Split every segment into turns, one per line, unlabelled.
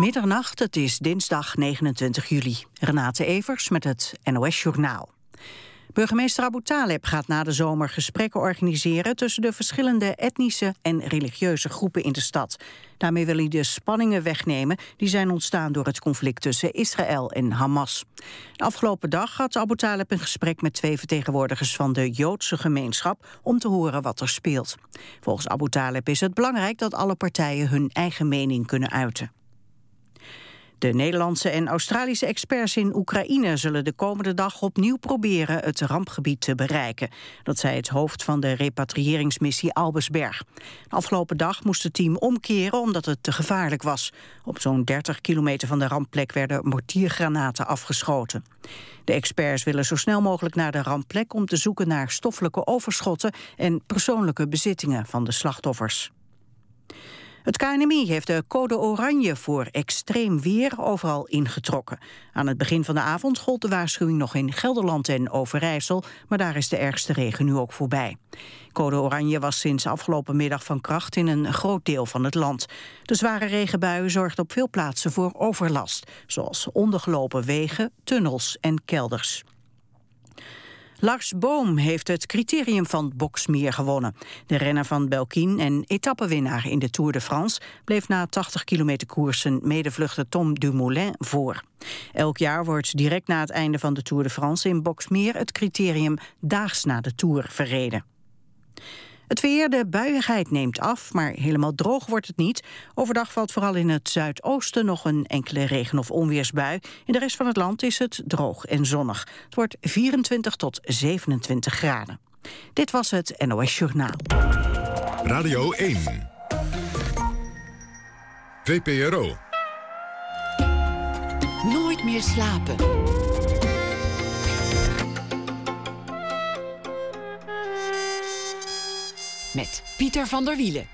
Middernacht, het is dinsdag 29 juli. Renate Evers met het NOS Journaal. Burgemeester Abu Taleb gaat na de zomer gesprekken organiseren... tussen de verschillende etnische en religieuze groepen in de stad. Daarmee wil hij de spanningen wegnemen... die zijn ontstaan door het conflict tussen Israël en Hamas. De afgelopen dag had Abu Taleb een gesprek met twee vertegenwoordigers... van de Joodse gemeenschap om te horen wat er speelt. Volgens Abu Taleb is het belangrijk dat alle partijen hun eigen mening kunnen uiten. De Nederlandse en Australische experts in Oekraïne zullen de komende dag opnieuw proberen het rampgebied te bereiken. Dat zei het hoofd van de repatriëringsmissie Albersberg. De afgelopen dag moest het team omkeren omdat het te gevaarlijk was. Op zo'n 30 kilometer van de rampplek werden mortiergranaten afgeschoten. De experts willen zo snel mogelijk naar de rampplek om te zoeken naar stoffelijke overschotten en persoonlijke bezittingen van de slachtoffers. Het KNMI heeft de code oranje voor extreem weer overal ingetrokken. Aan het begin van de avond gold de waarschuwing nog in Gelderland en Overijssel, maar daar is de ergste regen nu ook voorbij. Code oranje was sinds afgelopen middag van kracht in een groot deel van het land. De zware regenbuien zorgden op veel plaatsen voor overlast, zoals ondergelopen wegen, tunnels en kelders. Lars Boom heeft het criterium van Boksmeer gewonnen. De renner van Belkin en etappenwinnaar in de Tour de France... bleef na 80 kilometer koersen medevluchter Tom Dumoulin voor. Elk jaar wordt direct na het einde van de Tour de France in Boksmeer... het criterium daags na de Tour verreden. Het weer, de buiigheid neemt af, maar helemaal droog wordt het niet. Overdag valt vooral in het zuidoosten nog een enkele regen- of onweersbui. In de rest van het land is het droog en zonnig. Het wordt 24 tot 27 graden. Dit was het NOS Journaal.
Radio 1. VPRO.
Nooit meer slapen. Met Pieter van der Wielen.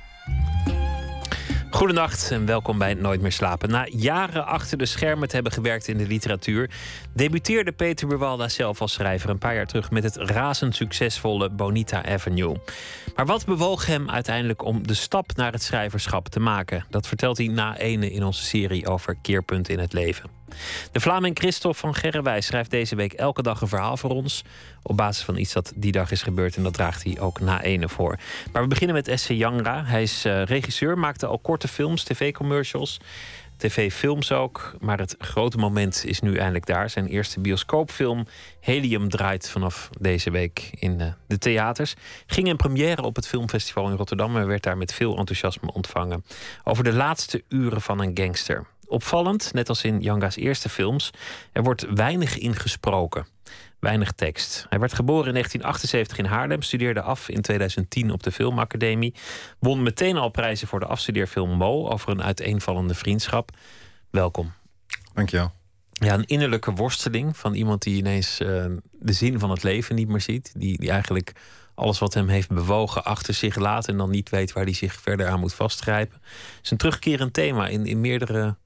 Goedenacht en welkom bij Nooit meer slapen. Na jaren achter de schermen te hebben gewerkt in de literatuur, debuteerde Peter Buwalda zelf als schrijver een paar jaar terug met het razend succesvolle Bonita Avenue. Maar wat bewoog hem uiteindelijk om de stap naar het schrijverschap te maken? Dat vertelt hij na ene in onze serie over keerpunten in het leven. De Vlaming Christophe van Gerrewijs schrijft deze week elke dag een verhaal voor ons. Op basis van iets dat die dag is gebeurd. En dat draagt hij ook na ene voor. Maar we beginnen met S.C. Jangra. Hij is uh, regisseur, maakte al korte films, tv-commercials. TV-films ook. Maar het grote moment is nu eindelijk daar. Zijn eerste bioscoopfilm Helium draait vanaf deze week in uh, de theaters. Ging in première op het filmfestival in Rotterdam en werd daar met veel enthousiasme ontvangen. Over de laatste uren van een gangster. Opvallend, net als in Janga's eerste films, er wordt weinig ingesproken. Weinig tekst. Hij werd geboren in 1978 in Haarlem, studeerde af in 2010 op de Filmacademie. Won meteen al prijzen voor de afstudeerfilm Mo over een uiteenvallende vriendschap. Welkom.
Dankjewel.
Ja, een innerlijke worsteling van iemand die ineens uh, de zin van het leven niet meer ziet. Die, die eigenlijk alles wat hem heeft bewogen achter zich laat en dan niet weet waar hij zich verder aan moet vastgrijpen. Het is een terugkerend thema in, in meerdere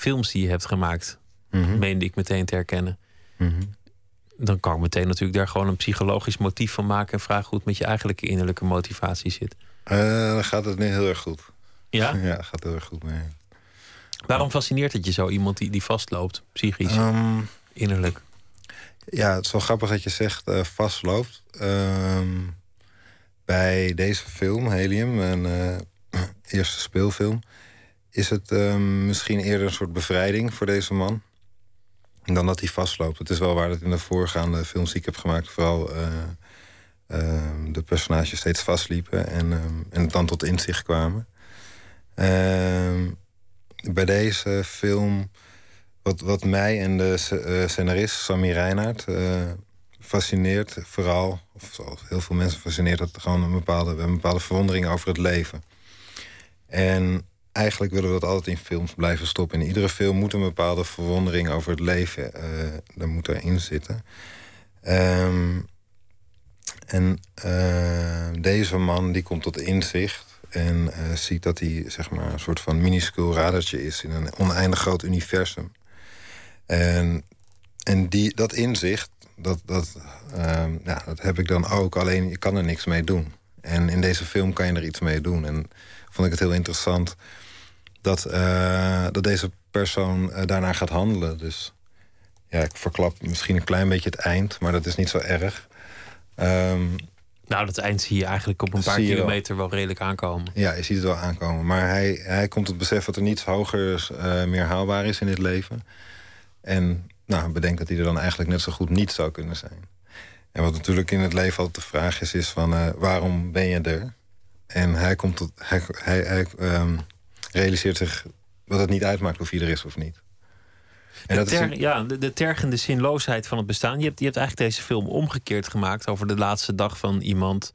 films die je hebt gemaakt, mm meende ik meteen te herkennen. Mhm. Dan kan ik meteen natuurlijk daar gewoon een psychologisch motief van maken en vragen hoe het met je eigenlijke innerlijke motivatie zit.
Uh, dan gaat het nu heel erg goed.
Ja?
Ja, gaat heel erg goed mee.
Waarom fascineert het je zo, iemand die, die vastloopt, psychisch, um, innerlijk?
Ja, het is wel grappig dat je zegt uh, vastloopt. Um, bij deze film, Helium, een uh, eerste speelfilm is het um, misschien eerder een soort bevrijding voor deze man. Dan dat hij vastloopt. Het is wel waar dat in de voorgaande films die ik heb gemaakt... vooral uh, uh, de personages steeds vastliepen en, um, en dan tot inzicht kwamen. Ehm, bij deze film, wat, wat mij en de uh, scenarist Sammy Reinhardt fascineert... vooral, of zoals heel veel mensen fascineert... dat gewoon een bepaalde, een bepaalde verwondering over het leven. En eigenlijk willen we dat altijd in films blijven stoppen. In iedere film moet een bepaalde verwondering over het leven uh, er moet erin zitten. Um, en uh, deze man die komt tot inzicht en uh, ziet dat hij zeg maar, een soort van minuscuul radertje is in een oneindig groot universum. En, en die, dat inzicht, dat, dat, uh, ja, dat heb ik dan ook, alleen je kan er niks mee doen. En in deze film kan je er iets mee doen. En vond ik het heel interessant dat, uh, dat deze persoon uh, daarna gaat handelen. Dus ja, ik verklap misschien een klein beetje het eind, maar dat is niet zo erg. Um,
nou, dat eind zie je eigenlijk op een paar kilometer wel. wel. redelijk aankomen.
Ja, je ziet het wel aankomen. Maar hij, hij komt tot het besef dat er niets hoger uh, meer haalbaar is in dit leven. En nou, bedenkt dat hij er dan eigenlijk net zo goed niet zou kunnen zijn. En wat natuurlijk in het leven altijd de vraag is, is van uh, waarom ben je er? En hij, komt tot, hij, hij, hij um, realiseert zich dat het niet uitmaakt of hij er is of niet.
En de, ter, ja, de, de, tergende zinloosheid van het bestaan. Je hebt, je hebt eigenlijk deze film omgekeerd gemaakt over de laatste dag van iemand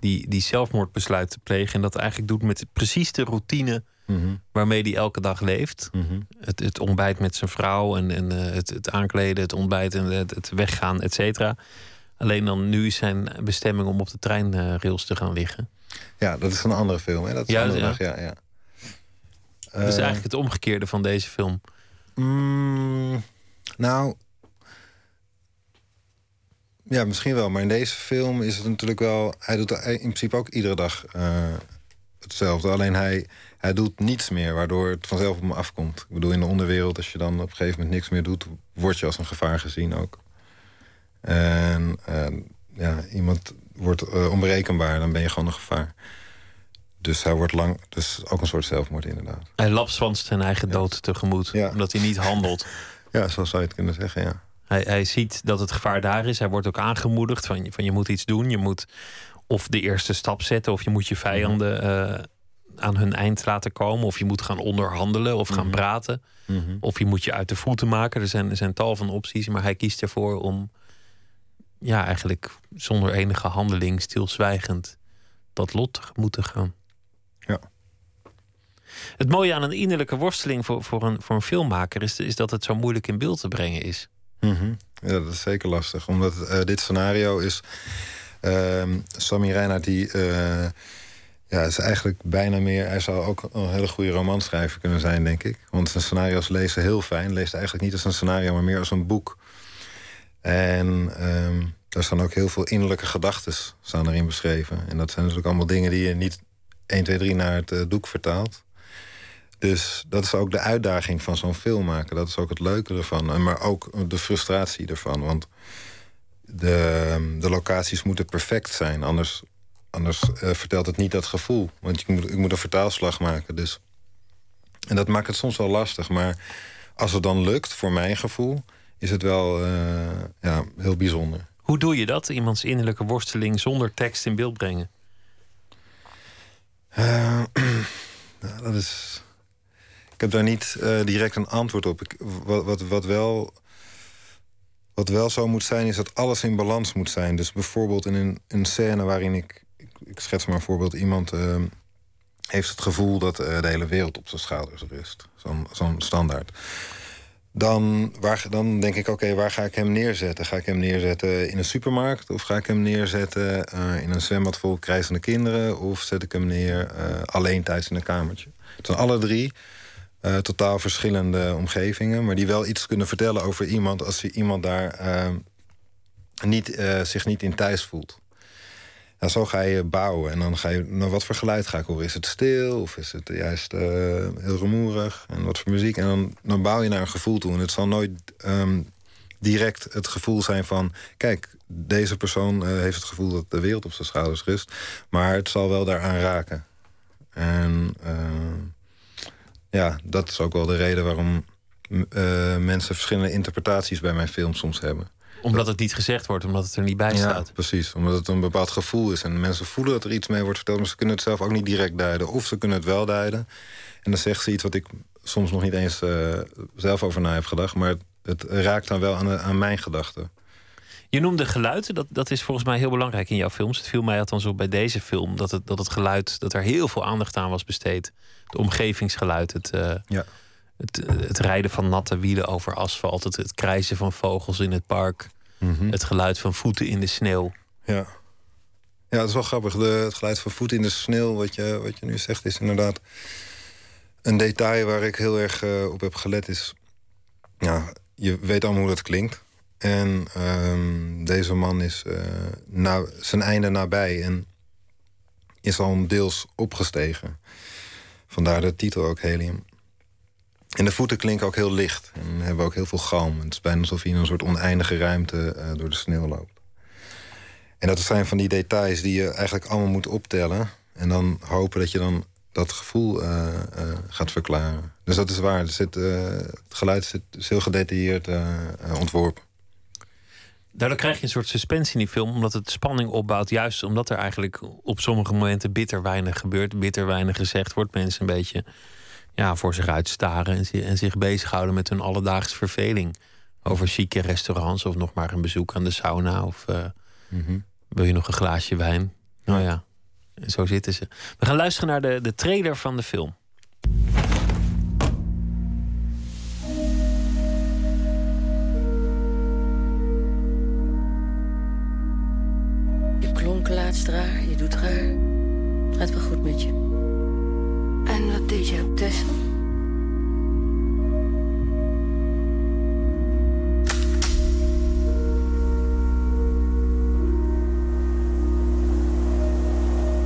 die, die zelfmoord besluit te plegen. En dat eigenlijk doet met precies de routine mhm. waarmee hij elke dag leeft. Mhm. het, het ontbijt met zijn vrouw en, en uh, het, het aankleden, het ontbijt en het, het weggaan, et cetera. Alleen dan nu is zijn bestemming om op de treinrails te gaan liggen.
Ja, dat is een andere film. Hè? Dat is ja, ja. Dag, ja, ja.
Dat is eigenlijk het omgekeerde van deze film.
Mm, nou, ja, misschien wel. Maar in deze film is het natuurlijk wel... Hij doet in principe ook iedere dag uh, hetzelfde. Alleen hij, hij doet niets meer, waardoor het vanzelf op me afkomt. Ik bedoel, in de onderwereld, als je dan op een gegeven moment niks meer doet... word je als een gevaar gezien ook. En uh, ja, iemand wordt uh, onberekenbaar, dan ben je gewoon een gevaar. Dus hij wordt lang, dus ook een soort zelfmoord inderdaad.
Hij lapswanst zijn eigen dood tegemoet, omdat hij niet handelt.
Ja, zo zou je het kunnen zeggen, ja.
Hij, hij ziet dat het gevaar daar is. Hij wordt ook aangemoedigd van, van je moet iets doen. Je moet of de eerste stap zetten, of je moet je vijanden uh, aan hun eind laten komen. Of je moet gaan onderhandelen of gaan mhm. praten. Mm Of je moet je uit de voeten maken. Er zijn, er zijn tal van opties, maar hij kiest ervoor om ja, eigenlijk zonder enige handeling stilzwijgend dat lot tegemoet te gaan.
Ja.
Het mooie aan een innerlijke worsteling voor, voor, een, voor een filmmaker is, is dat het zo moeilijk in beeld te brengen is.
Mm Ja, dat is zeker lastig. Omdat uh, dit scenario is. Uh, Sammy Reinhardt, die. Uh, ja, is eigenlijk bijna meer. Hij zou ook een hele goede romanschrijver kunnen zijn, denk ik. Want zijn scenario's lezen heel fijn. Leest eigenlijk niet als een scenario, maar meer als een boek. En um, daar staan ook heel veel innerlijke gedachten erin beschreven. En dat zijn natuurlijk allemaal dingen die je niet 1, 2, 3 naar het uh, doek vertaalt. Dus dat is ook de uitdaging van zo'n film maken. Dat is ook het leuke ervan. Maar ook de frustratie ervan. Want de, de locaties moeten perfect zijn. Anders, anders uh, vertelt het niet dat gevoel. Want ik moet, ik moet een vertaalslag maken. Dus. En dat maakt het soms wel lastig. Maar als het dan lukt, voor mijn gevoel is het wel uh, ja, heel bijzonder.
Hoe doe je dat? Iemands innerlijke worsteling zonder tekst in beeld brengen?
Uh, nou, dat is. Ik heb daar niet uh, direct een antwoord op. Ik, wat, wat, wat, wel, wat wel zo moet zijn, is dat alles in balans moet zijn. Dus bijvoorbeeld in een, een scène waarin ik, ik, ik schets maar een voorbeeld, iemand uh, heeft het gevoel dat de hele wereld op zijn schouders rust. Zo'n zo'n standaard. Dan, waar, dan denk ik, oké, waar ga ik hem neerzetten? Ga ik hem neerzetten in een supermarkt? Of ga ik hem neerzetten uh, in een zwembad vol krijzende kinderen? Of zet ik hem neer uh, alleen thuis in een kamertje? Het zijn alle drie uh, totaal verschillende omgevingen... maar die wel iets kunnen vertellen over iemand... als je iemand daar niet, zich niet in thuis voelt. Nou, zo ga je bouwen. En dan ga je, nou, wat voor geluid ga ik horen? Is het stil of is het juist uh, heel rumoerig? En wat voor muziek? En dan, dan bouw je naar een gevoel toe. En het zal nooit um, direct het gevoel zijn van... kijk, deze persoon uh, heeft het gevoel dat de wereld op zijn schouders rust. Maar het zal wel daaraan raken. En uh, ja, dat is ook wel de reden waarom mensen verschillende interpretaties bij mijn film soms hebben
omdat het niet gezegd wordt, omdat het er niet bij staat.
Ja, precies. Omdat het een bepaald gevoel is. En mensen voelen dat er iets mee wordt verteld, maar ze kunnen het zelf ook niet direct duiden. Of ze kunnen het wel duiden. En dan zegt ze iets wat ik soms nog niet eens uh, zelf over na heb gedacht. Maar het, raakt dan wel aan, aan mijn gedachten.
Je noemde geluid, dat, dat is volgens mij heel belangrijk in jouw films. Het viel mij althans op bij deze film dat het, dat het geluid, dat er heel veel aandacht aan was besteed. Het omgevingsgeluid, het, uh, ja. het, het, rijden van natte wielen over asfalt, het, het krijzen van vogels in het park. Mhm. Het geluid van voeten in de sneeuw.
Ja, ja dat is wel grappig. De, het geluid van voeten in de sneeuw, wat je, wat je nu zegt, is inderdaad een detail waar ik heel erg uh, op heb gelet. Is, ja, je weet allemaal hoe dat klinkt. En um, deze man is uh, na, zijn einde nabij en is al deels opgestegen. Vandaar de titel ook helium. En de voeten klinken ook heel licht. En hebben ook heel veel galm. Het is bijna alsof je in een soort oneindige ruimte uh, door de sneeuw loopt. En dat zijn van die details die je eigenlijk allemaal moet optellen. En dan hopen dat je dan dat gevoel uh, uh, gaat verklaren. Dus dat is waar. Het geluid zit, is heel gedetailleerd ontworpen.
Daardoor krijg je een soort suspensie in die film, omdat het spanning opbouwt. Juist omdat er eigenlijk op sommige momenten bitter weinig gebeurt, bitter weinig gezegd wordt. Mensen een beetje ja, voor zich uitstaren en, en zich bezighouden met hun alledaagse verveling. Over chique restaurants of nog maar een bezoek aan de sauna. Of uh, wil je nog een glaasje wijn? Nou ja, zo zitten ze. We gaan luisteren naar de, de trailer van de film.
Je klonk laatst raar, je doet raar. Het gaat wel goed met je. En wat deed je op Tessel?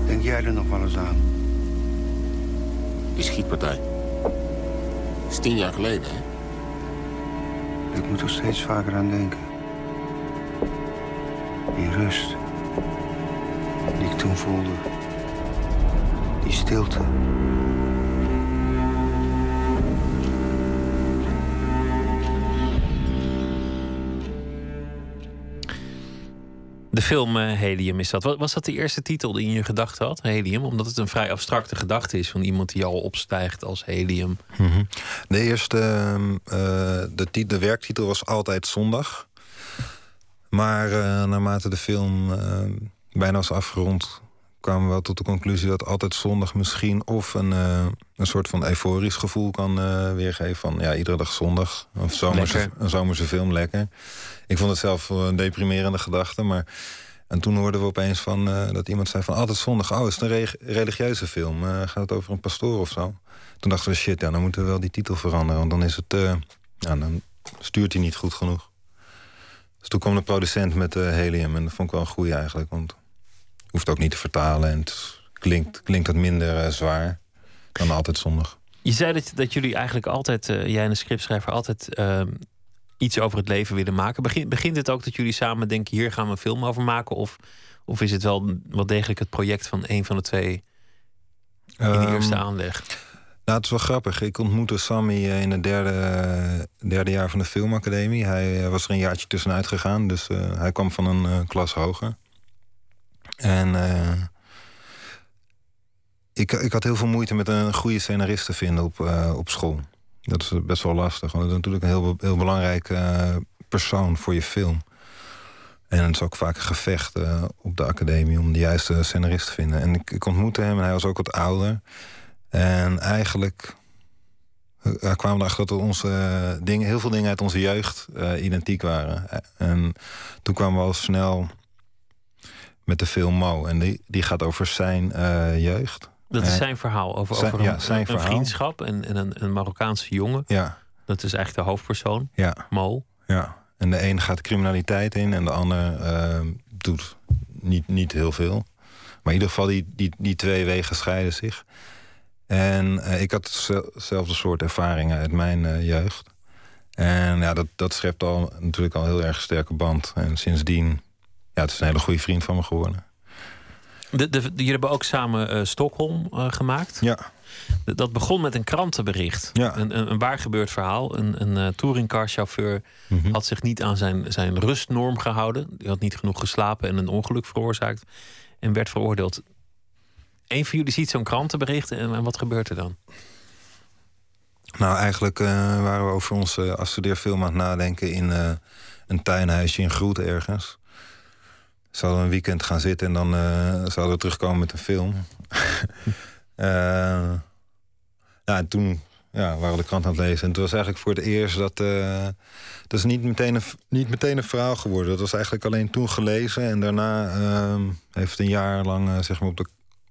Denk jij er nog wel eens aan?
Die schietpartij. Dat is tien jaar geleden, hè?
Ik moet er steeds vaker aan denken. Die rust. Die ik toen voelde. Die stilte.
De film uh, Helium is dat. Was dat de eerste titel die in je gedachten had, Helium? Omdat het een vrij abstracte gedachte is van iemand die al opstijgt als helium.
Mm -hmm. De eerste, uh, de, de, werktitel was altijd zondag. Maar uh, naarmate de film bijna was afgerond, kwamen we wel tot de conclusie dat altijd zondag misschien of een, een soort van euforisch gevoel kan weergeven. Van ja, iedere dag zondag. Of zomerse, een zomerse film, lekker. Ik vond het zelf een deprimerende gedachte. Maar... En toen hoorden we opeens van, uh, dat iemand zei van... altijd zondag, oh, is het een re religieuze film? Gaat het over een pastoor of zo? Toen dachten we, shit, ja, dan moeten we wel die titel veranderen. Want dan is het... Ja, dan stuurt hij niet goed genoeg. Dus toen kwam de producent met Helium. En dat vond ik wel een goeie eigenlijk. Want hoeft ook niet te vertalen. En het klinkt, klinkt wat minder zwaar dan altijd zondag.
Je zei dat, dat jullie eigenlijk altijd... jij en de scriptschrijver altijd ehm, iets over het leven willen maken. Begint, begint het ook dat jullie samen denken: hier gaan we een film over maken? Of, of is het wel, wel degelijk het project van een van de twee in de eerste aanleg?
Nou, het is wel grappig. Ik ontmoette Sammy eh, in het derde, derde jaar van de filmacademie. Hij eh, was er een jaartje tussenuit gegaan, dus hij kwam van een klas hoger. En uh, ik, ik had heel veel moeite met een goede scenarist te vinden op, op school. Dat is best wel lastig. Want het is natuurlijk een heel, heel belangrijke uh, persoon voor je film. En het is ook vaak een gevecht op de academie om de juiste scenarist te vinden. En ik, ik ontmoette hem en hij was ook wat ouder. En eigenlijk kwamen we erachter dat onze dingen, heel veel dingen uit onze jeugd identiek waren. En toen kwamen we al snel met de film Mo. En die, die gaat over zijn jeugd.
Dat is zijn verhaal over,
zijn,
over een,
ja, zijn
een
verhaal.
vriendschap en, en een, een, Marokkaanse jongen.
Ja.
Dat is eigenlijk de hoofdpersoon,
ja.
Mo.
Ja, en de een gaat criminaliteit in en de ander uh, doet niet, niet heel veel. Maar in ieder geval, die, die, die twee wegen scheiden zich. En uh, ik had hetzelfde soort ervaringen uit mijn uh, jeugd. En ja, dat, dat schept al natuurlijk al heel erg sterke band. En sindsdien, ja, het is een hele goede vriend van me geworden.
De, de, jullie hebben ook samen uh, Stockholm uh, gemaakt.
Ja.
Dat begon met een krantenbericht.
Ja.
Een, een, een waar gebeurd verhaal. Een, een uh, touringcarchauffeur mm -hmm. had zich niet aan zijn, zijn rustnorm gehouden. Die had niet genoeg geslapen en een ongeluk veroorzaakt. En werd veroordeeld. Eén van jullie ziet zo'n krantenbericht en, en, wat gebeurt er dan?
Nou, eigenlijk waren we over onze afstudeerfilm aan het nadenken... in een tuinhuisje in Groet ergens zouden we een weekend gaan zitten en dan uh, zouden we terugkomen met een film. uh, ja, en toen ja, waren we de krant aan het lezen. En het was eigenlijk voor het eerst dat... Uh, dat is niet meteen, een, niet meteen een verhaal geworden. Dat was eigenlijk alleen toen gelezen. En daarna heeft het een jaar lang zeg maar op, de,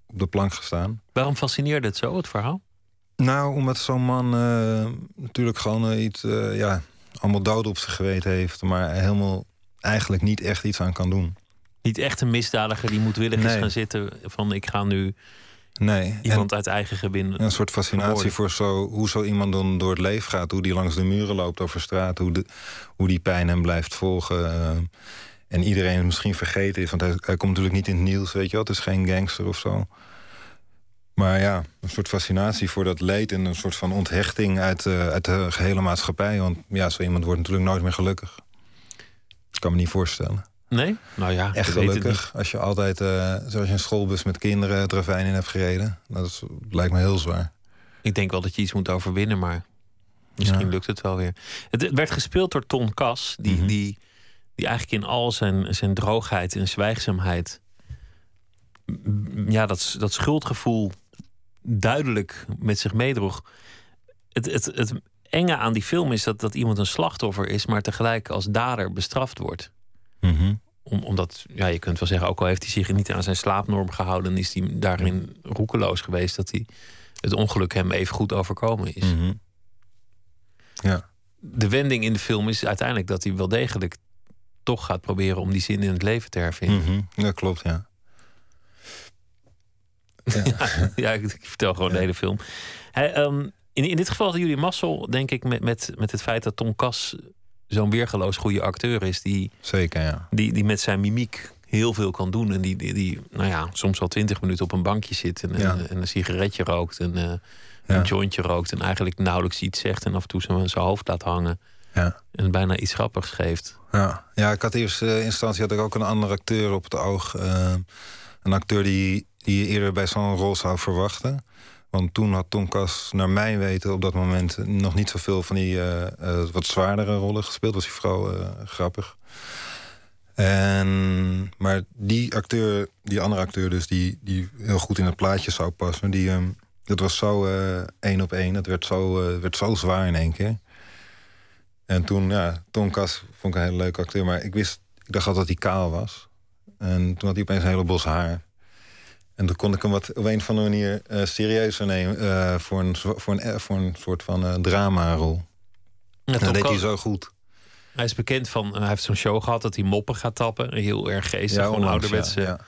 op de plank gestaan.
Waarom fascineerde het zo, het verhaal?
Nou, omdat zo'n man natuurlijk gewoon iets... ja, allemaal dood op zijn geweten heeft. Maar helemaal eigenlijk niet echt iets aan kan doen
niet echt een misdadiger die moedwillig nee. is gaan zitten van ik ga nu
Nee.
Iemand uit eigen gebin.
Een soort fascinatie voor zo, hoe zo iemand dan door het leven gaat. Hoe die langs de muren loopt over straat. Hoe, de, hoe die pijn hem blijft volgen. eh, en iedereen misschien vergeten is. Want hij, hij komt natuurlijk niet in het nieuws, weet je wel. Het is geen gangster of zo. Maar ja, een soort fascinatie voor dat leed... en een soort van onthechting uit, eh, uit de gehele maatschappij. Want ja, zo iemand wordt natuurlijk nooit meer gelukkig. Ik kan me niet voorstellen.
Nee? Nou ja,
Echt gelukkig. Als je altijd, eh, zoals je een schoolbus met kinderen het ravijn in hebt gereden. Dat is, lijkt me heel zwaar.
Ik denk wel dat je iets moet overwinnen, maar misschien
Ja.
lukt het wel weer. Het, werd gespeeld door Ton Kas, die,
Mhm.
die, die eigenlijk in al zijn, zijn droogheid en zwijgzaamheid. Ja, dat, dat schuldgevoel duidelijk met zich meedroeg. Het, het, het enge aan die film is dat, dat iemand een slachtoffer is, maar tegelijk als dader bestraft wordt.
Mhm.
Om, omdat, ja, je kunt wel zeggen, ook al heeft hij zich niet aan zijn slaapnorm gehouden, is hij daarin roekeloos geweest dat hij het ongeluk hem even goed overkomen is.
Mhm. Ja.
De wending in de film is uiteindelijk dat hij wel degelijk toch gaat proberen om die zin in het leven te hervinden.
Mhm. Dat klopt, ja.
ja, ik, ik vertel gewoon de hele film. Hij, ehm, in, in dit geval hadden jullie mazzel, denk ik, met, met, met het feit dat Tom Kas zo'n weergeloos goede acteur is. Die,
Zeker, ja.
die, die met zijn mimiek heel veel kan doen. En die, die, die nou ja, soms wel twintig minuten op een bankje zit en,
Ja.
en, en een sigaretje rookt en eh,
Ja.
een jointje rookt. En eigenlijk nauwelijks iets zegt en af en toe zijn, zijn hoofd laat hangen.
Ja.
En bijna iets grappigs geeft.
Ja, ja ik had eerst in instantie had ik ook een andere acteur op het oog. eh, een acteur die, die je eerder bij zo'n rol zou verwachten. Want toen had Tom Kas, naar mijn weten, op dat moment nog niet zoveel van die eh, eh, wat zwaardere rollen gespeeld. Was hij vooral eh, grappig. En, maar die acteur, die andere acteur dus, die, die heel goed in het plaatje zou passen, die, ehm, dat was zo één op één. Dat werd zo, werd zo zwaar in één keer. En toen, ja, Tom Kas vond ik een hele leuke acteur. Maar ik wist, ik dacht altijd dat hij kaal was. En toen had hij opeens een hele bos haar. En toen kon ik hem wat op een of andere manier eh, serieuzer nemen. eh, voor, een, voor, een, eh, voor een soort van dramarol.
Ja,
En dat deed hij zo goed.
Hij is bekend van, hij heeft zo'n show gehad dat hij moppen gaat tappen. Heel erg geestig, gewoon
onlangs,
ouderwetse
ja, ja.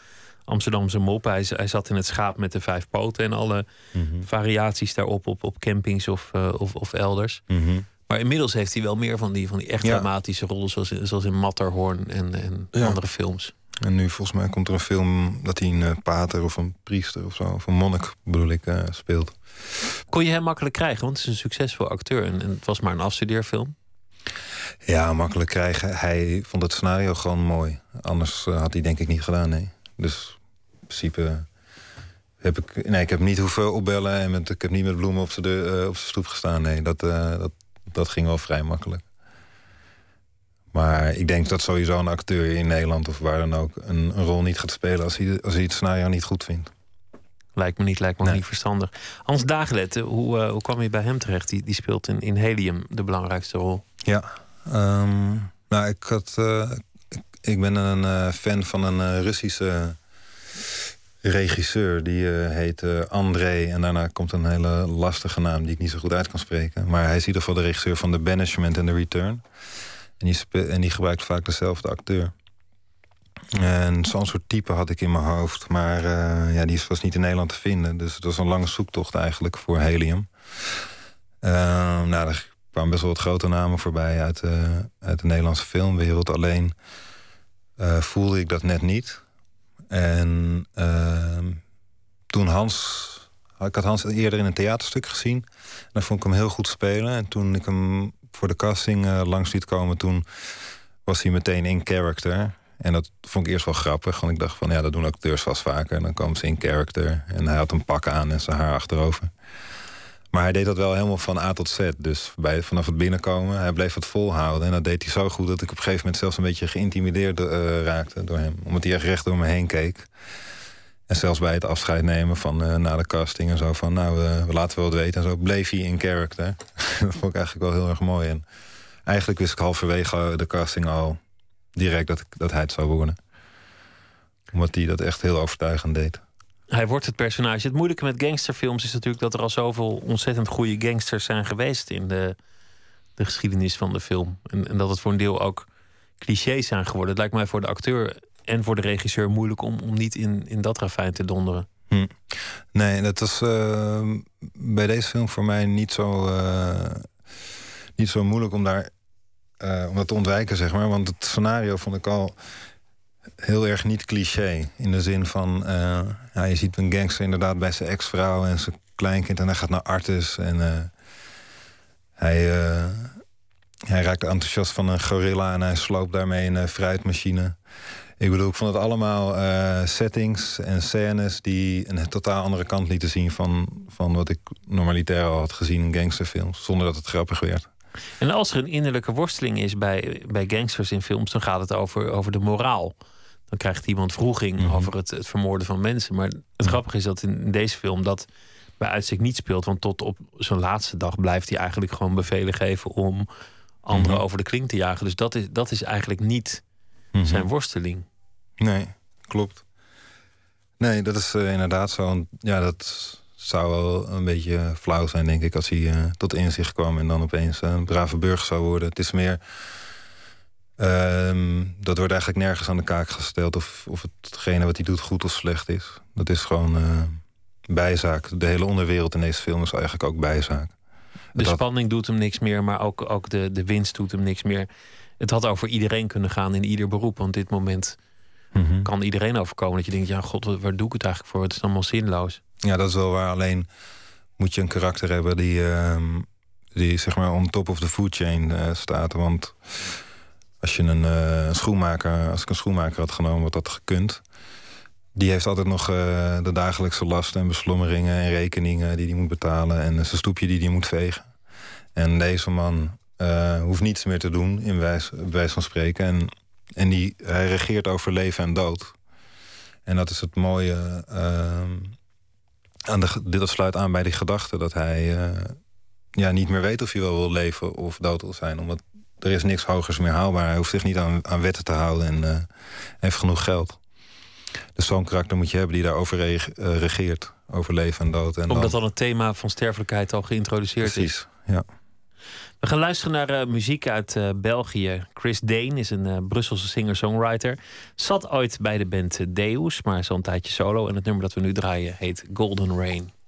Amsterdamse mop. Hij, zat in het schaap met de vijf poten en alle
Mhm.
variaties daarop op, op campings of, of, of elders.
Mhm.
Maar inmiddels heeft hij wel meer van die, van die echt
Ja.
dramatische rollen, zoals in, zoals in Matterhorn en, en
Ja.
andere films.
En nu volgens mij komt er een film dat hij een eh, pater of een priester of zo, of een monnik bedoel ik, eh, speelt.
Kon je hem makkelijk krijgen, want het is een succesvol acteur en, en het was maar een afstudeerfilm.
Ja, makkelijk krijgen. Hij vond het scenario gewoon mooi. Anders eh, had hij denk ik niet gedaan, nee. Dus in principe heb ik... Nee, ik heb niet hoeven opbellen en met, ik heb niet met bloemen op zijn op zijn stoep gestaan. Nee, dat, dat, dat ging wel vrij makkelijk. Maar ik denk dat sowieso een acteur in Nederland of waar dan ook... een, een rol niet gaat spelen als hij, als hij het scenario niet goed vindt.
Lijkt me niet, lijkt me
Nee.
niet verstandig. Hans Dagelet, hoe, eh, hoe kwam je bij hem terecht? Die, die speelt in, in Helium de belangrijkste rol.
Ja, ehm, nou, ik, had, eh, ik, ik ben een eh, fan van een eh, Russische regisseur. Die eh, heet eh, André. En daarna komt een hele lastige naam die ik niet zo goed uit kan spreken. Maar hij is in ieder geval de regisseur van The Banishment en The Return. En die, en gebruikt vaak dezelfde acteur. En zo'n soort type had ik in mijn hoofd. Maar eh, ja, die was niet in Nederland te vinden. Dus het was een lange zoektocht eigenlijk voor Helium. Ehm, nou, er kwamen best wel wat grote namen voorbij uit, eh, uit de Nederlandse filmwereld. Alleen eh, voelde ik dat net niet. En ehm, toen Hans... Ik had Hans eerder in een theaterstuk gezien. En dan vond ik hem heel goed spelen. En toen ik hem voor de casting eh, langs liet komen... toen was hij meteen in character. En dat vond ik eerst wel grappig. Want ik dacht van, ja, dat doen acteurs vast vaker. En dan komen ze in character. En hij had een pak aan en zijn haar achterover. Maar hij deed dat wel helemaal van A tot Z. Dus bij, vanaf het binnenkomen, hij bleef het volhouden. En dat deed hij zo goed dat ik op een gegeven moment zelfs een beetje geïntimideerd eh, raakte door hem. Omdat hij echt recht door me heen keek. En zelfs bij het afscheid nemen van eh, na de casting en zo van, nou, we laten wel wat weten. En zo bleef hij in character. dat vond ik eigenlijk wel heel erg mooi. En eigenlijk wist ik halverwege de casting al direct dat, dat hij het zou worden. Omdat hij dat echt heel overtuigend deed.
Hij wordt het personage. Het moeilijke met gangsterfilms is natuurlijk dat er al zoveel ontzettend goede gangsters zijn geweest in de, de geschiedenis van de film. En, en dat het voor een deel ook clichés zijn geworden. Het lijkt mij voor de acteur en voor de regisseur moeilijk om, om niet in, in dat ravijn te donderen.
Hm. Nee, dat was uh, bij deze film voor mij niet zo, uh, niet zo moeilijk om, daar, uh, om dat te ontwijken, zeg maar. Want het scenario vond ik al heel erg niet cliché. In de zin van, ja, je ziet een gangster inderdaad bij zijn ex-vrouw en zijn kleinkind... en hij gaat naar Artis en hij, hij raakt enthousiast van een gorilla... en hij sloopt daarmee een fruitmachine... Ik bedoel, ik vond het allemaal uh, settings en scènes die een totaal andere kant lieten zien van, van wat ik normalitair al had gezien in gangsterfilms, zonder dat het grappig werd.
En als er een innerlijke worsteling is bij, bij gangsters in films, dan gaat het over, over de moraal. Dan krijgt iemand vroeging mhm. over het, het vermoorden van mensen. Maar het grappige is dat in, deze film dat bij uitstek niet speelt. Want tot op zijn laatste dag blijft hij eigenlijk gewoon bevelen geven om anderen mhm. over de kling te jagen. Dus dat is, dat is eigenlijk niet Mhm. zijn worsteling.
Nee, klopt. Nee, dat is uh, inderdaad zo. Ja, dat zou wel een beetje flauw zijn, denk ik, als hij uh, tot inzicht kwam en dan opeens een brave burger zou worden. Het is meer. Uh, dat wordt eigenlijk nergens aan de kaak gesteld of, of hetgene wat hij doet goed of slecht is. Dat is gewoon uh, bijzaak. De hele onderwereld in deze film is eigenlijk ook bijzaak.
De spanning doet hem niks meer, maar ook, ook de, de winst doet hem niks meer het had over iedereen kunnen gaan in ieder beroep. Want dit moment mhm. kan iedereen overkomen. Dat je denkt, ja, god, waar doe ik het eigenlijk voor? Het is allemaal zinloos.
Ja, dat is wel waar. Alleen moet je een karakter hebben die, uh, die zeg maar on top of the food chain uh, staat. Want als je een uh, schoenmaker, als ik een schoenmaker had genomen, wat dat gekund. Die heeft altijd nog uh, de dagelijkse lasten en beslommeringen en rekeningen die hij moet betalen. En zijn stoepje die hij moet vegen. En deze man uh, hoeft niets meer te doen, in wijs, wijs van spreken. En, en die, hij regeert over leven en dood. En dat is het mooie. Uh, aan de, dit sluit aan bij die gedachte dat hij uh, ja, niet meer weet of hij wel wil leven of dood wil zijn. Omdat er is niks hogers meer haalbaar. Hij hoeft zich niet aan, aan wetten te houden en uh, heeft genoeg geld. Dus zo'n karakter moet je hebben die daarover regeert. Over leven en dood. En
Omdat dan... het thema van sterfelijkheid al geïntroduceerd
Precies,
is.
ja.
We gaan luisteren naar uh, muziek uit uh, België. Chris Dane is een uh, Brusselse singer-songwriter. Zat ooit bij de band Deus, maar zo'n tijdje solo. En het nummer dat we nu draaien heet Golden Rain.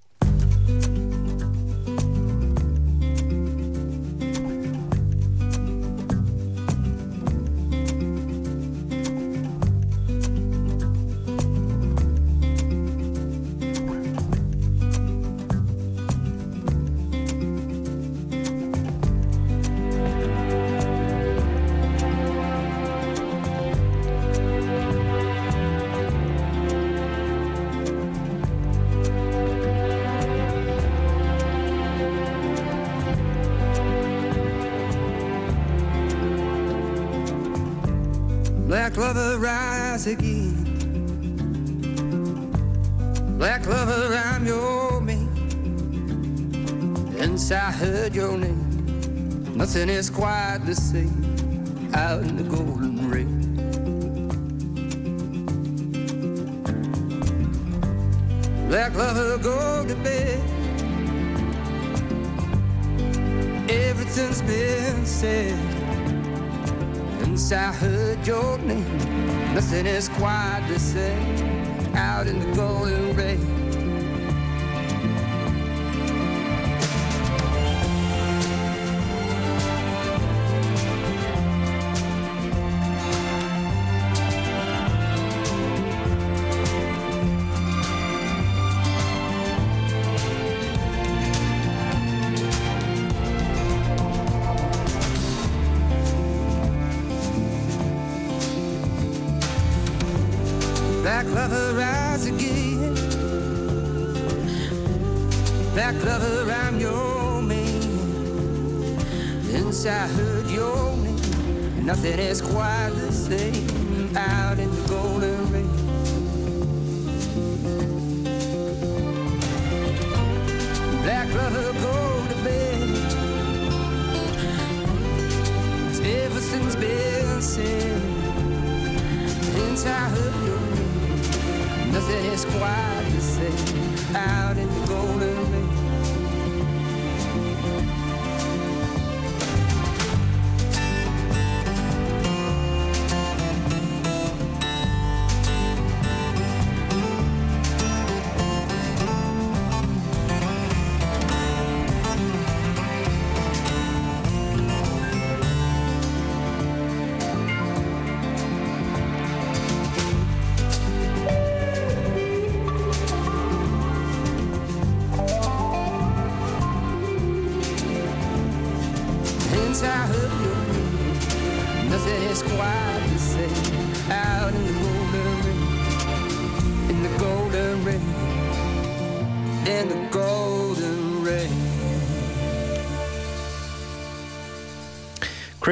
Nothing is quite the same out in the golden rain. Black lover, go to bed. Everything's been said. Since I heard your name, nothing is quite the same out in the golden rain.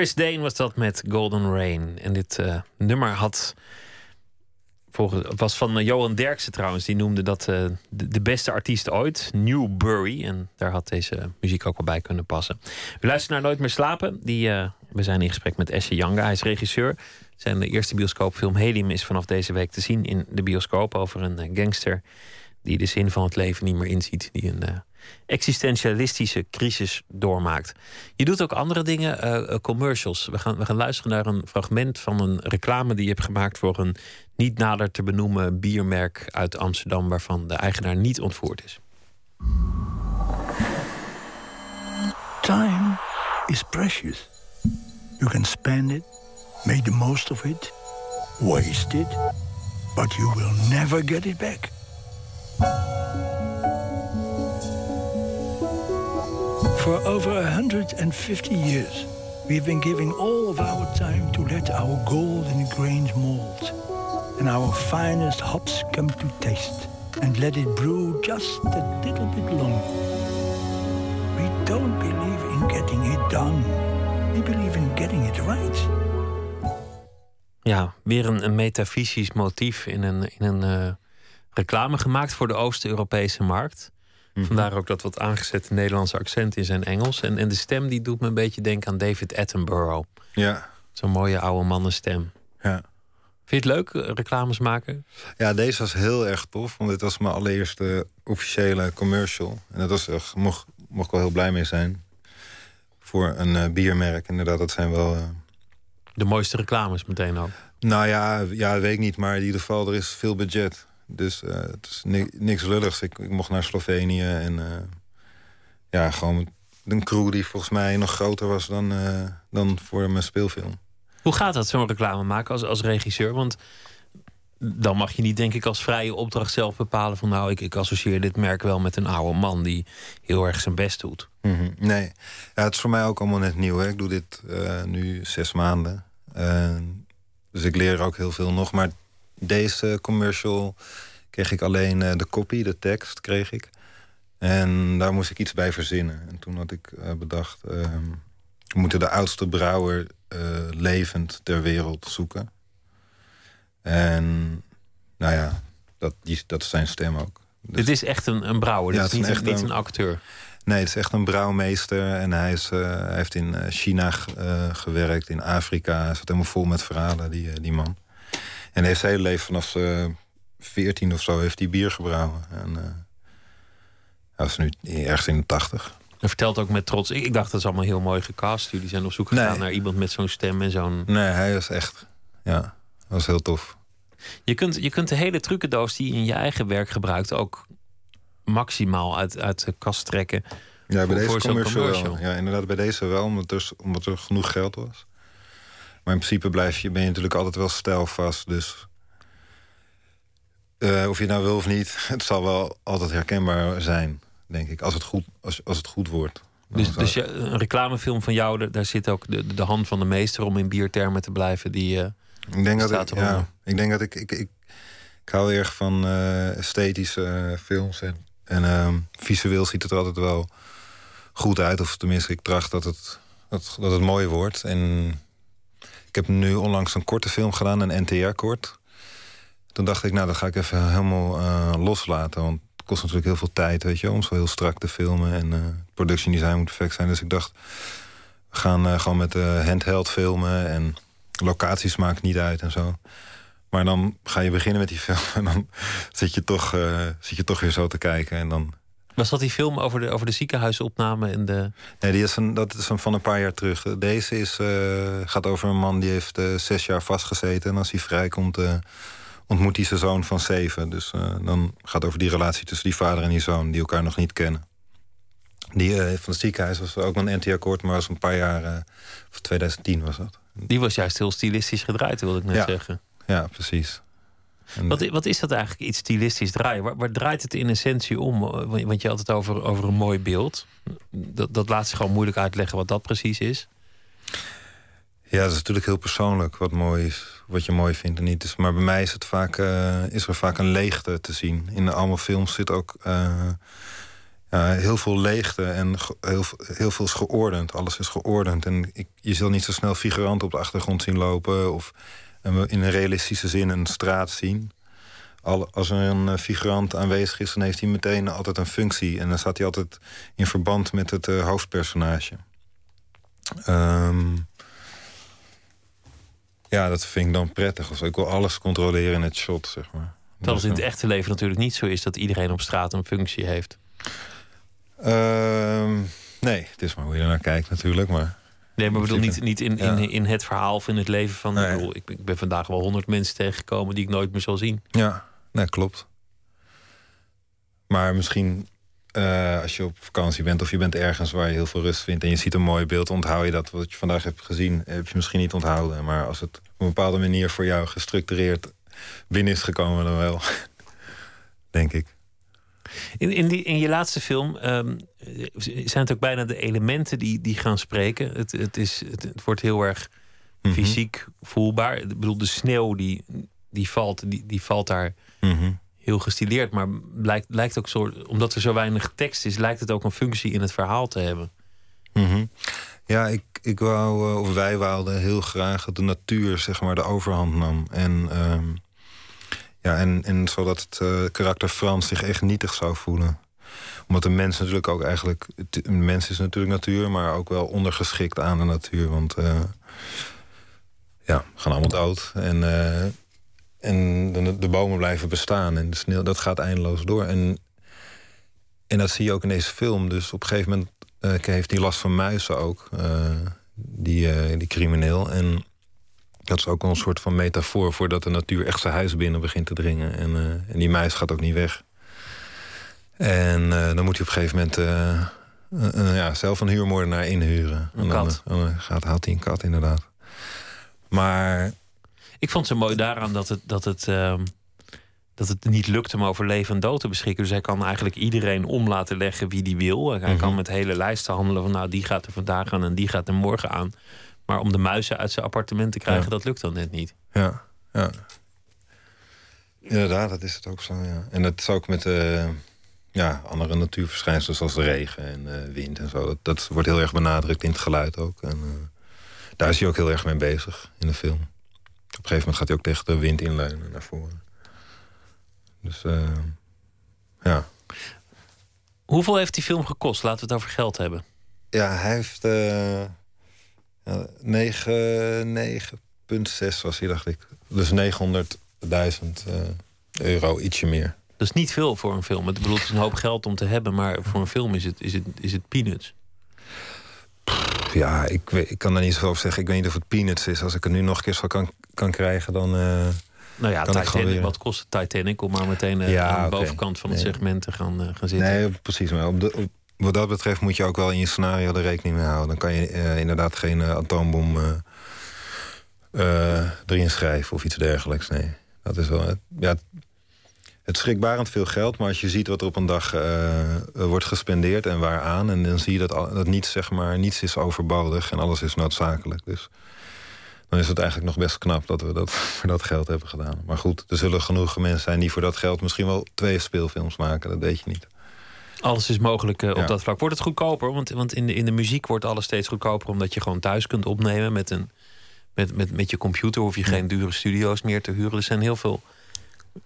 Chris Dane was dat met Golden Rain. En dit uh, nummer had. Volgens, was van uh, Johan Derksen trouwens. Die noemde dat uh, de, de, beste artiest ooit. Newbury. En daar had deze muziek ook wel bij kunnen passen. We luisteren naar Nooit meer slapen. Die, we zijn in gesprek met Esje Younger. Hij is regisseur. Zijn eerste bioscoopfilm Helium is vanaf deze week te zien in de bioscoop. Over een gangster die de zin van het leven niet meer inziet. Die een existentialistische crisis doormaakt. Je doet ook andere dingen, uh, commercials. We gaan, we gaan luisteren naar een fragment van een reclame die je hebt gemaakt voor een niet nader te benoemen biermerk uit Amsterdam, waarvan de eigenaar niet ontvoerd is.
Time is precious. You can spend it, make the most of it, waste it, but you will never get it back. For over 150 years, we've been giving all of our time to let our golden grains mold and our finest hops come to taste and let it brew just a little bit longer. We don't believe in getting it done. We believe in getting it right.
Ja, weer een, een metafysisch motief in een, in een uh, reclame gemaakt voor de Oost-Europese markt. Mhm. Vandaar ook dat wat aangezette Nederlandse accent in zijn Engels. En, en de stem die doet me een beetje denken aan David Attenborough.
Ja.
Zo'n mooie oude mannenstem.
Ja.
Vind je het leuk, eh, reclames maken?
Ja, deze was heel erg tof. Want dit was mijn allereerste officiële commercial. En dat was echt, mocht, mocht ik wel heel blij mee zijn. Voor een uh, biermerk, inderdaad. Dat zijn wel... Uh...
De mooiste reclames meteen ook.
Nou ja, ja, weet ik niet. Maar in ieder geval, er is veel budget. Dus uh, het is niks lulligs. Ik, ik, mocht naar Slovenië en uh, ja, gewoon een crew die volgens mij nog groter was dan, uh, dan voor mijn speelfilm.
Hoe gaat dat, zo'n reclame maken als, als regisseur? Want dan mag je niet, denk ik, als vrije opdracht zelf bepalen van nou, ik, ik associeer dit merk wel met een oude man die heel erg zijn best doet.
Mm -hmm. Nee, ja, het is voor mij ook allemaal net nieuw. Hè. Ik doe dit nu zes maanden. dus ik leer ook heel veel nog. Maar deze commercial kreeg ik alleen uh, de copy, de tekst kreeg ik. En daar moest ik iets bij verzinnen. En toen had ik uh, bedacht, uh, we moeten de oudste brouwer uh, levend ter wereld zoeken. En nou ja, dat, die, dat is zijn stem ook.
Dus, Dit is echt een, een brouwer, ja, dit is niet, een, een, acteur.
Nee, het is echt een brouwmeester. En hij, is, hij heeft in China gewerkt, in Afrika. Hij zat helemaal vol met verhalen, die, die man. En heeft zijn hele leven vanaf zijn 14 of zo heeft hij bier gebrouwen. En uh, hij was nu ergens in de 80.
Hij vertelt ook met trots. Ik, ik, dacht dat is allemaal heel mooi gecast. Jullie zijn op zoek gegaan naar iemand met zo'n stem en zo'n.
Nee, hij was echt. Ja, dat was heel tof.
Je kunt, je kunt de hele trucendoos die je in je eigen werk gebruikt ook maximaal uit, uit de kast trekken.
Ja, bij deze commercial. Ja, inderdaad, bij deze wel, omdat er, omdat er genoeg geld was. Maar in principe blijf je, ben je natuurlijk altijd wel stijlvast. Dus uh, of je het nou wil of niet, het zal wel altijd herkenbaar zijn, denk ik. Als het goed, als, als het goed wordt.
Dus, dus je, een reclamefilm van jou, daar zit ook de, de hand van de meester om in biertermen te blijven. Die, uh,
ik denk dat ik, ja, ik denk dat ik, ik, ik, ik hou erg van uh, esthetische films. En, en uh, visueel ziet het er altijd wel goed uit. Of tenminste, ik tracht dat het, dat, dat het mooi wordt. En ik heb nu onlangs een korte film gedaan, een NTR-kort. Toen dacht ik, nou, dan ga ik even helemaal uh, loslaten. Want het kost natuurlijk heel veel tijd, weet je, om zo heel strak te filmen. En uh, production design moet perfect zijn. Dus ik dacht, we gaan uh, gewoon met handheld filmen. En locaties maakt niet uit en zo. Maar dan ga je beginnen met die film. En dan zit je toch, zit je toch weer zo te kijken. En dan...
Was dat die film over de, over de ziekenhuisopname? En de...
Nee, die is een, dat is een van een paar jaar terug. Deze is, gaat over een man die heeft zes jaar vastgezeten. En als hij vrijkomt ontmoet hij zijn zoon van zeven. Dus uh, dan gaat het over die relatie tussen die vader en die zoon... die elkaar nog niet kennen. Die uh, van het ziekenhuis was ook een NT-akkoord... maar was een paar jaar, uh, of 2010 was dat.
Die was juist heel stilistisch gedraaid, wilde ik net
ja.
zeggen.
Ja, precies.
En wat, wat is dat eigenlijk, iets stilistisch draaien? Waar, waar, draait het in essentie om? Want je had het over, over een mooi beeld. Dat, dat laat zich gewoon moeilijk uitleggen wat dat precies is.
Ja, dat is natuurlijk heel persoonlijk wat mooi is, wat je mooi vindt en niet. Dus, maar bij mij is, het vaak, uh, is er vaak een leegte te zien. In allemaal films zit ook uh, ja, heel veel leegte en heel, heel veel is geordend. Alles is geordend. En ik, je zal niet zo snel figuranten op de achtergrond zien lopen of in een realistische zin een straat zien. als er een figurant aanwezig is, dan heeft hij meteen altijd een functie. En dan staat hij altijd in verband met het uh, hoofdpersonage. Um, ja, dat vind ik dan prettig. Als ik wil alles controleren in het shot, zeg maar.
Terwijl het in het echte leven natuurlijk niet zo is dat iedereen op straat een functie heeft.
Uh, nee, het is maar hoe je er naar kijkt natuurlijk. Maar
nee, maar ik bedoel niet, niet in, in, in het verhaal of in het leven van... Nee. Ik, bedoel, ik, ik ben vandaag wel honderd mensen tegengekomen die ik nooit meer zal zien.
Ja, nee, klopt. Maar misschien uh, als je op vakantie bent of je bent ergens waar je heel veel rust vindt en je ziet een mooi beeld, onthoud je dat wat je vandaag hebt gezien, heb je misschien niet onthouden. Maar als het op een bepaalde manier voor jou gestructureerd binnen is gekomen, dan wel. Denk ik.
In, in, die, in je laatste film um, zijn het ook bijna de elementen die, die gaan spreken. Het, het, is, het, wordt heel erg mhm. fysiek voelbaar. Ik bedoel, de sneeuw die, die, valt, die, die valt daar mm heel gestileerd. Maar lijkt, lijkt ook zo, omdat er zo weinig tekst is, lijkt het ook een functie in het verhaal te hebben.
Mhm. Ja, ik, ik wou, eh, of wij wouden heel graag dat de natuur zeg maar de overhand nam. En, uh, ja, en, en zodat het uh, karakter Frans zich echt nietig zou voelen. Omdat de mens natuurlijk ook eigenlijk. De mens is natuurlijk natuur, maar ook wel ondergeschikt aan de natuur. Want uh, ja, we gaan allemaal dood. En en de, de, bomen blijven bestaan en sneeuw, dat gaat eindeloos door. En, en dat zie je ook in deze film. Dus op een gegeven moment heeft hij last van muizen ook, die, die crimineel. En dat is ook een soort van metafoor voor dat de natuur echt zijn huis binnen begint te dringen. En, en die muis gaat ook niet weg. En dan moet hij op een gegeven moment ja, zelf een huurmoordenaar inhuren.
Een en dan, kat.
dan gaat, haalt hij een kat, inderdaad. Maar
ik vond zo mooi daaraan dat het, dat het, uh, dat het niet lukt om over leven en dood te beschikken. Dus hij kan eigenlijk iedereen om laten leggen wie die wil. Hij kan mhm. met hele lijsten handelen van nou die gaat er vandaag aan en die gaat er morgen aan. Maar om de muizen uit zijn appartement te krijgen, dat lukt dan net niet.
Ja, ja. Inderdaad, dat is het ook zo. Ja. En dat is ook met uh, ja, andere natuurverschijnselen zoals de regen en uh, wind en zo. Dat, dat, wordt heel erg benadrukt in het geluid ook. En uh, daar is hij ook heel erg mee bezig in de film. Op een gegeven moment gaat hij ook tegen de wind inleunen naar voren. Dus uh, ja.
Hoeveel heeft die film gekost? Laten we het over geld hebben.
Ja, hij heeft uh, ja, 9,6 was hij, dacht ik. Dus 900.000 uh, euro, ietsje meer.
Dat is niet veel voor een film. Ik bedoel, het is een hoop geld om te hebben, maar voor een film is het, is het, is het peanuts.
Ja, ik, weet, ik kan daar niet zoveel over zeggen. Ik weet niet of het peanuts is. Als ik het nu nog een keer zo kan, kan krijgen, dan. Uh,
nou ja, Titanic, wat kost het Titanic om maar meteen uh, aan de bovenkant van het segment te gaan, uh, gaan zitten?
Nee, precies. Maar op de, wat dat betreft moet je ook wel in je scenario er rekening mee houden. Dan kan je inderdaad geen atoombom erin schrijven of iets dergelijks. Nee, dat is wel. Ja, het schrikbarend veel geld, maar als je ziet wat er op een dag wordt gespendeerd en waaraan, en dan zie je dat, dat niets, zeg maar, niets is overbodig en alles is noodzakelijk. Dus dan is het eigenlijk nog best knap dat we dat voor dat geld hebben gedaan. Maar goed, er zullen genoeg mensen zijn die voor dat geld misschien wel twee speelfilms maken, dat weet je niet.
Alles is mogelijk uh, op dat vlak. Wordt het goedkoper? Want, want in, de, in de muziek wordt alles steeds goedkoper, omdat je gewoon thuis kunt opnemen met, een, met, met, met je computer. Hoef je geen dure studio's meer te huren. Er zijn heel veel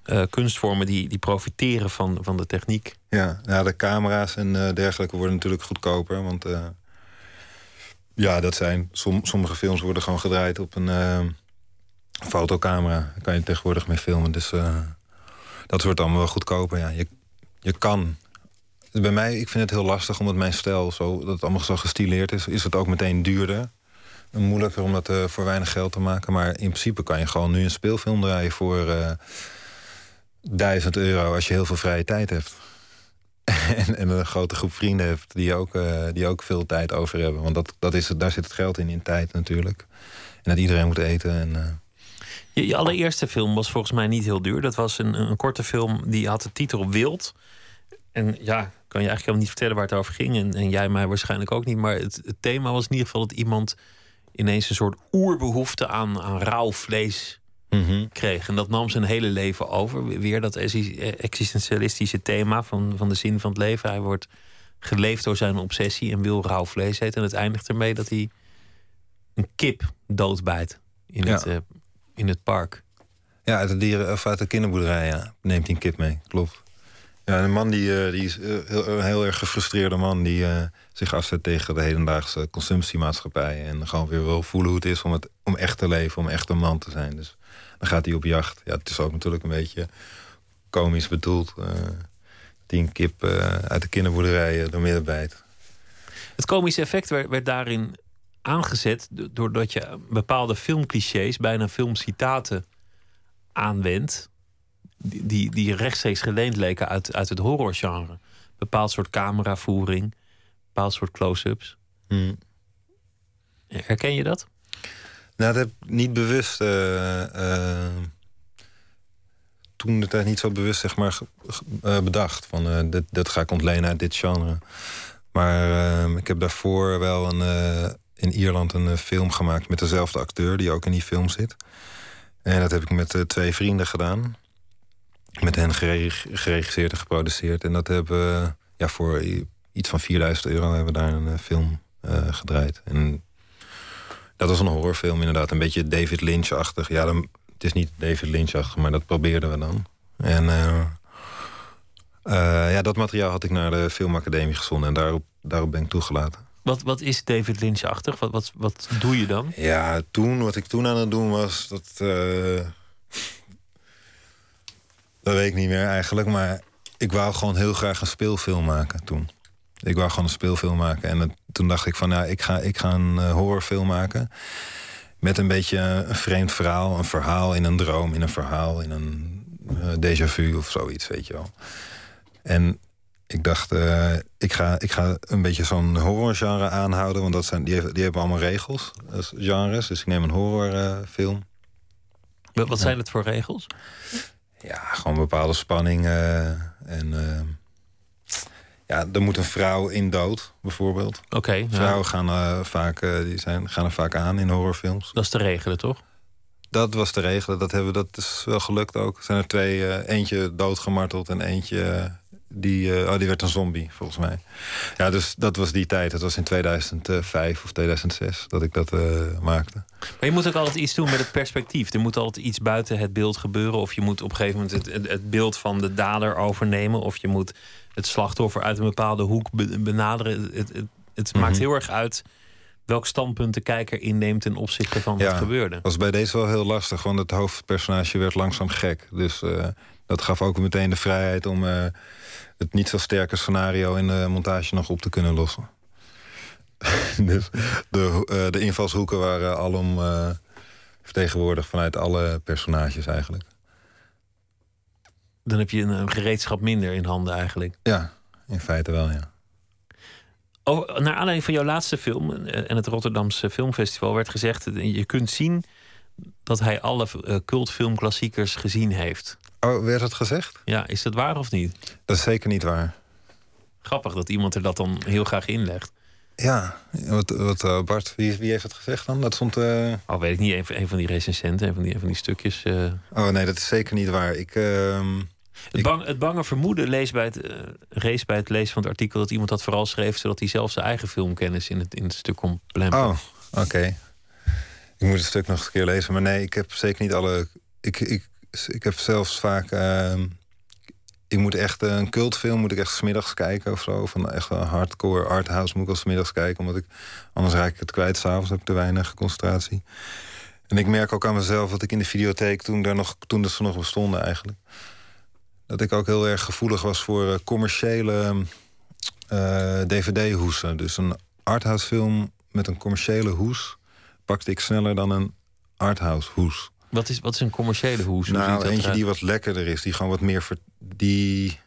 uh, kunstvormen die, die profiteren van, van de techniek.
Ja, ja de camera's en uh, dergelijke worden natuurlijk goedkoper. Want uh, ja, dat zijn. Som, sommige films worden gewoon gedraaid op een fotocamera. Daar kan je tegenwoordig mee filmen. Dus dat wordt allemaal wel goedkoper. Ja, je, je kan. Bij mij, ik vind het heel lastig omdat mijn stijl zo, dat het allemaal zo gestileerd is, is het ook meteen duurder. Moeilijker om dat voor weinig geld te maken. Maar in principe kan je gewoon nu een speelfilm draaien voor duizend euro als je heel veel vrije tijd hebt. en, en, een grote groep vrienden hebt die ook, uh, die ook veel tijd over hebben. Want dat, dat is daar zit het geld in, in tijd natuurlijk. En dat iedereen moet eten. En,
je, je, allereerste film was volgens mij niet heel duur. Dat was een, een korte film die had de titel Wild. En ja, kan je eigenlijk helemaal niet vertellen waar het over ging. En, en jij mij waarschijnlijk ook niet. Maar het, het, thema was in ieder geval dat iemand ineens een soort oerbehoefte aan, aan rauw vlees
Mhm.
kreeg. En dat nam zijn hele leven over. Weer dat exi- existentialistische thema van, van de zin van het leven. Hij wordt geleefd door zijn obsessie en wil rauw vlees eten. En het eindigt ermee dat hij een kip doodbijt in,
Ja.
het, eh, in het park.
Ja, uit de, dieren, of uit de kinderboerderij ja. neemt hij een kip mee, klopt. Ja, een man die, eh, die is eh, heel, een heel erg gefrustreerde man... die eh, zich afzet tegen de hedendaagse consumptiemaatschappij... en gewoon weer wil voelen hoe het is om, om echt te leven, om echt een man te zijn. Dus dan gaat hij op jacht. Ja, het is ook natuurlijk een beetje komisch bedoeld. eh een kip eh, uit de kinderboerderij uh, door midden bijt.
Het komische effect werd, werd daarin aangezet... do- doordat je bepaalde filmclichés, bijna filmcitaten aanwendt... die, die, rechtstreeks geleend leken uit, uit het horrorgenre. Bepaald soort cameravoering, bepaald soort close-ups.
Hmm.
Herken je dat?
Nou, dat heb ik niet bewust. eh, eh, toen de tijd niet zo bewust zeg maar, eh, bedacht. Van dit, dit ga ik ontlenen uit dit genre. Maar ik heb daarvoor wel een, in Ierland een film gemaakt met dezelfde acteur die ook in die film zit. En dat heb ik met twee vrienden gedaan. Met hen gereg- geregisseerd en geproduceerd. En dat hebben we ja, voor iets van 4000 euro hebben we daar een eh, film eh, gedraaid. En dat was een horrorfilm, inderdaad. Een beetje David Lynch-achtig. Ja, dan, het is niet David Lynch-achtig, maar dat probeerden we dan. En eh, ja, dat materiaal had ik naar de filmacademie gezonden. En daarop, daarop ben ik toegelaten.
Wat, wat is David Lynch-achtig? Wat, wat, wat doe je dan?
Ja, toen, wat ik toen aan het doen was, dat... dat weet ik niet meer eigenlijk, maar ik wou gewoon heel graag een speelfilm maken toen. Ik wou gewoon een speelfilm maken. En het- toen dacht ik van, ja, ik ga, ik ga een eh, horrorfilm maken. Met een beetje een vreemd verhaal. Een verhaal in een droom, in een verhaal, in een eh déjà vu of zoiets, weet je wel. En ik dacht, eh, ik, ga, ik ga een beetje zo'n horrorgenre aanhouden. Want dat zijn, die, hebben, die hebben allemaal regels, als genres. Dus ik neem een horrorfilm.
Wat wat zijn het voor regels?
Ja, gewoon bepaalde spanning. eh, en eh, ja, er moet een vrouw in dood, bijvoorbeeld.
Oké.
Vrouwen gaan, eh, vaak, die zijn, gaan er vaak aan in horrorfilms.
dat is te regelen, toch?
Dat was de regelen. Dat, hebben, dat is wel gelukt ook. Er zijn er twee, eentje doodgemarteld en eentje... die, eh, oh, die werd een zombie, volgens mij. Ja, dus dat was die tijd. Dat was in 2005 of 2006 dat ik dat eh, maakte.
Maar je moet ook altijd iets doen met het perspectief. Er moet altijd iets buiten het beeld gebeuren. Of je moet op een gegeven moment het, het, beeld van de dader overnemen. Of je moet het slachtoffer uit een bepaalde hoek be- benaderen. Het, het, het maakt
Mhm.
heel erg uit welk standpunt de kijker inneemt ten opzichte van wat gebeurde.
was bij deze wel heel lastig, want het hoofdpersonage werd langzaam gek. Dus eh, dat gaf ook meteen de vrijheid om eh, het niet zo sterke scenario in de montage nog op te kunnen lossen. dus de, eh, de invalshoeken waren alom eh vertegenwoordigd vanuit alle personages eigenlijk.
Dan heb je een, een gereedschap minder in handen eigenlijk.
Ja, in feite wel, ja.
Oh, naar aanleiding van jouw laatste film en het Rotterdamse Filmfestival werd gezegd: je kunt zien dat hij alle cultfilmklassiekers gezien heeft.
Oh, werd dat gezegd?
Ja, is dat waar of niet?
Dat is zeker niet waar.
Grappig dat iemand er dat dan heel graag inlegt.
Ja, wat, wat eh, Bart, wie, wie heeft dat gezegd dan? Dat stond. eh,
Al weet ik niet, een, van- een van die recensenten, een van die, een van die stukjes. eh.
Oh nee, dat is zeker niet waar. Ik. ehm,
Het, bang, het bange vermoeden lees bij het, rees bij het lezen van het artikel dat iemand dat vooral schreef zodat hij zelf zijn eigen filmkennis in het, in het stuk kon.
Oh, oké. Ik moet het stuk nog eens een keer lezen. Maar nee, ik heb zeker niet alle. Ik, ik, ik heb zelfs vaak. ehm, ik moet echt eh, een cultfilm moet ik echt smiddags kijken of zo. Van echt een hardcore arthouse moet ik al smiddags kijken. Omdat ik anders raak ik het kwijt. S'avonds heb ik te weinig concentratie. En ik merk ook aan mezelf dat ik in de videotheek toen daar nog toen dat ze nog bestonden eigenlijk. Dat ik ook heel erg gevoelig was voor eh, commerciële eh, DVD-hoesen. Dus een arthouse film met een commerciële hoes pakte ik sneller dan een arthouse hoes.
Wat, is, wat is een commerciële hoes? Hoe
Nou,
dat
eentje
eruit?
die wat lekkerder is, die gewoon wat meer ver- die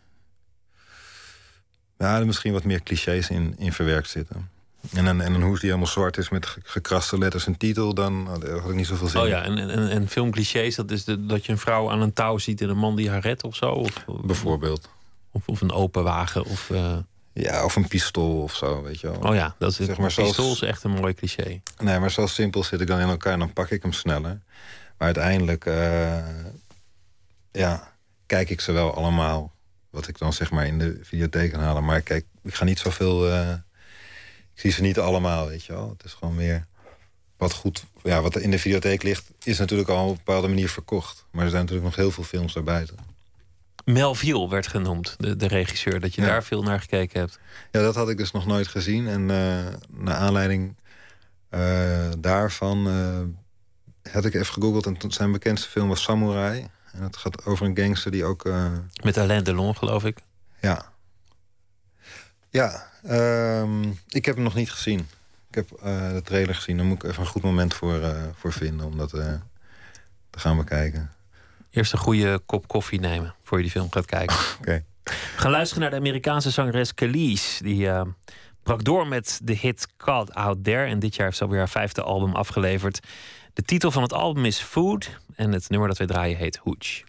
ja, er misschien wat meer clichés in, in verwerkt zitten. En een, en een hoes die helemaal zwart is met ge- gekraste letters en titel, dan had had ik niet zoveel zin.
Oh ja, en, en, en filmclichés, dat is de, dat je een vrouw aan een touw ziet en een man die haar redt of zo? Of,
Bijvoorbeeld.
Of, of een open wagen. Of, eh,
Ja, of een pistool of zo, weet je wel.
Oh ja, dat is,
Zeg maar
pistool is echt een mooi cliché.
Nee, maar zo simpel zit ik dan in elkaar en dan pak ik hem sneller. Maar uiteindelijk, eh, ja, kijk ik ze wel allemaal. Wat ik dan zeg maar in de videotheek kan halen. Maar kijk, ik ga niet zoveel... eh, ik zie ze niet allemaal, weet je wel. Het is gewoon meer wat goed... Ja, wat er in de videotheek ligt, is natuurlijk al op een bepaalde manier verkocht. Maar er zijn natuurlijk nog heel veel films daarbuiten.
Melville werd genoemd, de, de regisseur. Dat je
Ja.
daar veel naar gekeken hebt.
Ja, dat had ik dus nog nooit gezien. En eh naar aanleiding daarvan had ik even gegoogeld. En zijn bekendste film was Samurai. En het gaat over een gangster die ook... eh,
Met Alain Delon, geloof ik.
ja. Ja, ehm, ik heb hem nog niet gezien. Ik heb eh, de trailer gezien. Daar moet ik even een goed moment voor, eh, voor vinden om dat te gaan bekijken.
Eerst een goede kop koffie nemen voor je die film gaat kijken.
Oké.
We gaan luisteren naar de Amerikaanse zangeres Khalees. Die eh, brak door met de hit Called Out There. En dit jaar heeft ze alweer haar vijfde album afgeleverd. De titel van het album is Food. En het nummer dat wij draaien heet Hooch.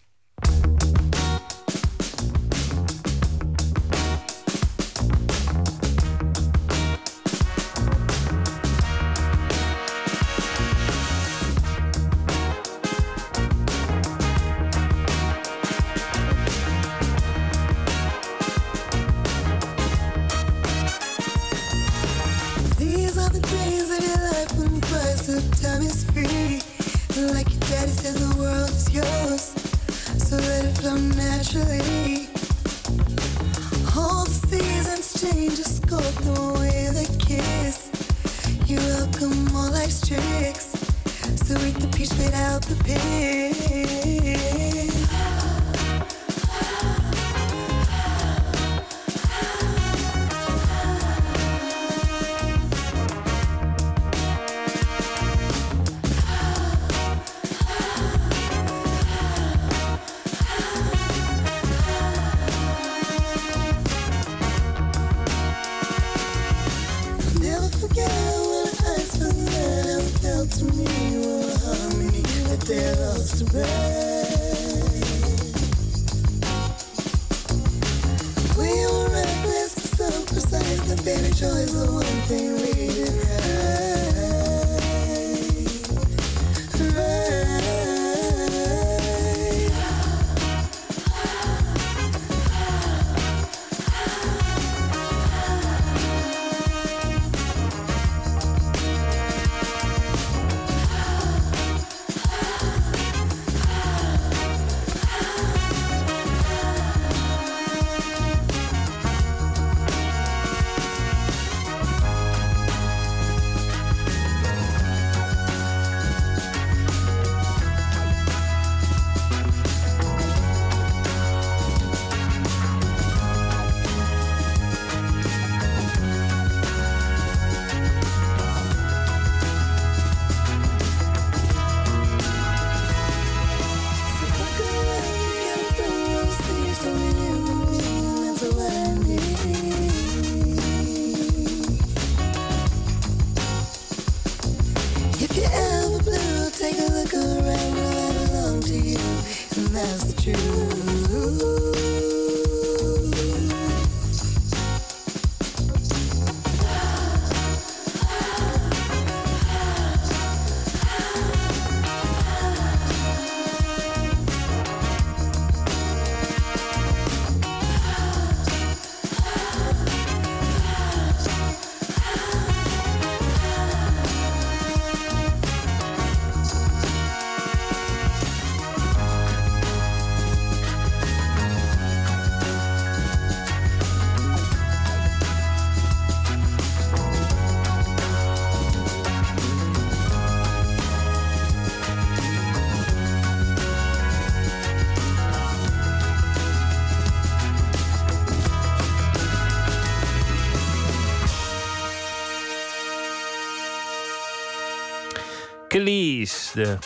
Khalees, de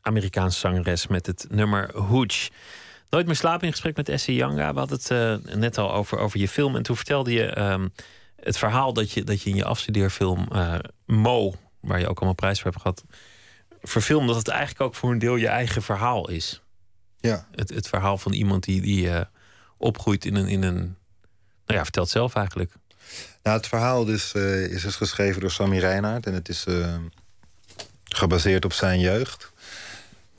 Amerikaanse zangeres met het nummer Hooch. Nooit meer slapen in gesprek met Essie Yanga. We hadden het eh, net al over, over je film. En toen vertelde je ehm, het verhaal dat je, dat je in je afstudeerfilm eh, Mo, waar je ook allemaal prijs voor hebt gehad, verfilmde. Dat het eigenlijk ook voor een deel je eigen verhaal is.
Ja.
Het, het verhaal van iemand die, die eh, opgroeit in een, in een Nou ja, vertel het zelf eigenlijk.
Nou, het verhaal dus, is dus geschreven door Sammy Reinhardt. En het is gebaseerd op zijn jeugd.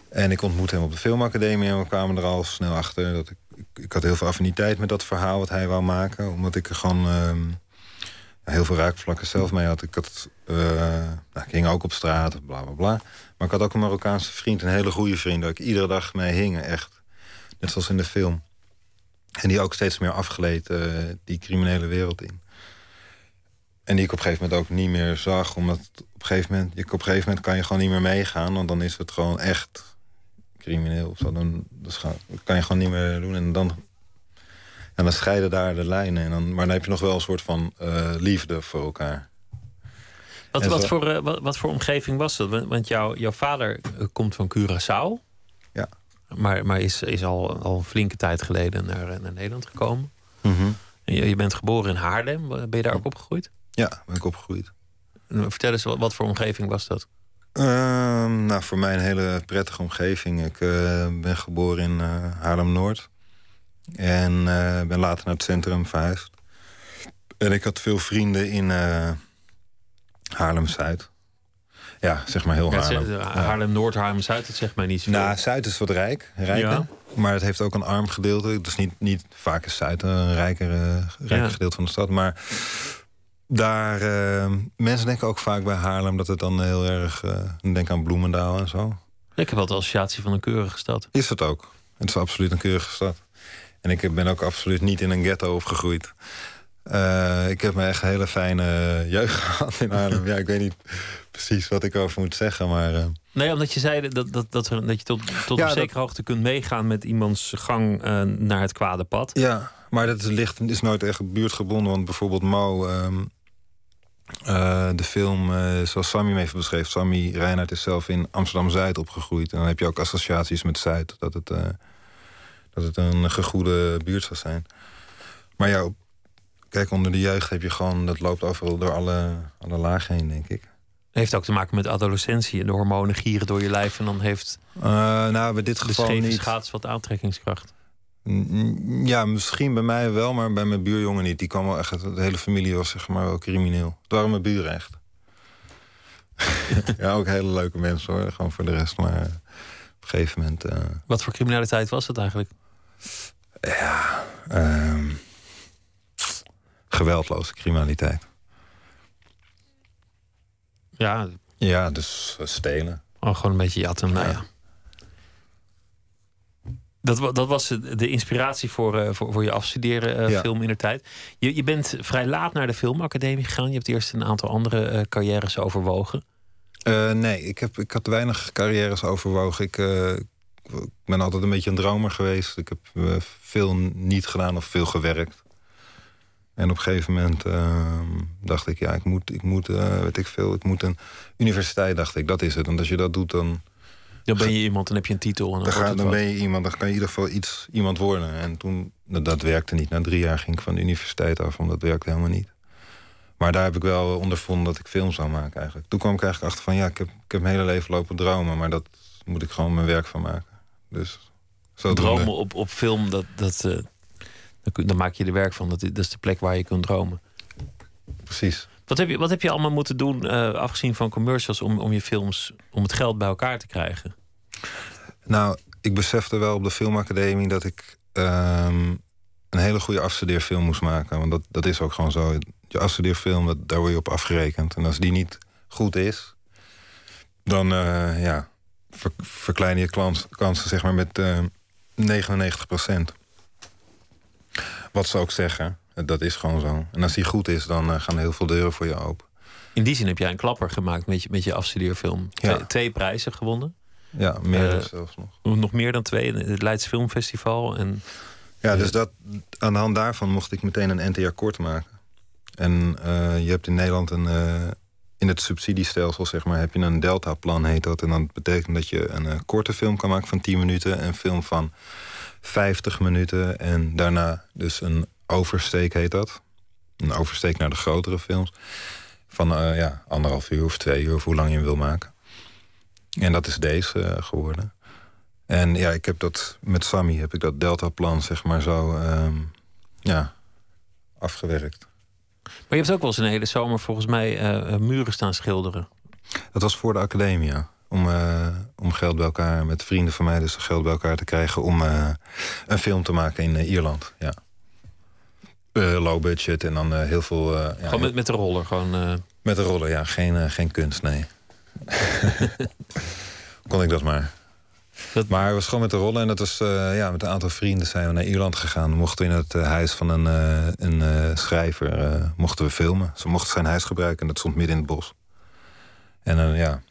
En ik ontmoette hem op de filmacademie en we kwamen er al snel achter dat ik, ik, had heel veel affiniteit met dat verhaal wat hij wou maken. Omdat ik er gewoon ehm, heel veel raakvlakken zelf mee had. Ik, had, eh, nou, ik ging ook op straat, bla bla bla. Maar ik had ook een Marokkaanse vriend, een hele goede vriend, waar ik iedere dag mee hing, echt. Net zoals in de film. En die ook steeds meer afgeleed eh, die criminele wereld in. En die ik op een gegeven moment ook niet meer zag. Omdat een gegeven moment, je, op een gegeven moment kan je gewoon niet meer meegaan. Want dan is het gewoon echt crimineel of zo. Dan, dus ga- kan je gewoon niet meer doen. En dan, en dan scheiden daar de lijnen. En dan, maar dan heb je nog wel een soort van eh, liefde voor elkaar.
Wat, voor, eh, wat, wat voor omgeving was dat? Want, jouw, jouw vader eh, komt van Curaçao.
Ja.
Maar, maar is, is al, al een flinke tijd geleden naar, naar Nederland gekomen. En je, je bent geboren in Haarlem. Ben je daar ook opgegroeid?
Ja, ben ik opgegroeid.
Vertel eens, wat, wat voor omgeving was dat?
Ehm, nou, voor mij een hele prettige omgeving. Ik eh, ben geboren in eh, Haarlem-Noord. En eh, ben later naar het centrum verhuisd. En ik had veel vrienden in Haarlem-Zuid. Ja, zeg maar heel Haarlem. Ja.
Haarlem-Noord, Haarlem-Zuid, dat zegt mij niet zoveel.
Nou, Zuid is wat rijk, rijker.
Ja.
Maar het heeft ook een arm gedeelte. Dus niet, niet vaak is Zuid een rijker, rijker
Ja.
gedeelte van de stad. Maar daar, eh, mensen denken ook vaak bij Haarlem dat het dan heel erg... eh denk aan Bloemendaal en zo.
Ik heb wel de associatie van een keurige stad.
Is het ook. Het is absoluut een keurige stad. En ik ben ook absoluut niet in een ghetto opgegroeid. Eh, ik heb me echt een hele fijne jeugd gehad in Haarlem. Ja, ik weet niet precies wat ik over moet zeggen, maar...
Nee, omdat je zei dat, dat, dat, dat je tot, tot
Ja,
op
dat-
zekere hoogte kunt meegaan met iemands gang naar het kwade pad.
Ja, maar dat is, ligt, is nooit echt buurtgebonden. Want bijvoorbeeld Mo, ehm, eh, de film eh, zoals Sammy hem even beschreef. Sammy Reinhardt is zelf in Amsterdam-Zuid opgegroeid. En dan heb je ook associaties met Zuid. Dat het, eh, dat het een gegoede buurt zou zijn. Maar ja, kijk, onder de jeugd heb je gewoon... Dat loopt overal door alle, alle lagen heen, denk ik.
Heeft ook te maken met adolescentie. En de hormonen gieren door je lijf. En dan heeft
nou, bij dit
de
geval
scheve
niet.
schaats wat aantrekkingskracht.
Ja, misschien bij mij wel, maar bij mijn buurjongen niet. Die kwam wel echt, de hele familie was zeg maar wel crimineel. Het waren mijn buren echt. ja, ook hele leuke mensen hoor, gewoon voor de rest. Maar eh, op een gegeven moment, eh,
Wat voor criminaliteit was dat eigenlijk?
ja, ehm, geweldloze criminaliteit.
Ja,
Ja, dus eh, stelen.
oh, gewoon een beetje jatten. Nou ja. Dat, dat was de inspiratie voor, eh, voor, voor je afstuderen eh,
Ja.
film in de tijd. Je, je bent vrij laat naar de filmacademie gegaan. Je hebt eerst een aantal andere eh, carrières overwogen.
Nee, ik, heb, ik had weinig carrières overwogen. Ik, ik ben altijd een beetje een dromer geweest. Ik heb veel niet gedaan of veel gewerkt. En op een gegeven moment eh, dacht ik, ja, ik moet, ik moet eh, weet ik veel, ik moet een universiteit, dacht ik, dat is het. Want als je dat doet, dan,
Dan ben je iemand en heb je een titel. En dan
dan, ga, dan ben je iemand, dan kan je in ieder geval iets, iemand worden. En toen, dat, dat werkte niet. Na drie jaar ging ik van de universiteit af, want dat werkte helemaal niet. Maar daar heb ik wel ondervonden dat ik film zou maken eigenlijk. Toen kwam ik eigenlijk achter van, ja, ik heb, ik heb mijn hele leven lopen dromen. Maar dat moet ik gewoon mijn werk van maken. Dus zo
dromen op, op film, dat, dat, eh, dan, kun- dan maak je er werk van. Dat, dat is de plek waar je kunt dromen.
Precies.
Wat heb je, wat heb je allemaal moeten doen, eh, afgezien van commercials, om, om je films, om het geld bij elkaar te krijgen?
Nou, ik besefte wel op de filmacademie dat ik ehm, een hele goede afstudeerfilm moest maken. Want dat, dat is ook gewoon zo. Je afstudeerfilm, dat, daar word je op afgerekend. En als die niet goed is, dan eh, ja, ver- verklein je klans, kansen zeg maar met eh 99% Wat ze ook zeggen, dat is gewoon zo. En als die goed is, dan eh, gaan heel veel deuren voor je open.
In die zin heb jij een klapper gemaakt met je, met je afstudeerfilm.
Ja.
Twee, twee prijzen gewonnen.
Ja, meer
Eh,
zelfs nog.
Nog meer dan twee. Het Leids Filmfestival. En
Ja, dus dat, aan de hand daarvan mocht ik meteen een NTR kort maken. En eh, je hebt in Nederland een. eh, in het subsidiestelsel, zeg maar, heb je een deltaplan, heet dat. En dat betekent dat je een eh, korte film kan maken van 10 minuten, een film van 50 minuten. En daarna dus een oversteek heet dat. Een oversteek naar de grotere films. Van eh, ja, anderhalf uur of twee uur, of hoe lang je hem wil maken. En dat is deze eh, geworden. En ja, ik heb dat met Sammy heb ik dat deltaplan zeg maar zo ehm, ja, afgewerkt.
Maar je hebt ook wel eens een hele zomer volgens mij eh, muren staan schilderen.
Dat was voor de academie, ja. Om, om geld bij elkaar, met vrienden van mij dus geld bij elkaar te krijgen... om een film te maken in Ierland, ja. Eh, low budget en dan eh, heel veel... eh, ja,
gewoon met, met de roller. Gewoon,
Met de rollen, ja. Geen, geen kunst, nee. Kon ik dat maar. Maar het was gewoon met de rollen. En dat was, ja, met een aantal vrienden zijn we naar Ierland gegaan. We mochten in het huis van een, een schrijver mochten we filmen. Ze mochten zijn huis gebruiken en dat stond midden in het bos. En dan ja,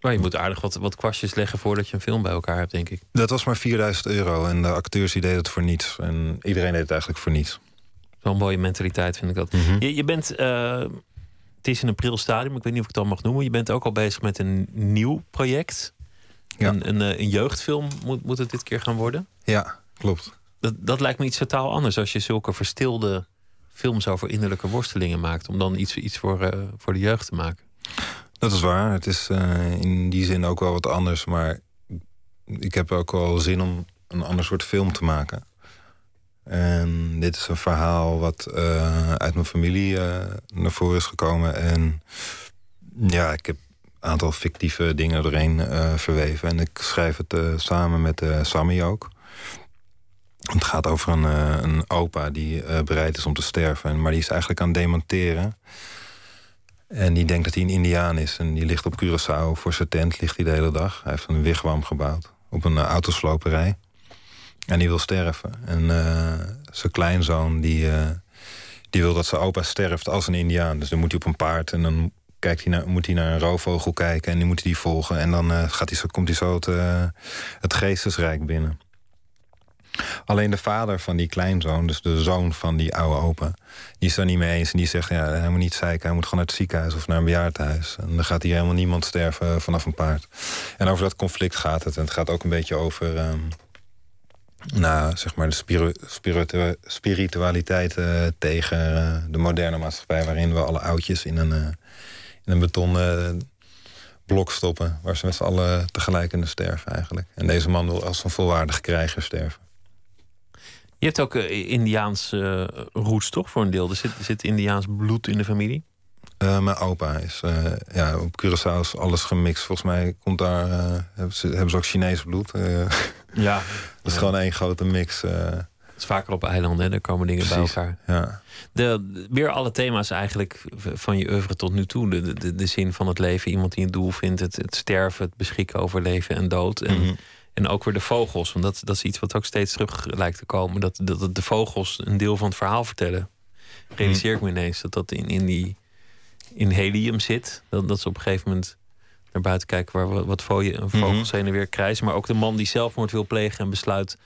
maar je moet aardig wat, wat kwastjes leggen voordat je een film bij elkaar hebt, denk ik.
dat was maar 4000 euro. En de acteurs die deden het voor niets. En iedereen deed het eigenlijk voor niets.
Een mooie mentaliteit, vind ik dat.
Mhm.
je, je bent, eh, het is in een pril stadium, ik weet niet of ik het dan mag noemen. Je bent ook al bezig met een nieuw project.
Ja.
Een, een, eh, een jeugdfilm moet, moet het dit keer gaan worden.
Ja, klopt.
Dat, dat lijkt me iets totaal anders als je zulke verstilde films over innerlijke worstelingen maakt. Om dan iets, iets voor, eh, voor de jeugd te maken.
Dat is waar. Het is in die zin ook wel wat anders. Maar ik heb ook wel zin om een ander soort film te maken. En dit is een verhaal wat eh, uit mijn familie eh, naar voren is gekomen. En ja, ik heb een aantal fictieve dingen doorheen eh, verweven. En ik schrijf het samen met Sammy ook. Het gaat over een, een opa die bereid is om te sterven. Maar die is eigenlijk aan het demonteren. En die denkt dat hij een indiaan is. En die ligt op Curaçao voor zijn tent, ligt hij de hele dag. Hij heeft een wigwam gebouwd op een autosloperij. En die wil sterven. En eh, zijn kleinzoon die, eh, die wil dat zijn opa sterft als een indiaan. Dus dan moet hij op een paard en dan kijkt hij naar, moet hij naar een roofvogel kijken... en die moet hij die volgen. En dan eh, gaat hij zo, komt hij zo het, het geestesrijk binnen. Alleen de vader van die kleinzoon, dus de zoon van die oude opa... die is daar niet mee eens en die zegt... Ja, hij moet niet zeiken, hij moet gewoon naar het ziekenhuis of naar een bejaardenhuis. En dan gaat hier helemaal niemand sterven vanaf een paard. En over dat conflict gaat het. En het gaat ook een beetje over... ehm, nou, zeg maar de spiru- spiritu- spiritualiteit eh, tegen eh, de moderne maatschappij... waarin we alle oudjes in een, eh, in een betonnen blok stoppen... waar ze met z'n allen tegelijk kunnen sterven eigenlijk. En deze man wil als een volwaardig krijger sterven.
Je hebt ook Indiaans eh, roots, toch? Voor een deel. Er zit Indiaans bloed in de familie.
Eh, mijn opa is... eh, ja, op Curaçao is alles gemixt. Volgens mij komt daar... eh, hebben, ze, hebben ze ook Chinees bloed.
Ja.
dat is gewoon één grote mix.
Het is vaker op eilanden, hè? daar komen dingen
Precies,
bij elkaar.
Ja.
De, weer alle thema's eigenlijk van je oeuvre tot nu toe. De, de, de zin van het leven, iemand die een doel vindt, het, het sterven, het beschikken over leven en dood. En,
Mhm.
en ook weer de vogels, want dat, dat is iets wat ook steeds terug lijkt te komen. Dat, dat, dat de vogels een deel van het verhaal vertellen. Realiseer ik me ineens dat dat in, in, die, in helium zit. Dat, dat ze op een gegeven moment naar buiten kijken waar wat, vo- vogels heen en weer krijsen. Maar ook de man die zelfmoord wil plegen en besluit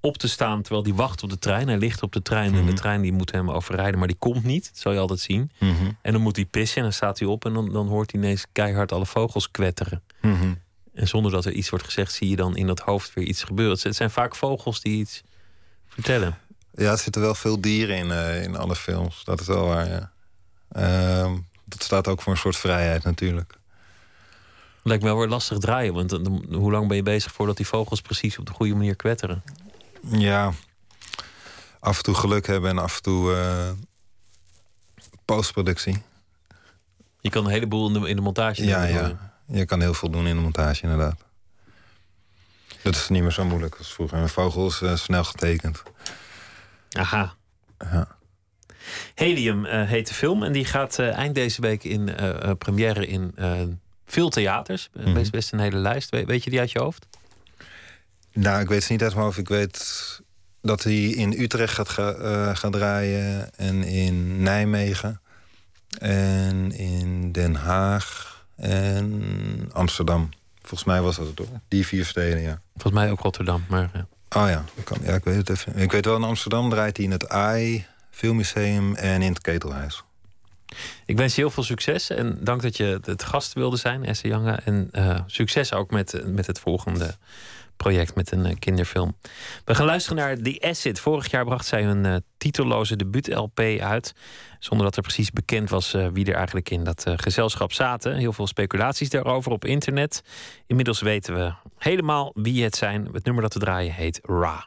op te staan terwijl die wacht op de trein. Hij ligt op de trein en de trein die moet hem overrijden, maar die komt niet. Dat zal je altijd zien.
Mhm.
En dan moet hij pissen en dan staat hij op en dan, dan hoort hij ineens keihard alle vogels kwetteren.
Mhm.
En zonder dat er iets wordt gezegd, zie je dan in dat hoofd weer iets gebeuren. Het zijn vaak vogels die iets vertellen.
Ja, er zitten wel veel dieren in, eh, in alle films. Dat is wel waar, ja. Ehm, dat staat ook voor een soort vrijheid natuurlijk.
Lijkt me wel weer lastig draaien, want dan- hoe lang ben je bezig voordat die vogels precies op de goede manier kwetteren?
Ja, af en toe geluk hebben en af en toe eh, postproductie.
Je kan een heleboel in de, in de montage
Ja,
doen.
ja. Je kan heel veel doen in de montage, inderdaad. Dat is niet meer zo moeilijk als vroeger. Een vogel is eh, snel getekend.
Aha.
Ja.
Helium eh, heet de film en die gaat eh, eind deze week in eh, première in veel theaters. Eh,
Mhm.
Best, best een hele lijst. We- weet je die uit je hoofd?
Nou, ik weet het niet uit mijn hoofd. Ik weet dat hij in Utrecht gaat ga- gaan draaien. En in Nijmegen. En in Den Haag. En Amsterdam. Volgens mij was dat het hoor. Die vier steden, ja.
Volgens mij ook Rotterdam. Maar, eh,
Oh ja, kan, ja, ik weet het even. Ik weet wel, in Amsterdam draait hij in het AI Filmmuseum en in het Ketelhuis.
Ik wens je heel veel succes en dank dat je het gast wilde zijn, Esse. En eh, succes ook met, met het volgende project met een eh, kinderfilm. We gaan luisteren naar The Acid. Vorig jaar bracht zij een eh, titelloze debuut-LP uit. Zonder dat er precies bekend was wie er eigenlijk in dat gezelschap zaten. Heel veel speculaties daarover op internet. Inmiddels weten we helemaal wie het zijn. Het nummer dat we draaien heet Ra.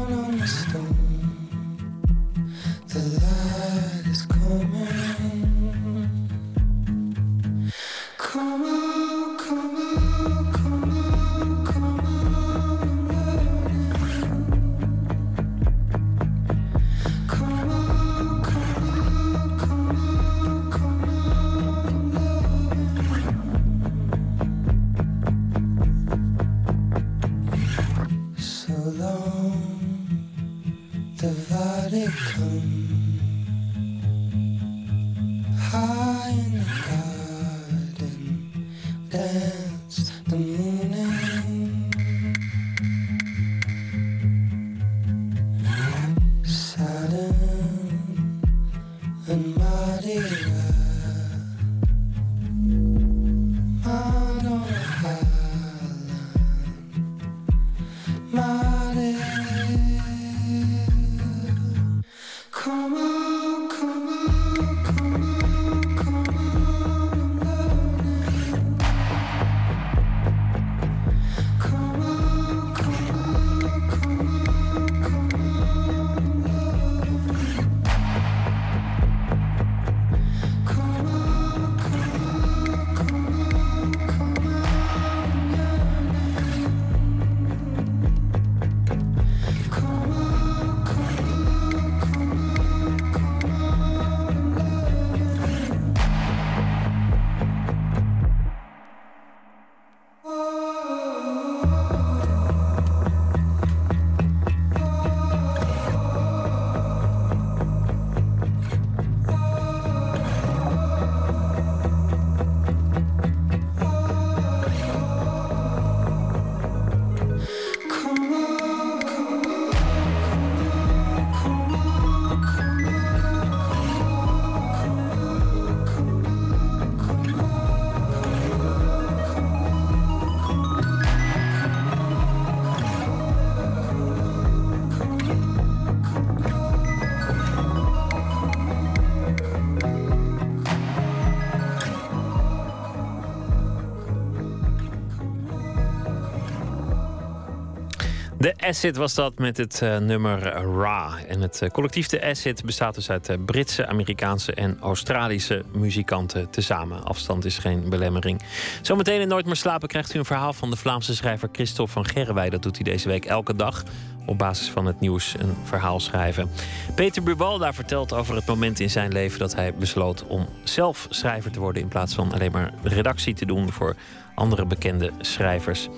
De Acid was dat met het eh, nummer Ra. En het eh, collectief De Acid bestaat dus uit eh, Britse, Amerikaanse en Australische muzikanten tezamen. Afstand is geen belemmering. Zometeen in Nooit meer slapen krijgt u een verhaal van de Vlaamse schrijver Christophe van Gerwij. Dat doet hij deze week elke dag. Op basis van het nieuws een verhaal schrijven. Peter Buwalda vertelt over het moment in zijn leven dat hij besloot om zelf schrijver te worden. In plaats van alleen maar redactie te doen voor andere bekende schrijvers.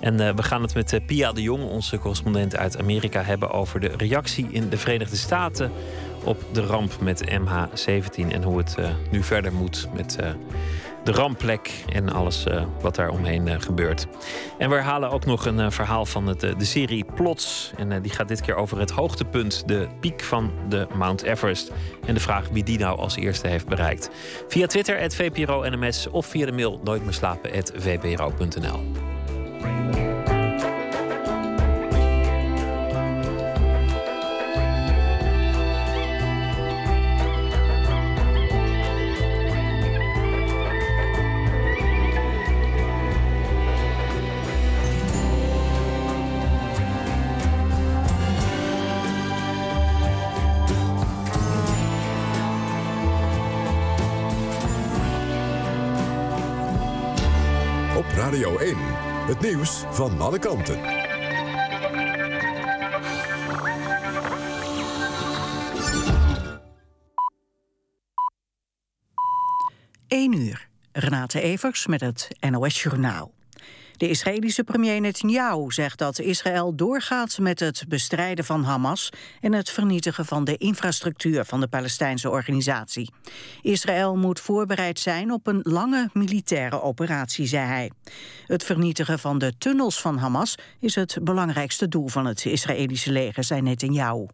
En eh, we gaan het met eh, Pia de Jong, onze correspondent uit Amerika, hebben over de reactie in de Verenigde Staten op de ramp met MH17 en hoe het eh, nu verder moet met de rampplek en alles wat daar omheen gebeurt. En we herhalen ook nog een verhaal van het, de serie Plots. En die gaat dit keer over het hoogtepunt, de piek van de Mount Everest. En de vraag wie die nou als eerste heeft bereikt. Via Twitter, het VPRO NMS of via de mail nooit meer
het nieuws van alle kanten.
1 uur. Renate Evers met het NOS Journaal. De Israëlische premier Netanyahu zegt dat Israël doorgaat met het bestrijden van Hamas en het vernietigen van de infrastructuur van de Palestijnse organisatie. Israël moet voorbereid zijn op een lange militaire operatie, zei hij. Het vernietigen van de tunnels van Hamas is het belangrijkste doel van het Israëlische leger, zei Netanyahu.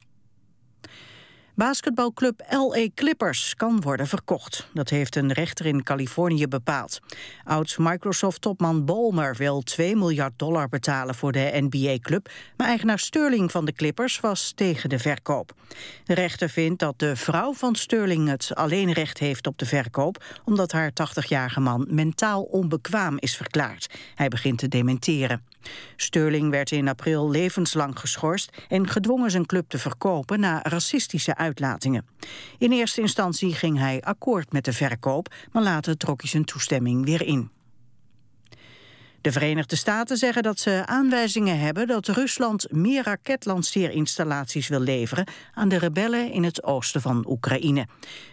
Basketbalclub LA Clippers kan worden verkocht. Dat heeft een rechter in Californië bepaald. Oud-Microsoft-topman Bolmer wil 2 miljard dollar betalen voor de NBA-club... maar eigenaar Sterling van de Clippers was tegen de verkoop. De rechter vindt dat de vrouw van Sterling het alleen recht heeft op de verkoop... omdat haar 80-jarige man mentaal onbekwaam is verklaard. Hij begint te dementeren. Sterling werd in april levenslang geschorst en gedwongen zijn club te verkopen na racistische uitlatingen. In eerste instantie ging hij akkoord met de verkoop, maar later trok hij zijn toestemming weer in. De Verenigde Staten zeggen dat ze aanwijzingen hebben dat Rusland meer raketlanceerinstallaties wil leveren aan de rebellen in het oosten van Oekraïne.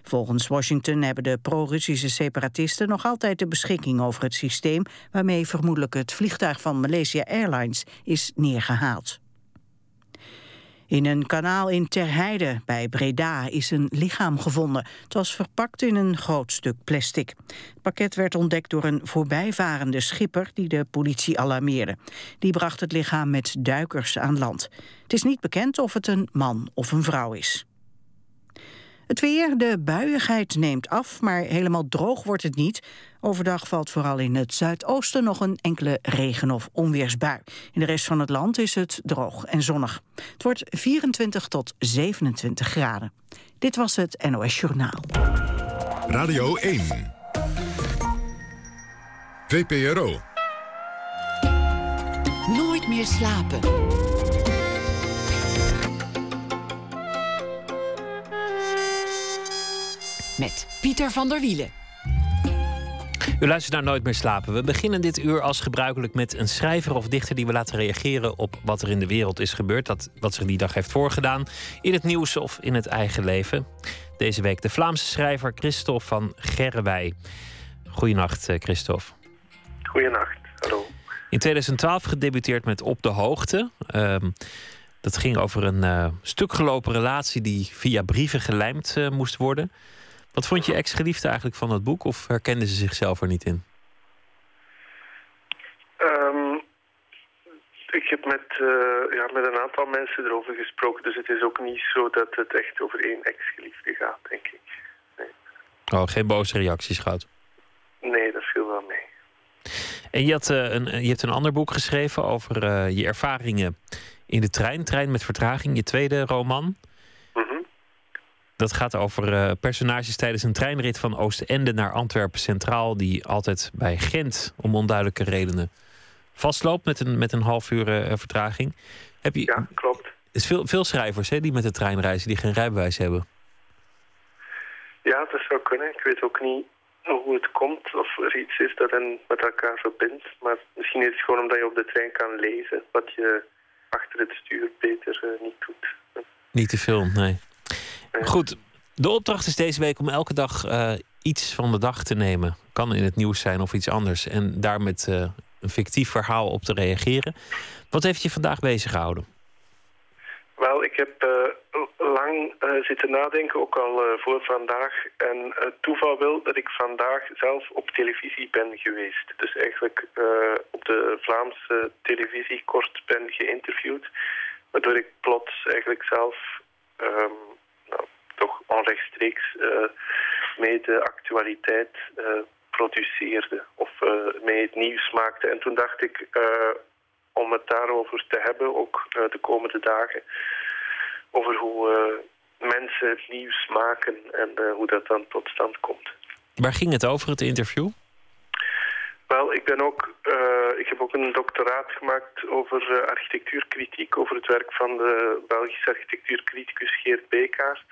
Volgens Washington hebben de pro-Russische separatisten nog altijd de beschikking over het systeem waarmee vermoedelijk het vliegtuig van Malaysia Airlines is neergehaald. In een kanaal in Terheide bij Breda is een lichaam gevonden. Het was verpakt in een groot stuk plastic. Het pakket werd ontdekt door een voorbijvarende schipper die de politie alarmeerde. Die bracht het lichaam met duikers aan land. Het is niet bekend of het een man of een vrouw is. Het weer, de buiigheid neemt af, maar helemaal droog wordt het niet. Overdag valt vooral in het zuidoosten nog een enkele regen- of onweersbui. In de rest van het land is het droog en zonnig. Het wordt 24 tot 27 graden. Dit was het NOS Journaal.
Radio 1. VPRO.
Nooit meer slapen. Met Pieter van der Wielen.
U luistert naar Nooit meer slapen. We beginnen dit uur als gebruikelijk met een schrijver of dichter die we laten reageren op wat er in de wereld is gebeurd. Dat, wat zich die dag heeft voorgedaan. In het nieuws of in het eigen leven. Deze week de Vlaamse schrijver Christophe van Gerrewij. Goedenacht, eh, Christophe.
Goedenacht, hallo.
In 2012 gedebuteerd met Op de Hoogte. Ehm, dat ging over een uh, stukgelopen relatie die via brieven gelijmd uh, moest worden. Wat vond je ex-geliefde eigenlijk van dat boek? Of herkende ze zichzelf er niet in?
Um, ik heb met, uh, ja, met een aantal mensen erover gesproken. Dus het is ook niet zo dat het echt over één ex-geliefde gaat, denk ik. Nee.
Oh, geen boze reacties gehad?
Nee, dat viel wel mee.
En je, had, uh, een, je hebt een ander boek geschreven over uh, je ervaringen in de trein. Trein met vertraging, je tweede roman. Dat gaat over uh, personages tijdens een treinrit van Oostende naar Antwerpen Centraal. die altijd bij Gent om onduidelijke redenen vastloopt met een, met een half uur uh, vertraging.
Heb je, ja, klopt. Er
is veel, veel schrijvers hè, die met de trein reizen die geen rijbewijs hebben.
Ja, dat zou kunnen. Ik weet ook niet hoe het komt of er iets is dat hen met elkaar verbindt. Maar misschien is het gewoon omdat je op de trein kan lezen wat je achter het stuur beter uh, niet doet.
Niet te veel, nee. Goed, de opdracht is deze week om elke dag uh, iets van de dag te nemen. Kan in het nieuws zijn of iets anders. En daar met uh, een fictief verhaal op te reageren. Wat heeft je vandaag bezig gehouden?
Wel, ik heb uh, lang zitten nadenken, ook al voor vandaag. En het toeval wil dat ik vandaag zelf op televisie ben geweest. Dus eigenlijk op de Vlaamse televisie kort ben geïnterviewd. Waardoor ik plots eigenlijk zelf nou, toch onrechtstreeks uh, mee de actualiteit uh, produceerde of uh, mee het nieuws maakte. En toen dacht ik, om het daarover te hebben, ook de komende dagen, over hoe mensen het nieuws maken en hoe dat dan tot stand komt.
Waar ging het over, het interview?
Wel, ik, ben ook, uh, ik heb ook een doctoraat gemaakt over uh, architectuurkritiek, over het werk van de Belgische architectuurcriticus Geert Bekaert.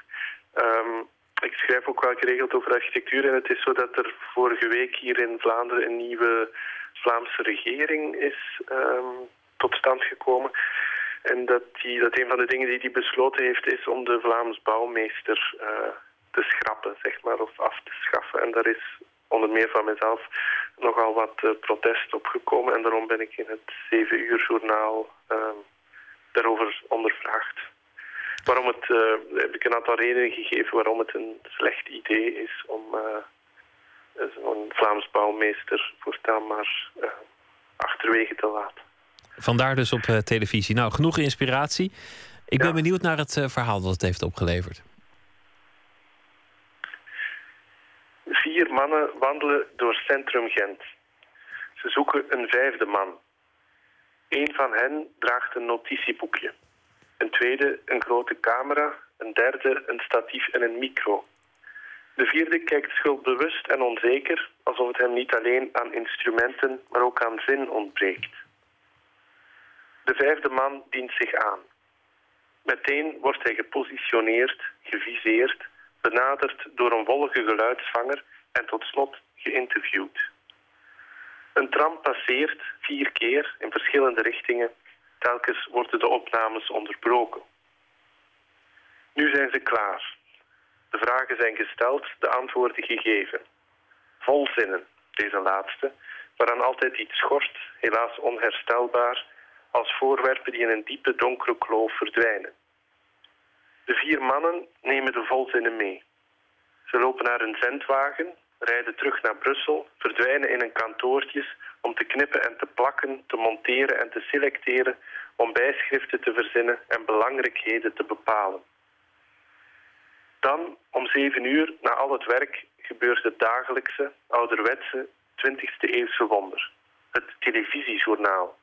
Um, ik schrijf ook wel geregeld over architectuur en het is zo dat er vorige week hier in Vlaanderen een nieuwe Vlaamse regering is um, tot stand gekomen. En dat, die, dat een van de dingen die hij besloten heeft is om de Vlaams bouwmeester uh, te schrappen, zeg maar, of af te schaffen. En daar is onder meer van mezelf nogal wat uh, protest opgekomen. En daarom ben ik in het 7 uur journaal uh, daarover ondervraagd waarom het, eh, heb ik een aantal redenen gegeven waarom het een slecht idee is om uh, zo'n Vlaams bouwmeester voortaan maar achterwege te laten.
Vandaar dus op televisie. Nou, genoeg inspiratie. Ik ben benieuwd naar het verhaal dat het heeft opgeleverd.
Vier mannen wandelen door centrum Gent. Ze zoeken een vijfde man. Een van hen draagt een notitieboekje. Een tweede een grote camera. Een derde een statief en een micro. De vierde kijkt schuldbewust en onzeker, alsof het hem niet alleen aan instrumenten, maar ook aan zin ontbreekt. De vijfde man dient zich aan. Meteen wordt hij gepositioneerd, geviseerd, benaderd door een wollige geluidsvanger en tot slot geïnterviewd. Een tram passeert vier keer in verschillende richtingen. Telkens worden de opnames onderbroken. Nu zijn ze klaar. De vragen zijn gesteld, de antwoorden gegeven. Volzinnen, deze laatste, waaraan altijd iets schort, helaas onherstelbaar, als voorwerpen die in een diepe donkere kloof verdwijnen. De vier mannen nemen de volzinnen mee. Ze lopen naar een zendwagen, rijden terug naar Brussel, verdwijnen in een kantoortjes om te knippen en te plakken, te monteren en te selecteren, om bijschriften te verzinnen en belangrijkheden te bepalen. Dan, om zeven uur, na al het werk, gebeurt het dagelijkse, ouderwetse, 20e eeuwse wonder. Het televisiejournaal.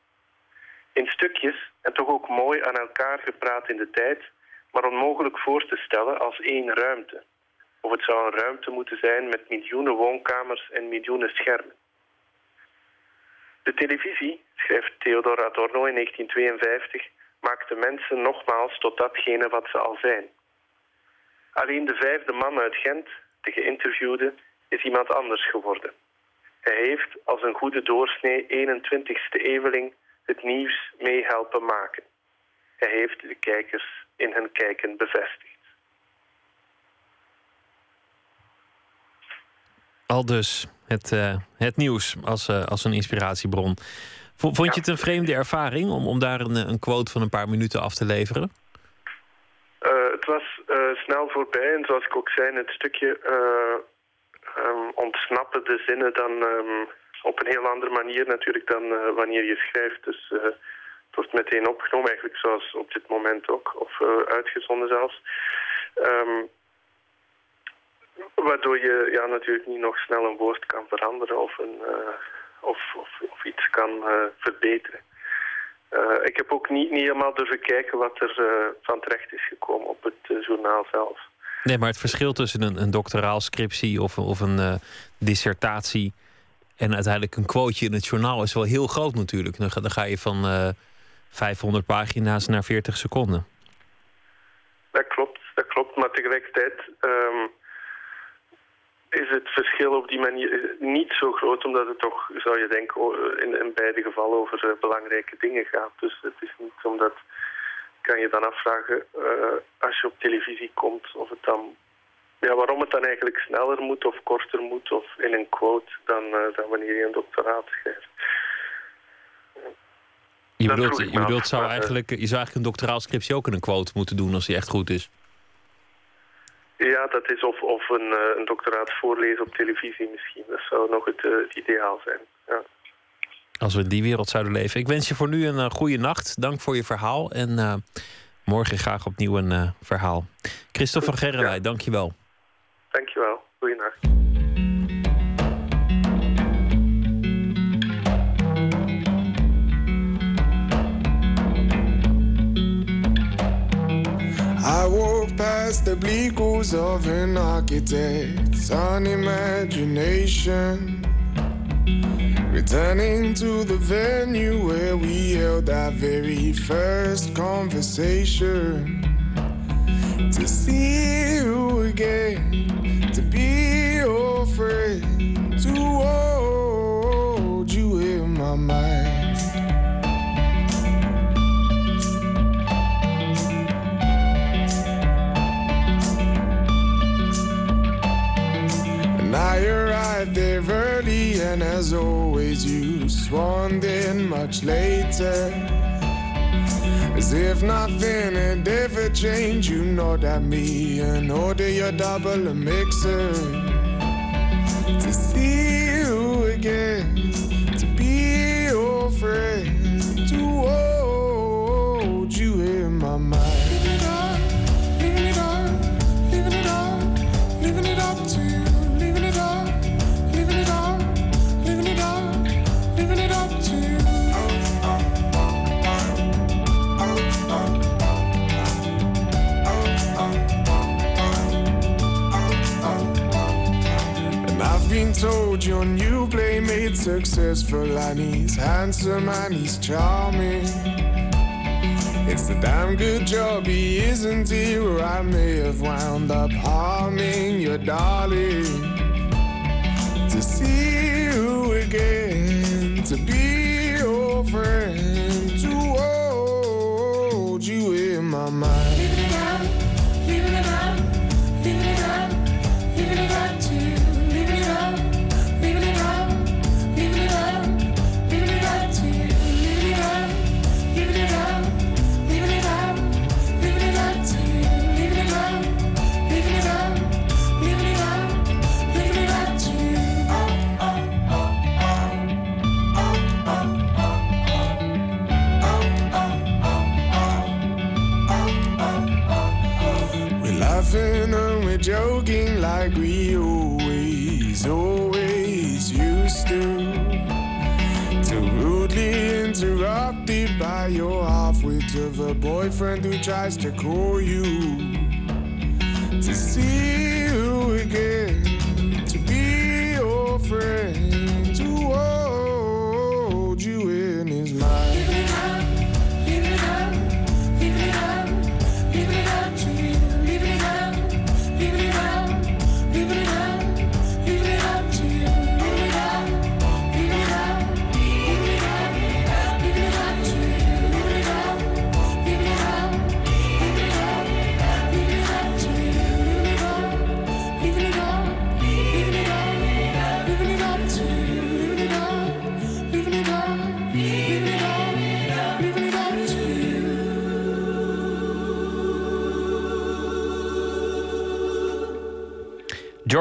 In stukjes, en toch ook mooi aan elkaar gepraat in de tijd, maar onmogelijk voor te stellen als één ruimte. Of het zou een ruimte moeten zijn met miljoenen woonkamers en miljoenen schermen. De televisie, schrijft Theodor Adorno in 1952, maakt de mensen nogmaals tot datgene wat ze al zijn. Alleen de vijfde man uit Gent, de geïnterviewde, is iemand anders geworden. Hij heeft als een goede doorsnee 21ste eeuweling het nieuws mee helpen maken. Hij heeft de kijkers in hun kijken bevestigd.
Al dus het, uh, het nieuws als, uh, als een inspiratiebron. Vond je het een vreemde ervaring om, om daar een, een quote van een paar minuten af te leveren?
Uh, het was snel voorbij en zoals ik ook zei, het stukje um, ontsnappen de zinnen dan um, op een heel andere manier natuurlijk dan wanneer je schrijft. Dus het wordt meteen opgenomen, eigenlijk zoals op dit moment ook, of uitgezonden zelfs. Um, Waardoor je ja, natuurlijk niet nog snel een woord kan veranderen of, een, uh, of, of, of, iets kan uh, verbeteren. Uh, ik heb ook niet, niet helemaal durven kijken wat er van terecht is gekomen op het journaal zelf.
Nee, maar het verschil tussen een, een doctoraalscriptie of, of een dissertatie en uiteindelijk een quoteje in het journaal is wel heel groot natuurlijk. Dan ga, dan ga je van 500 pagina's naar 40 seconden.
Dat klopt, dat klopt. Maar tegelijkertijd um, is het verschil op die manier niet zo groot, omdat het toch, zou je denken, in, in beide gevallen over uh, belangrijke dingen gaat. Dus het is niet omdat, kan je dan afvragen, uh, als je op televisie komt, of het dan, ja, waarom het dan eigenlijk sneller moet of korter moet, of in een quote, dan, uh, dan wanneer je een doctoraat schrijft.
Je bedoelt, je bedoelt zou eigenlijk, je zou eigenlijk een doctoraalscriptie ook in een quote moeten doen als die echt goed is?
Ja, dat is of, of een, uh, een doctoraat voorlezen op televisie misschien. Dat zou nog het, uh, het ideaal zijn. Ja.
Als we in die wereld zouden leven. Ik wens je voor nu een uh, goede nacht. Dank voor je verhaal. En morgen graag opnieuw een verhaal. Christophe van Gerrewij, ja. dank je wel.
Past the bleak walls of an architect's unimagination. Returning to the venue where we held our very first conversation. To see you again, to be your friend, to hold you in my mind. I arrived there early, and as always, you swarmed in much later. As if nothing had ever changed, you know that me and order your double a mixer. To see you again, to be your friend, to hold you in my mind. Been told your new playmate successful and he's handsome and he's charming. It's a damn good job he isn't here, or I may have wound up harming your darling. To see you again, to be your friend, to hold you in my mind. We're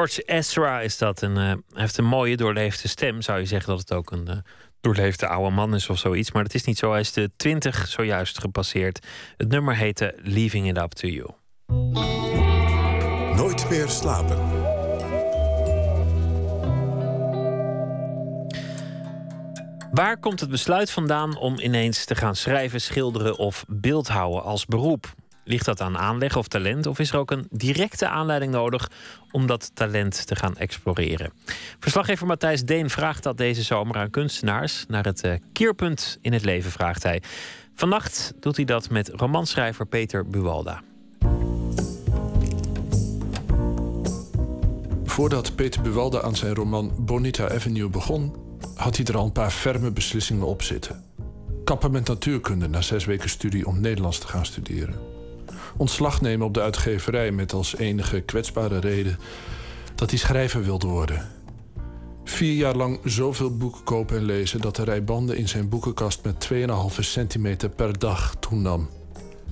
George Ezra is dat. En, eh, hij heeft een mooie doorleefde stem. Zou je zeggen dat het ook een eh, doorleefde oude man is of zoiets. Maar dat is niet zo. Hij is de 20 zojuist gepasseerd. Het nummer heette Leaving It Up To You.
Nooit meer slapen.
Waar komt het besluit vandaan om ineens te gaan schrijven, schilderen of beeldhouden als beroep? Ligt dat aan aanleg of talent? Of is er ook een directe aanleiding nodig om dat talent te gaan exploreren? Verslaggever Matthijs Deen vraagt dat deze zomer aan kunstenaars. Naar het uh, keerpunt in het leven vraagt hij. Vannacht doet hij dat met romanschrijver Peter Buwalda.
Voordat Peter Buwalda aan zijn roman Bonita Avenue begon, had hij er al een paar ferme beslissingen op zitten. Kappen met natuurkunde na zes weken studie om Nederlands te gaan studeren. Ontslag nemen op de uitgeverij met als enige kwetsbare reden dat hij schrijver wilde worden. Vier jaar lang zoveel boeken kopen en lezen dat de rij banden in zijn boekenkast met 2,5 centimeter per dag toenam.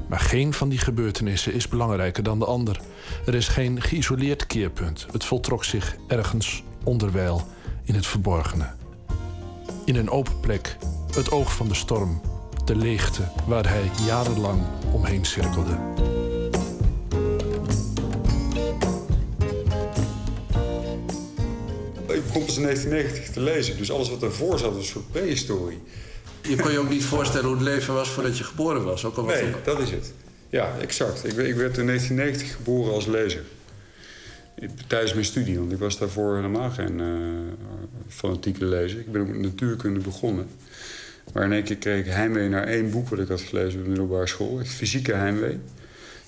Maar geen van die gebeurtenissen is belangrijker dan de ander. Er is geen geïsoleerd keerpunt. Het voltrok zich ergens onderwijl in het verborgene. In een open plek, het oog van de storm, de leegte waar hij jarenlang omheen cirkelde.
Ik begon pas in 1990 te lezen, dus alles wat ervoor zat was een soort prehistorie.
Je kon je ook niet voorstellen hoe het leven was voordat je geboren was? Ook al was
Nee,
het-
dat is het. Ja, exact. Ik, ik werd in 1990 geboren als lezer. Ik- Tijdens mijn studie, want ik was daarvoor helemaal geen eh, fanatieke lezer. Ik ben ook met natuurkunde begonnen. Maar in één keer kreeg ik heimwee naar één boek wat ik had gelezen op de middelbare school. Het fysieke heimwee.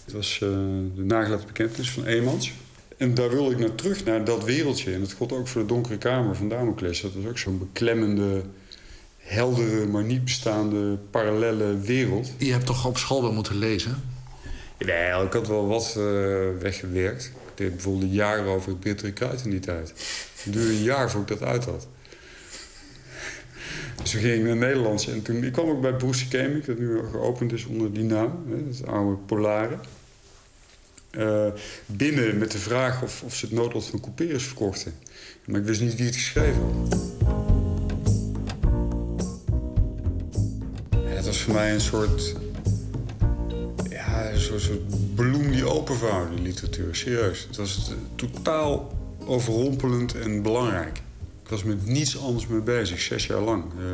Het was eh, de nagelaten bekentenis van Emans. En daar wilde ik naar terug, naar dat wereldje. En dat gold ook voor de donkere kamer van Damocles. Dat was ook zo'n beklemmende, heldere, maar niet bestaande parallelle wereld.
Je hebt toch op school wel moeten lezen?
Nee, ik had wel wat eh, weggewerkt. Ik deed bijvoorbeeld jaar over het bittere kruid in die tijd. Het duurde een jaar voordat ik dat uit had. Dus ging ik naar Nederlands. En toen, ik kwam ook bij Broesie Chemic, dat nu geopend is onder die naam. Hè, het oude Polare. Eh, binnen met de vraag of, of ze het noodlot van Couperus verkochten. Maar ik wist niet wie het geschreven had. Het was voor mij een soort ja, een soort, bloem die openvouwt, die literatuur. Serieus. Het was totaal overrompelend en belangrijk. Ik was met niets anders mee bezig, zes jaar lang. Eh,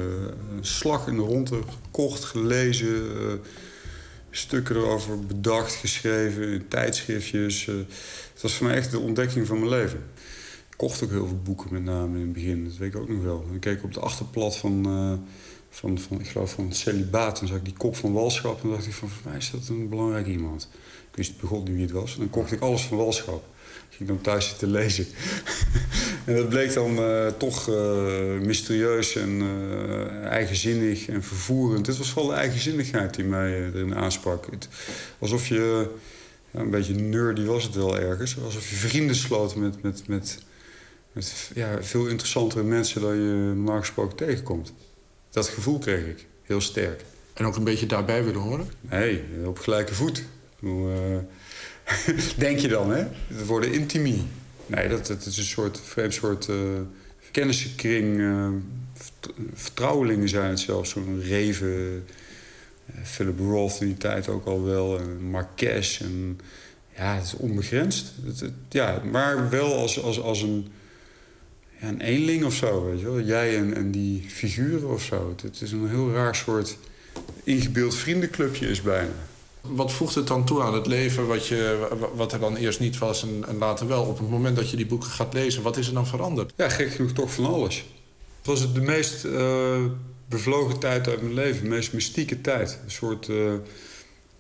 een slag in de ronde, gekocht, gelezen. eh, stukken erover bedacht, geschreven, tijdschriftjes. eh. het was voor mij echt de ontdekking van mijn leven. kocht ook heel veel boeken, met name in het begin. Dat weet ik ook nog wel. Dan keek ik op de achterplat van, van, van, ik geloof van Celibaat. Dan zag ik die kop van Walschap. En dacht ik van, voor mij is dat een belangrijk iemand. Ik wist begon niet wie het was. En dan kocht ik alles van Walschap. Ik ging dan thuis zitten lezen. en dat bleek dan uh, toch uh, mysterieus en eigenzinnig en vervoerend. Het was vooral de eigenzinnigheid die mij erin aansprak. Het, alsof je ja, een beetje nerdy was het wel ergens. Alsof je vrienden sloot met, met, met, met ja, veel interessantere mensen dan je normaal gesproken tegenkomt. Dat gevoel kreeg ik, heel sterk.
En ook een beetje daarbij willen horen?
Nee, op gelijke voet. denk je dan, hè? Het worden intimie. Nee, dat, dat is een soort vreemd soort uh, kennissenkring. Uh, vertrouwelingen zijn het zelfs. Zo'n reven Philip Roth in die tijd ook al wel. En Marques. En, ja, het is onbegrensd. Ja, maar wel als, als, als een, ja, een eenling of zo, weet je wel. Jij en, en die figuren of zo. Het is een heel raar soort ingebeeld vriendenclubje is bijna.
Wat voegt het dan toe aan het leven wat, je, wat er dan eerst niet was en, en later wel? Op het moment dat je die boeken gaat lezen, wat is er dan veranderd?
Ja, gek genoeg toch van alles. Het was de meest uh, bevlogen tijd uit mijn leven. De meest mystieke tijd. Een soort... Uh,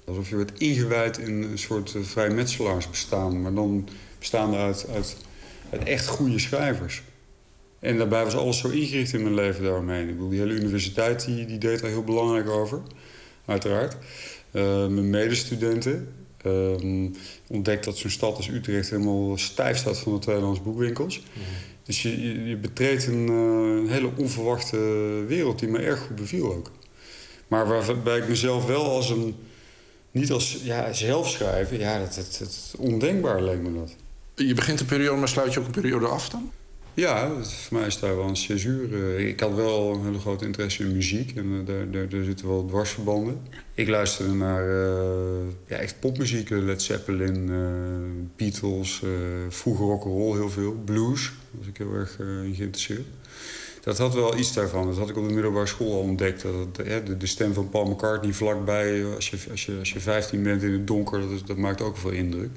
alsof je werd ingewijd in een soort uh, vrijmetselaarsbestaan. Maar dan bestaande uit, uit, uit echt goede schrijvers. En daarbij was alles zo ingericht in mijn leven daaromheen. Ik bedoel, die hele universiteit die, die deed daar heel belangrijk over. Uiteraard. Uh, mijn medestudenten. Uh, ontdekt dat zo'n stad als Utrecht helemaal stijf staat van de tweedehands boekwinkels. Mm. Dus je, je betreedt een, uh, een, hele onverwachte wereld die me erg goed beviel ook. Maar waarbij ik mezelf wel als een... Niet als ja, zelf schrijven, ja, dat, dat, dat, ondenkbaar leek me dat.
Je begint een periode, maar sluit je ook een periode af dan?
Ja, voor mij is daar wel een césuur. Ik had wel een hele grote interesse in muziek en daar, daar, daar zitten wel dwarsverbanden. Ik luisterde naar uh, ja, echt popmuziek, Led Zeppelin, Beatles, uh, vroeger rock'n'roll heel veel, blues. Was ik heel erg in geïnteresseerd. Dat had wel iets daarvan. Dat had ik op de middelbare school al ontdekt. Dat, de, de, stem van Paul McCartney vlakbij, als je, als je, als je 15 bent in het donker, dat, dat maakt ook veel indruk.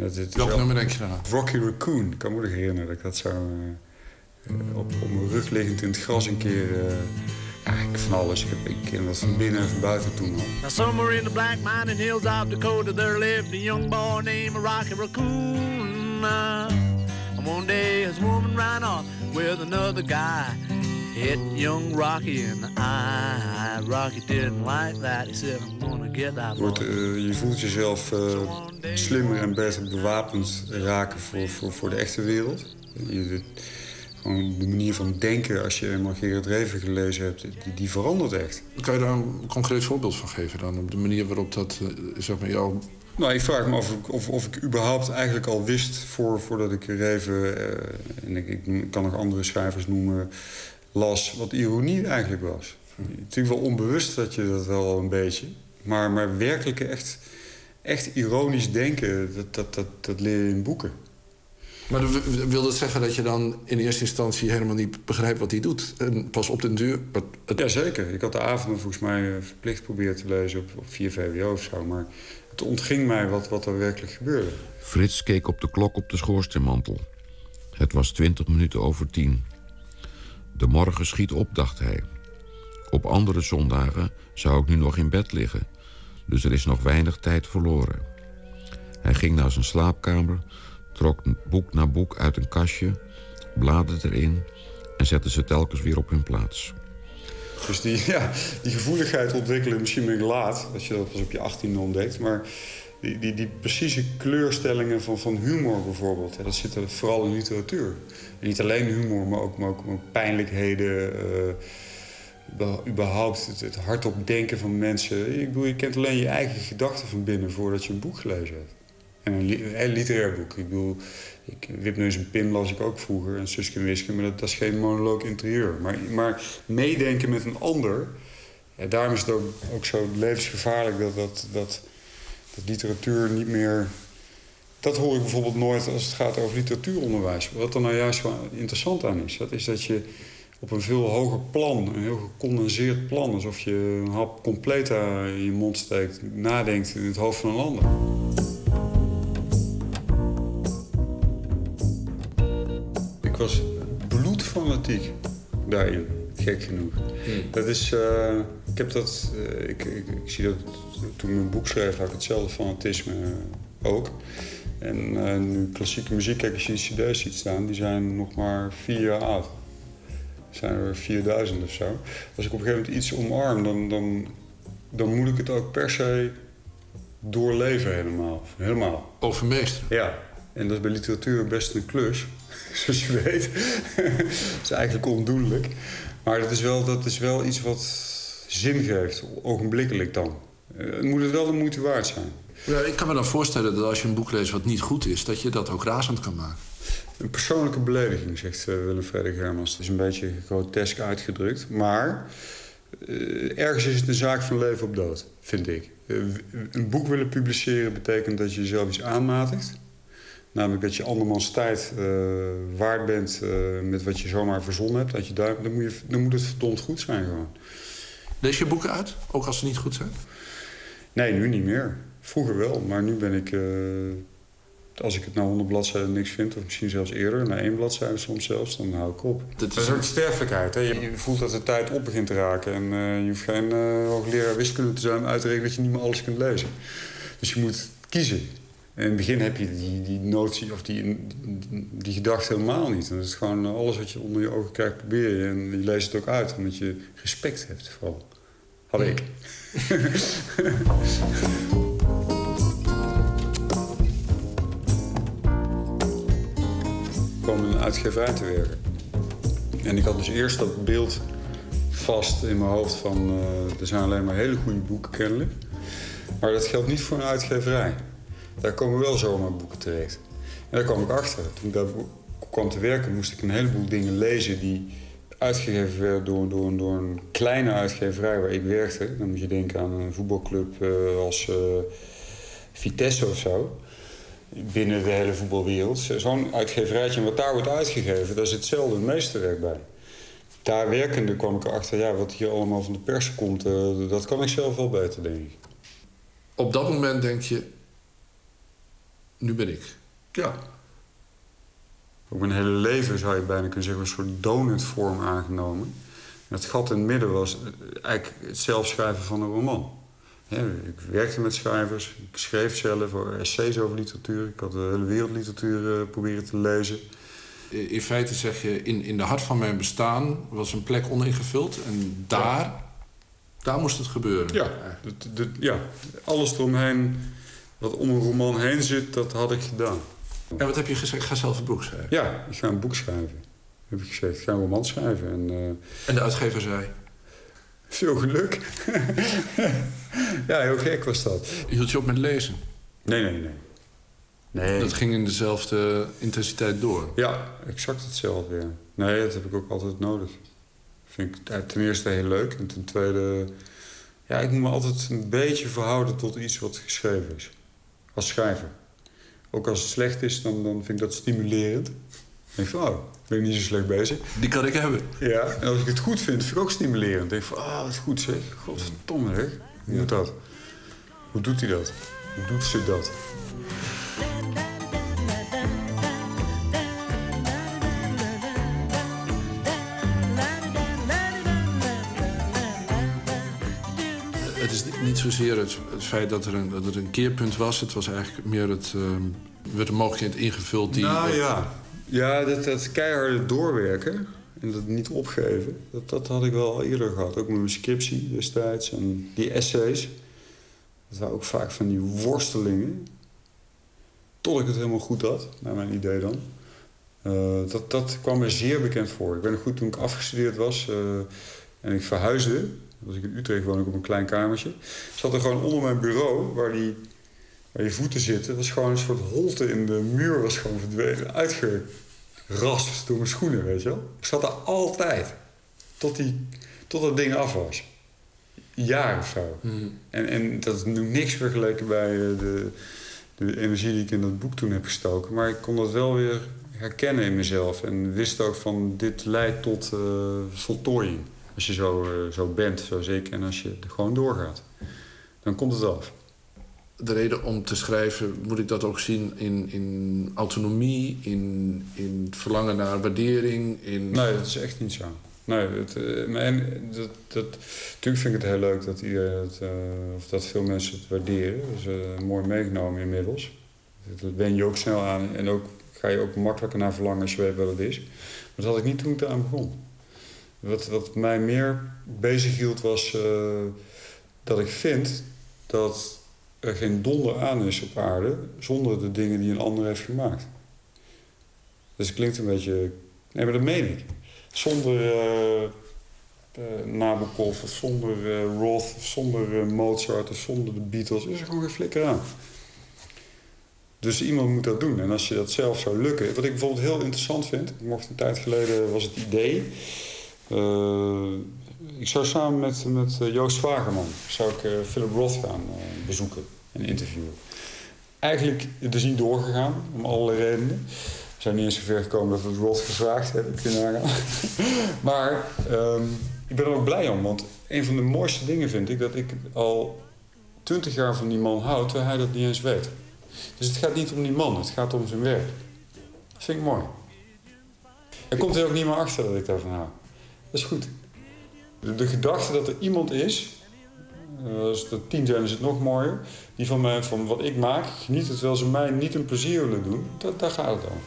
Dat, Welk nummer denk je dan aan?
Rocky Raccoon. Ik kan me nog herinneren dat ik dat zo uh, op, op mijn rug liggend in het gras een keer... Uh, ja, ik van alles. Ik, heb, ik ken dat van binnen en van buiten toen al. Now somewhere in the black mining hills of Dakota there lived a young boy named Rocky Raccoon. and one day his woman ran off with another guy. Hit young Rocky in the eye. Rocky didn't like that. He said, I'm gonna get that boy. uh, je voelt jezelf uh, slimmer en beter bewapend raken voor, voor, voor de echte wereld. Je, de, gewoon de manier van denken, als je eenmaal Gerard Reven gelezen hebt, die, die, verandert echt.
Kan je daar een concreet voorbeeld van geven dan? Op de manier waarop dat, uh, zeg maar, jou
nou, ik vraag me af of, of, of, ik überhaupt eigenlijk al wist voor, voordat ik Reven... Uh, en ik, ik, kan nog andere schrijvers noemen, las wat ironie eigenlijk was. Natuurlijk wel onbewust dat je dat wel een beetje. Maar, maar werkelijk echt, echt ironisch denken, dat, dat, dat, dat leer je in boeken.
Maar wil dat zeggen dat je dan in eerste instantie helemaal niet begrijpt wat hij doet? En pas op den duur...
Het... Jazeker. Ik had de avonden volgens mij eh, verplicht proberen te lezen op, op 4 VWO of zo. Maar het ontging mij wat, wat er werkelijk gebeurde.
Frits keek op de klok op de schoorsteenmantel. Het was twintig minuten over tien. De morgen schiet op, dacht hij. Op andere zondagen zou ik nu nog in bed liggen, dus er is nog weinig tijd verloren. Hij ging naar zijn slaapkamer, trok boek na boek uit een kastje, bladerde erin en zette ze telkens weer op hun plaats.
Dus die, ja, die gevoeligheid ontwikkelen misschien ben ik laat, als je dat pas op je 18e ontdekt. Maar die, die, die precieze kleurstellingen van, van humor bijvoorbeeld, ja, dat zit er vooral in literatuur. Niet alleen humor, maar ook, maar ook, maar pijnlijkheden. Uh, überhaupt het, hardop denken van mensen. Ik bedoel, je kent alleen je eigen gedachten van binnen voordat je een boek gelezen hebt. En een, literair boek. Ik bedoel, ik, Wipneus en Pim las ik ook vroeger, en Suske en Wiske, maar dat, dat, is geen monoloog interieur. Maar, maar meedenken met een ander, ja, daarom is het ook, ook zo levensgevaarlijk dat, dat, dat, dat literatuur niet meer. Dat hoor ik bijvoorbeeld nooit als het gaat over literatuuronderwijs. Wat er nou juist wel interessant aan is, dat is dat je op een veel hoger plan, een heel gecondenseerd plan, alsof je een hap completa in je mond steekt, nadenkt in het hoofd van een ander. was bloedfanatiek daarin, gek genoeg. Dat is, eh, ik heb dat, eh, ik, ik, ik zie dat toen ik mijn boek schreef, had ik hetzelfde fanatisme eh, ook. En eh, nu klassieke muziek, kijk als je die cd's ziet staan, die zijn nog maar vier jaar oud. Er zijn er 4000 of zo. Als ik op een gegeven moment iets omarm, dan, dan, dan moet ik het ook per se doorleven helemaal. helemaal.
Overmeesteren?
Ja. En dat is bij literatuur best een klus, zoals je weet. dat is eigenlijk ondoenlijk. Maar dat is, wel, dat is wel iets wat zin geeft, ogenblikkelijk dan. Eh, Het moet het wel de moeite waard zijn.
Ja, ik kan me dan voorstellen dat als je een boek leest wat niet goed is... dat je dat ook razend kan maken.
Een persoonlijke belediging, zegt uh, Willem Frederik Hermans. Dat is een beetje grotesk uitgedrukt. Maar eh, ergens is het een zaak van leven op dood, vind ik. Eh, een boek willen publiceren betekent dat je jezelf iets aanmatigt. Namelijk dat je andermans tijd eh, waard bent eh, met wat je zomaar verzonnen hebt. Dat je daar, dan, moet je, dan moet het verdomd goed zijn gewoon.
Lees je boeken uit, ook als ze niet goed zijn?
Nee, nu niet meer. Vroeger wel, maar nu ben ik... eh, als ik het na 100 bladzijden niks vind, of misschien zelfs eerder... na één bladzijde soms zelfs, dan hou ik op. Dat is ook sterfelijkheid. Hè? Je voelt dat de tijd op begint te raken. En eh, je hoeft geen eh, hoogleraar wiskunde te zijn om uit te rekenen... dat je niet meer alles kunt lezen. Dus je moet kiezen. En in het begin heb je die, die notie of die, die, die gedachte helemaal niet. En dat is gewoon alles wat je onder je ogen krijgt, probeer je. En je leest het ook uit, omdat je respect hebt vooral. Had ik. Kwam een uitgeverij te werken. En ik had dus eerst dat beeld vast in mijn hoofd van... eh, er zijn alleen maar hele goede boeken kennelijk. Maar dat geldt niet voor een uitgeverij. Daar komen wel zomaar boeken terecht. En daar kwam ik achter. Toen ik daar kwam te werken moest ik een heleboel dingen lezen... die uitgegeven werden door, door, door een kleine uitgeverij waar ik werkte. Dan moet je denken aan een voetbalclub eh, als eh, Vitesse of zo binnen de hele voetbalwereld. Zo'n uitgeverijtje, wat daar wordt uitgegeven, daar zit zelden een meesterwerk bij. Daar werkende kwam ik erachter, ja, wat hier allemaal van de pers komt, eh, dat kan ik zelf wel beter, denk ik.
Op dat moment denk je, nu ben ik.
Ja. Ook mijn hele leven zou je bijna kunnen zeggen, een soort donutvorm aangenomen. En het gat in het midden was eh, eigenlijk het zelf schrijven van een roman. Ik werkte met schrijvers, ik schreef zelf essays over literatuur. Ik had de hele wereldliteratuur eh, proberen te lezen.
In feite zeg je, in, in de hart van mijn bestaan was een plek oningevuld. En daar, daar moest het gebeuren.
Ja, dat- dat- ja, alles eromheen, wat om een roman heen zit, dat had ik gedaan.
En wat heb je gezegd? Ik ga zelf een boek schrijven.
Ja, ik ga een boek schrijven. Heb ik gezegd, ik ga een roman schrijven. En, eh,
En de uitgever zei?
Veel geluk. ja, heel gek was dat.
Hield je op met lezen?
Nee, nee, nee. nee.
Dat ging in dezelfde intensiteit door?
Ja, exact hetzelfde, ja. Nee, dat heb ik ook altijd nodig. Vind ik ten eerste heel leuk. En ten tweede... Ja, ik moet me altijd een beetje verhouden tot iets wat geschreven is. Als schrijver. Ook als het slecht is, dan, dan vind ik dat stimulerend. Dan denk ik van, oh, ik ben niet zo slecht bezig.
Die kan ik hebben.
Ja, en als ik het goed vind, vind ik ook stimulerend. Dan denk ik van, ah, wat goed zeg. Godverdomme, hè. Hoe moet dat? Hoe doet hij dat? Hoe doet ze dat?
Niet zozeer het, het feit dat er, een, dat er een keerpunt was. Het was eigenlijk meer het... er werd een mogelijkheid ingevuld die...
Nou ja, ja dat, dat keiharde doorwerken en dat niet opgeven, dat, dat had ik wel al eerder gehad. Ook met mijn scriptie destijds en die essays. Dat waren ook vaak van die worstelingen. Tot ik het helemaal goed had, naar mijn idee dan. Eh, dat, dat kwam me zeer bekend voor. Ik ben goed toen ik afgestudeerd was eh, en ik verhuisde. Was ik in Utrecht woon ik op een klein kamertje. Zat er gewoon onder mijn bureau, waar, die, waar je voeten zitten, was gewoon een soort holte in de muur, was gewoon verdwenen, uitgeraspt door mijn schoenen, weet je wel. Ik zat daar altijd, tot, die, tot dat ding af was. Een jaar of zo. En, en dat is nu niks vergeleken bij eh, de, de energie die ik in dat boek toen heb gestoken. Maar ik kon dat wel weer herkennen in mezelf. En wist ook van dit leidt tot eh, voltooiing. Als je zo, eh, zo bent, zoals ik. En als je gewoon doorgaat. Dan komt het af.
de reden om te schrijven, moet ik dat ook zien in, in autonomie, in, in het verlangen naar waardering? In...
Nee, dat is echt niet zo. Nee, het, uh, en dat, dat, natuurlijk vind ik het heel leuk dat, iedereen het, uh, of dat veel mensen het waarderen. Dat is uh, mooi meegenomen inmiddels. Dat ben je ook snel aan en ook ga je ook makkelijker naar verlangen als je weet wat het is. Maar dat had ik niet toen ik eraan begon. Wat, wat mij meer bezig hield was dat ik vind dat er geen donder aan is op aarde zonder de dingen die een ander heeft gemaakt. Dus het klinkt een beetje. Nee, maar dat meen ik. Zonder uh, Nabokov of zonder Roth of zonder Mozart of zonder de Beatles is er gewoon geen flikker aan. Dus iemand moet dat doen. En als je dat zelf zou lukken. Wat ik bijvoorbeeld heel interessant vind. Ik mocht een tijd geleden was het idee. Ik zou samen met, met Joost Vagerman zou ik Philip Roth gaan bezoeken en interviewen. Eigenlijk, is niet doorgegaan om allerlei redenen. We zijn niet eens zover gekomen dat we Roth gevraagd hebben, kun je nagaan. maar um, ik ben er ook blij om, want een van de mooiste dingen vind ik dat ik al twintig jaar van die man houd, terwijl hij dat niet eens weet. Dus het gaat niet om die man, het gaat om zijn werk. Dat vind ik mooi. Er komt er ook niet meer achter dat ik daarvan hou. Dat is goed. De, de gedachte dat er iemand is uh, als er tien zijn is het nog mooier. Die van, mij, van wat ik maak, geniet het terwijl ze mij niet een plezier willen doen. Dat, daar gaat het om.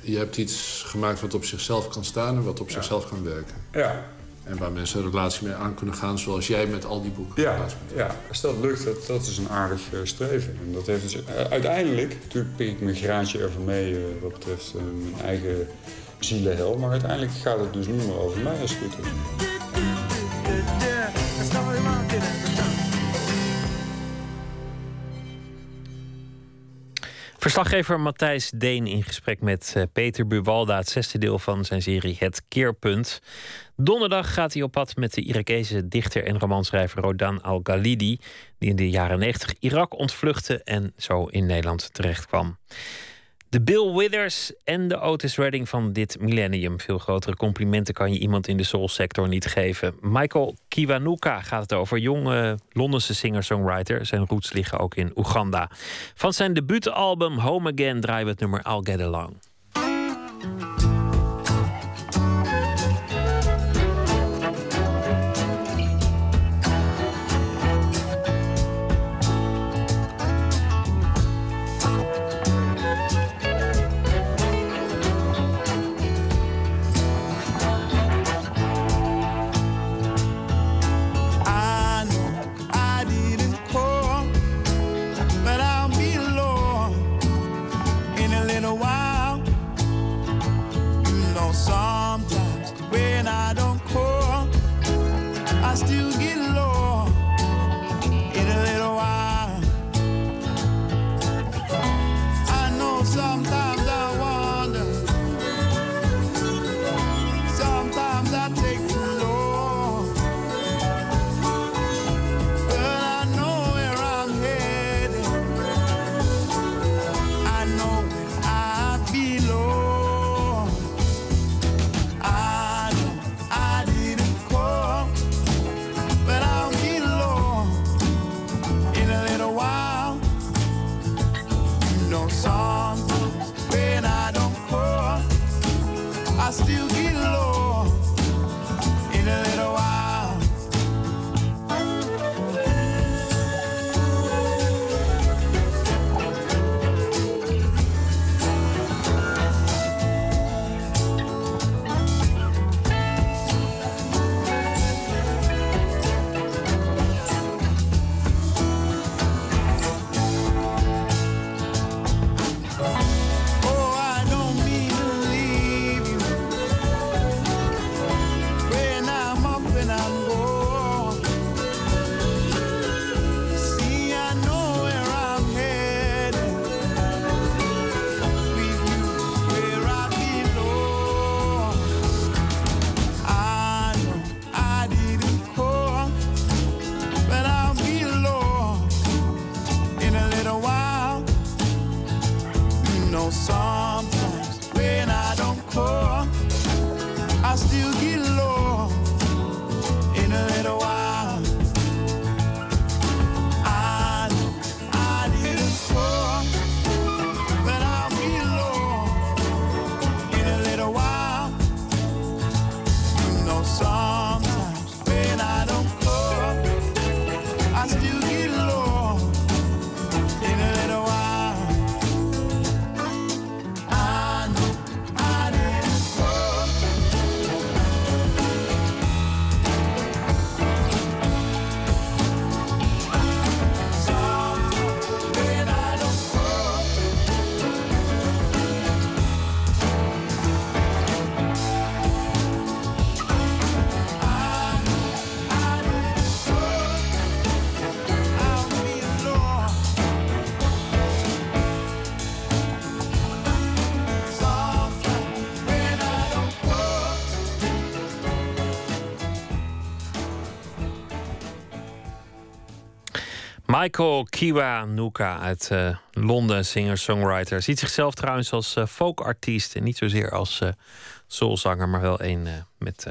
Je hebt iets gemaakt wat op zichzelf kan staan en wat op zichzelf kan werken.
Ja.
En waar mensen een relatie mee aan kunnen gaan, zoals jij met al die boeken.
Ja, ja. als dat lukt, dat, dat is een aardig uh, streven. En dat heeft dus, uh, uiteindelijk, natuurlijk pik ik mijn graantje ervan mee wat betreft mijn eigen zielenhel. Maar uiteindelijk gaat het dus niet meer over mij als.
Verslaggever Matthijs Deen in gesprek met eh, Peter Buwalda, het zesde deel van zijn serie Het Keerpunt. Donderdag gaat hij op pad met de Irakese dichter en romanschrijver Rodan Al-Ghalidi, die in de jaren 90 Irak ontvluchtte en zo in Nederland terechtkwam. De Bill Withers en de Otis Redding van dit millennium. Veel grotere complimenten kan je iemand in de soulsector niet geven. Michael Kiwanuka gaat het over. Jonge Londense singer-songwriter. Zijn roots liggen ook in Oeganda. Van zijn debuutalbum Home Again draaien we het nummer I'll Get Along.
Michael Kiwanuka uit uh, Londen, singer-songwriter. Ziet zichzelf trouwens als uh, folkartiest en niet zozeer als uh, soulzanger, maar wel een met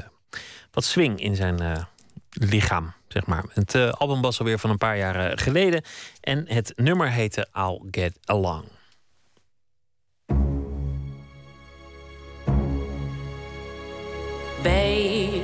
wat swing in zijn lichaam, zeg maar. Het album was alweer van een paar jaar geleden en het nummer heette I'll Get Along.
Babe,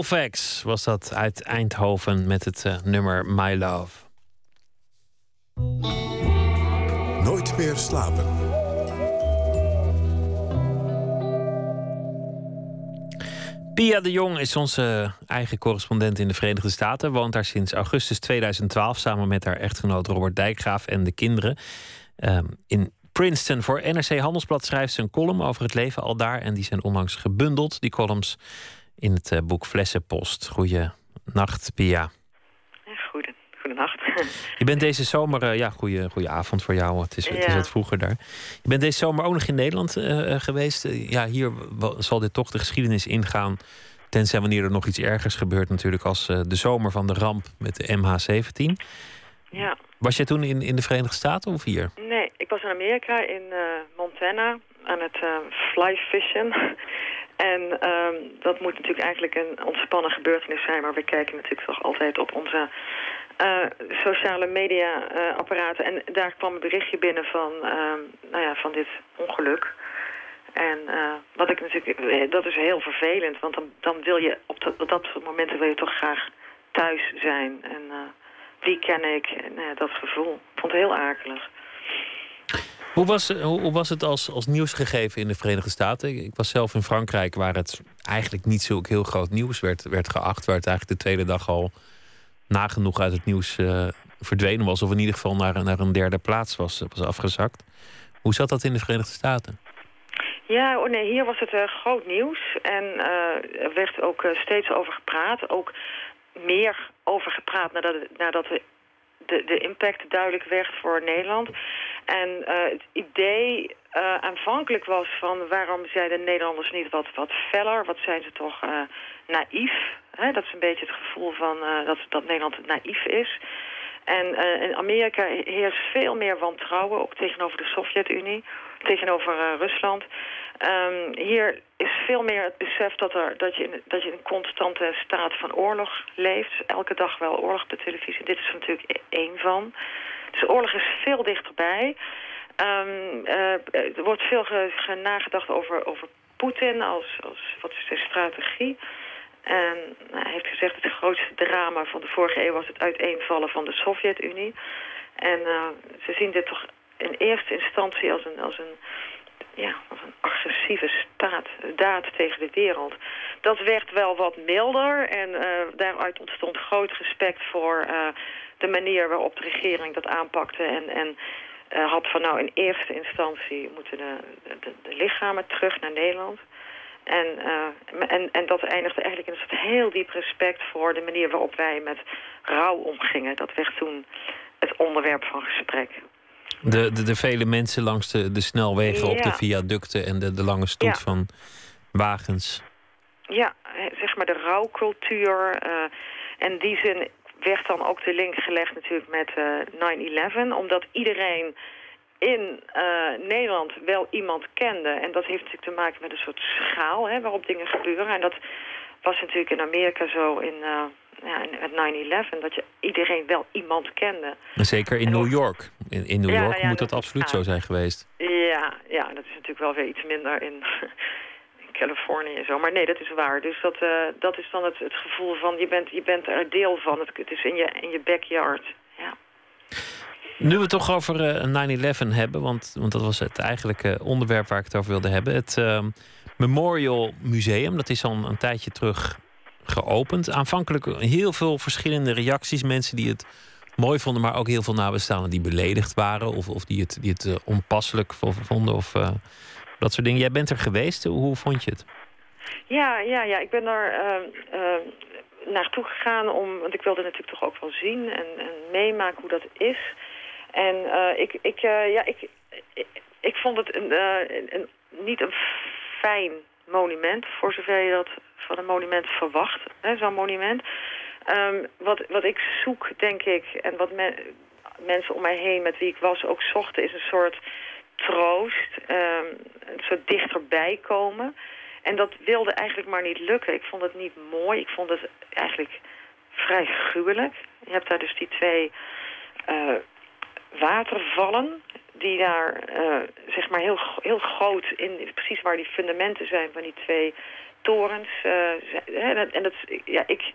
Kovacs was dat uit Eindhoven met het eh, nummer My Love.
Nooit meer slapen.
Pia de Jong is onze eigen correspondent in de Verenigde Staten. Woont daar sinds augustus 2012 samen met haar echtgenoot Robert Dijkgraaf en de kinderen. Ehm, in Princeton voor NRC Handelsblad schrijft ze een column over het leven al daar. En die zijn onlangs gebundeld, die columns, in het eh, boek Flessenpost. Goeie nacht, Pia.
Goeden, goedenacht.
Je bent deze zomer, eh, ja, goeie, goeie avond voor jou. Het is, het is wat vroeger daar. Je bent deze zomer ook nog in Nederland eh, geweest. Ja, hier zal dit toch de geschiedenis ingaan Tenzij wanneer er nog iets ergers gebeurt, natuurlijk, als de zomer van de ramp met de MH17.
Ja.
Was jij toen in, in de Verenigde Staten of hier?
Nee, ik was in Amerika, in Montana, aan het uh, fly fishen. En ehm, dat moet natuurlijk eigenlijk een ontspannen gebeurtenis zijn, maar we kijken natuurlijk toch altijd op onze uh, sociale media apparaten. En daar kwam een berichtje binnen van, ehm, nou ja, van dit ongeluk. En uh, wat ik natuurlijk, dat is heel vervelend, want dan, dan wil je op dat, op dat soort momenten wil je toch graag thuis zijn. En uh, wie ken ik? En uh, dat gevoel. Ik vond het heel akelig.
Hoe was, hoe was het als, als nieuwsgegeven in de Verenigde Staten? Ik was zelf in Frankrijk, waar het eigenlijk niet zo heel groot nieuws werd, werd geacht. Waar het eigenlijk de tweede dag al nagenoeg uit het nieuws verdwenen was. Of in ieder geval naar, naar een derde plaats was, was afgezakt. Hoe zat dat in de Verenigde Staten?
Ja, oh nee, hier was het groot nieuws. En er werd ook steeds over gepraat. Ook meer over gepraat nadat, nadat de, de impact duidelijk werd voor Nederland. En het idee aanvankelijk was van... waarom zijn de Nederlanders niet wat, wat feller? Wat zijn ze toch naïef? Hè? Dat is een beetje het gevoel van dat, dat Nederland naïef is... En in Amerika heerst veel meer wantrouwen, ook tegenover de Sovjet-Unie, tegenover uh, Rusland. Um, hier is veel meer het besef dat, er, dat, je dat je in een constante staat van oorlog leeft. Elke dag wel oorlog op de televisie. Dit is er natuurlijk één van. Dus oorlog is veel dichterbij. Um, er wordt veel ge, ge nagedacht over, over Poetin als, als wat is zijn strategie. En nou, hij heeft gezegd dat het grootste drama van de vorige eeuw was het uiteenvallen van de Sovjet-Unie. En uh, ze zien dit toch in eerste instantie als een, als een, ja, als een agressieve staat, daad tegen de wereld. Dat werd wel wat milder en uh, daaruit ontstond groot respect voor uh, de manier waarop de regering dat aanpakte. En, en had van nou in eerste instantie moeten de, lichamen terug naar Nederland. En, en, en dat eindigde eigenlijk in een soort heel diep respect voor de manier waarop wij met rouw omgingen. Dat werd toen het onderwerp van gesprek.
De, de, de vele mensen langs de, de snelwegen
ja.
op de viaducten en de, de lange stoet
Ja.
van wagens.
Ja, zeg maar de rouwcultuur. Uh, en die zin werd dan ook de link gelegd natuurlijk met uh, 9-11. Omdat iedereen in uh, Nederland wel iemand kende. En dat heeft natuurlijk te maken met een soort schaal hè, waarop dingen gebeuren. En dat was natuurlijk in Amerika zo in, uh, ja, met 9-11, dat je iedereen wel iemand kende.
En zeker in New York. In, in New
Ja,
York
nou ja,
moet
dat
absoluut zo zijn geweest.
Ja, ja, dat is natuurlijk wel weer iets minder in, in Californië en zo. Maar nee, dat is waar. Dus dat, uh, dat is dan het, het gevoel van je bent, je bent er deel van. Het, het is in je, in je backyard. Ja.
Nu we het toch over uh, 9-11 hebben, want, want dat was het eigenlijke onderwerp waar ik het over wilde hebben. Het uh, Memorial Museum, dat is al een, tijdje terug geopend. Aanvankelijk heel veel verschillende reacties. Mensen die het mooi vonden, maar ook heel veel nabestaanden die beledigd waren. Of, of die het, die het uh, onpasselijk vonden. Of uh, dat soort dingen. Jij bent er geweest. Hoe vond je het?
Ja, ja, ja. Ik ben er uh, naartoe gegaan om. Want ik wilde natuurlijk toch ook wel zien en, en meemaken hoe dat is. En uh, ik, ik, ja, ik, ik, vond het een, een, niet een fijn monument, voor zover je dat van een monument verwacht, zo'n monument. Um, wat, wat ik zoek, denk ik, en wat me, mensen om mij heen met wie ik was ook zochten, is een soort troost, um, een soort dichterbij komen. En dat wilde eigenlijk maar niet lukken. Ik vond het niet mooi, ik vond het eigenlijk vrij gruwelijk. Je hebt daar dus die twee watervallen die daar uh, zeg maar heel, heel groot in, precies waar die fundamenten zijn van die twee torens. Uh, en dat, ja, ik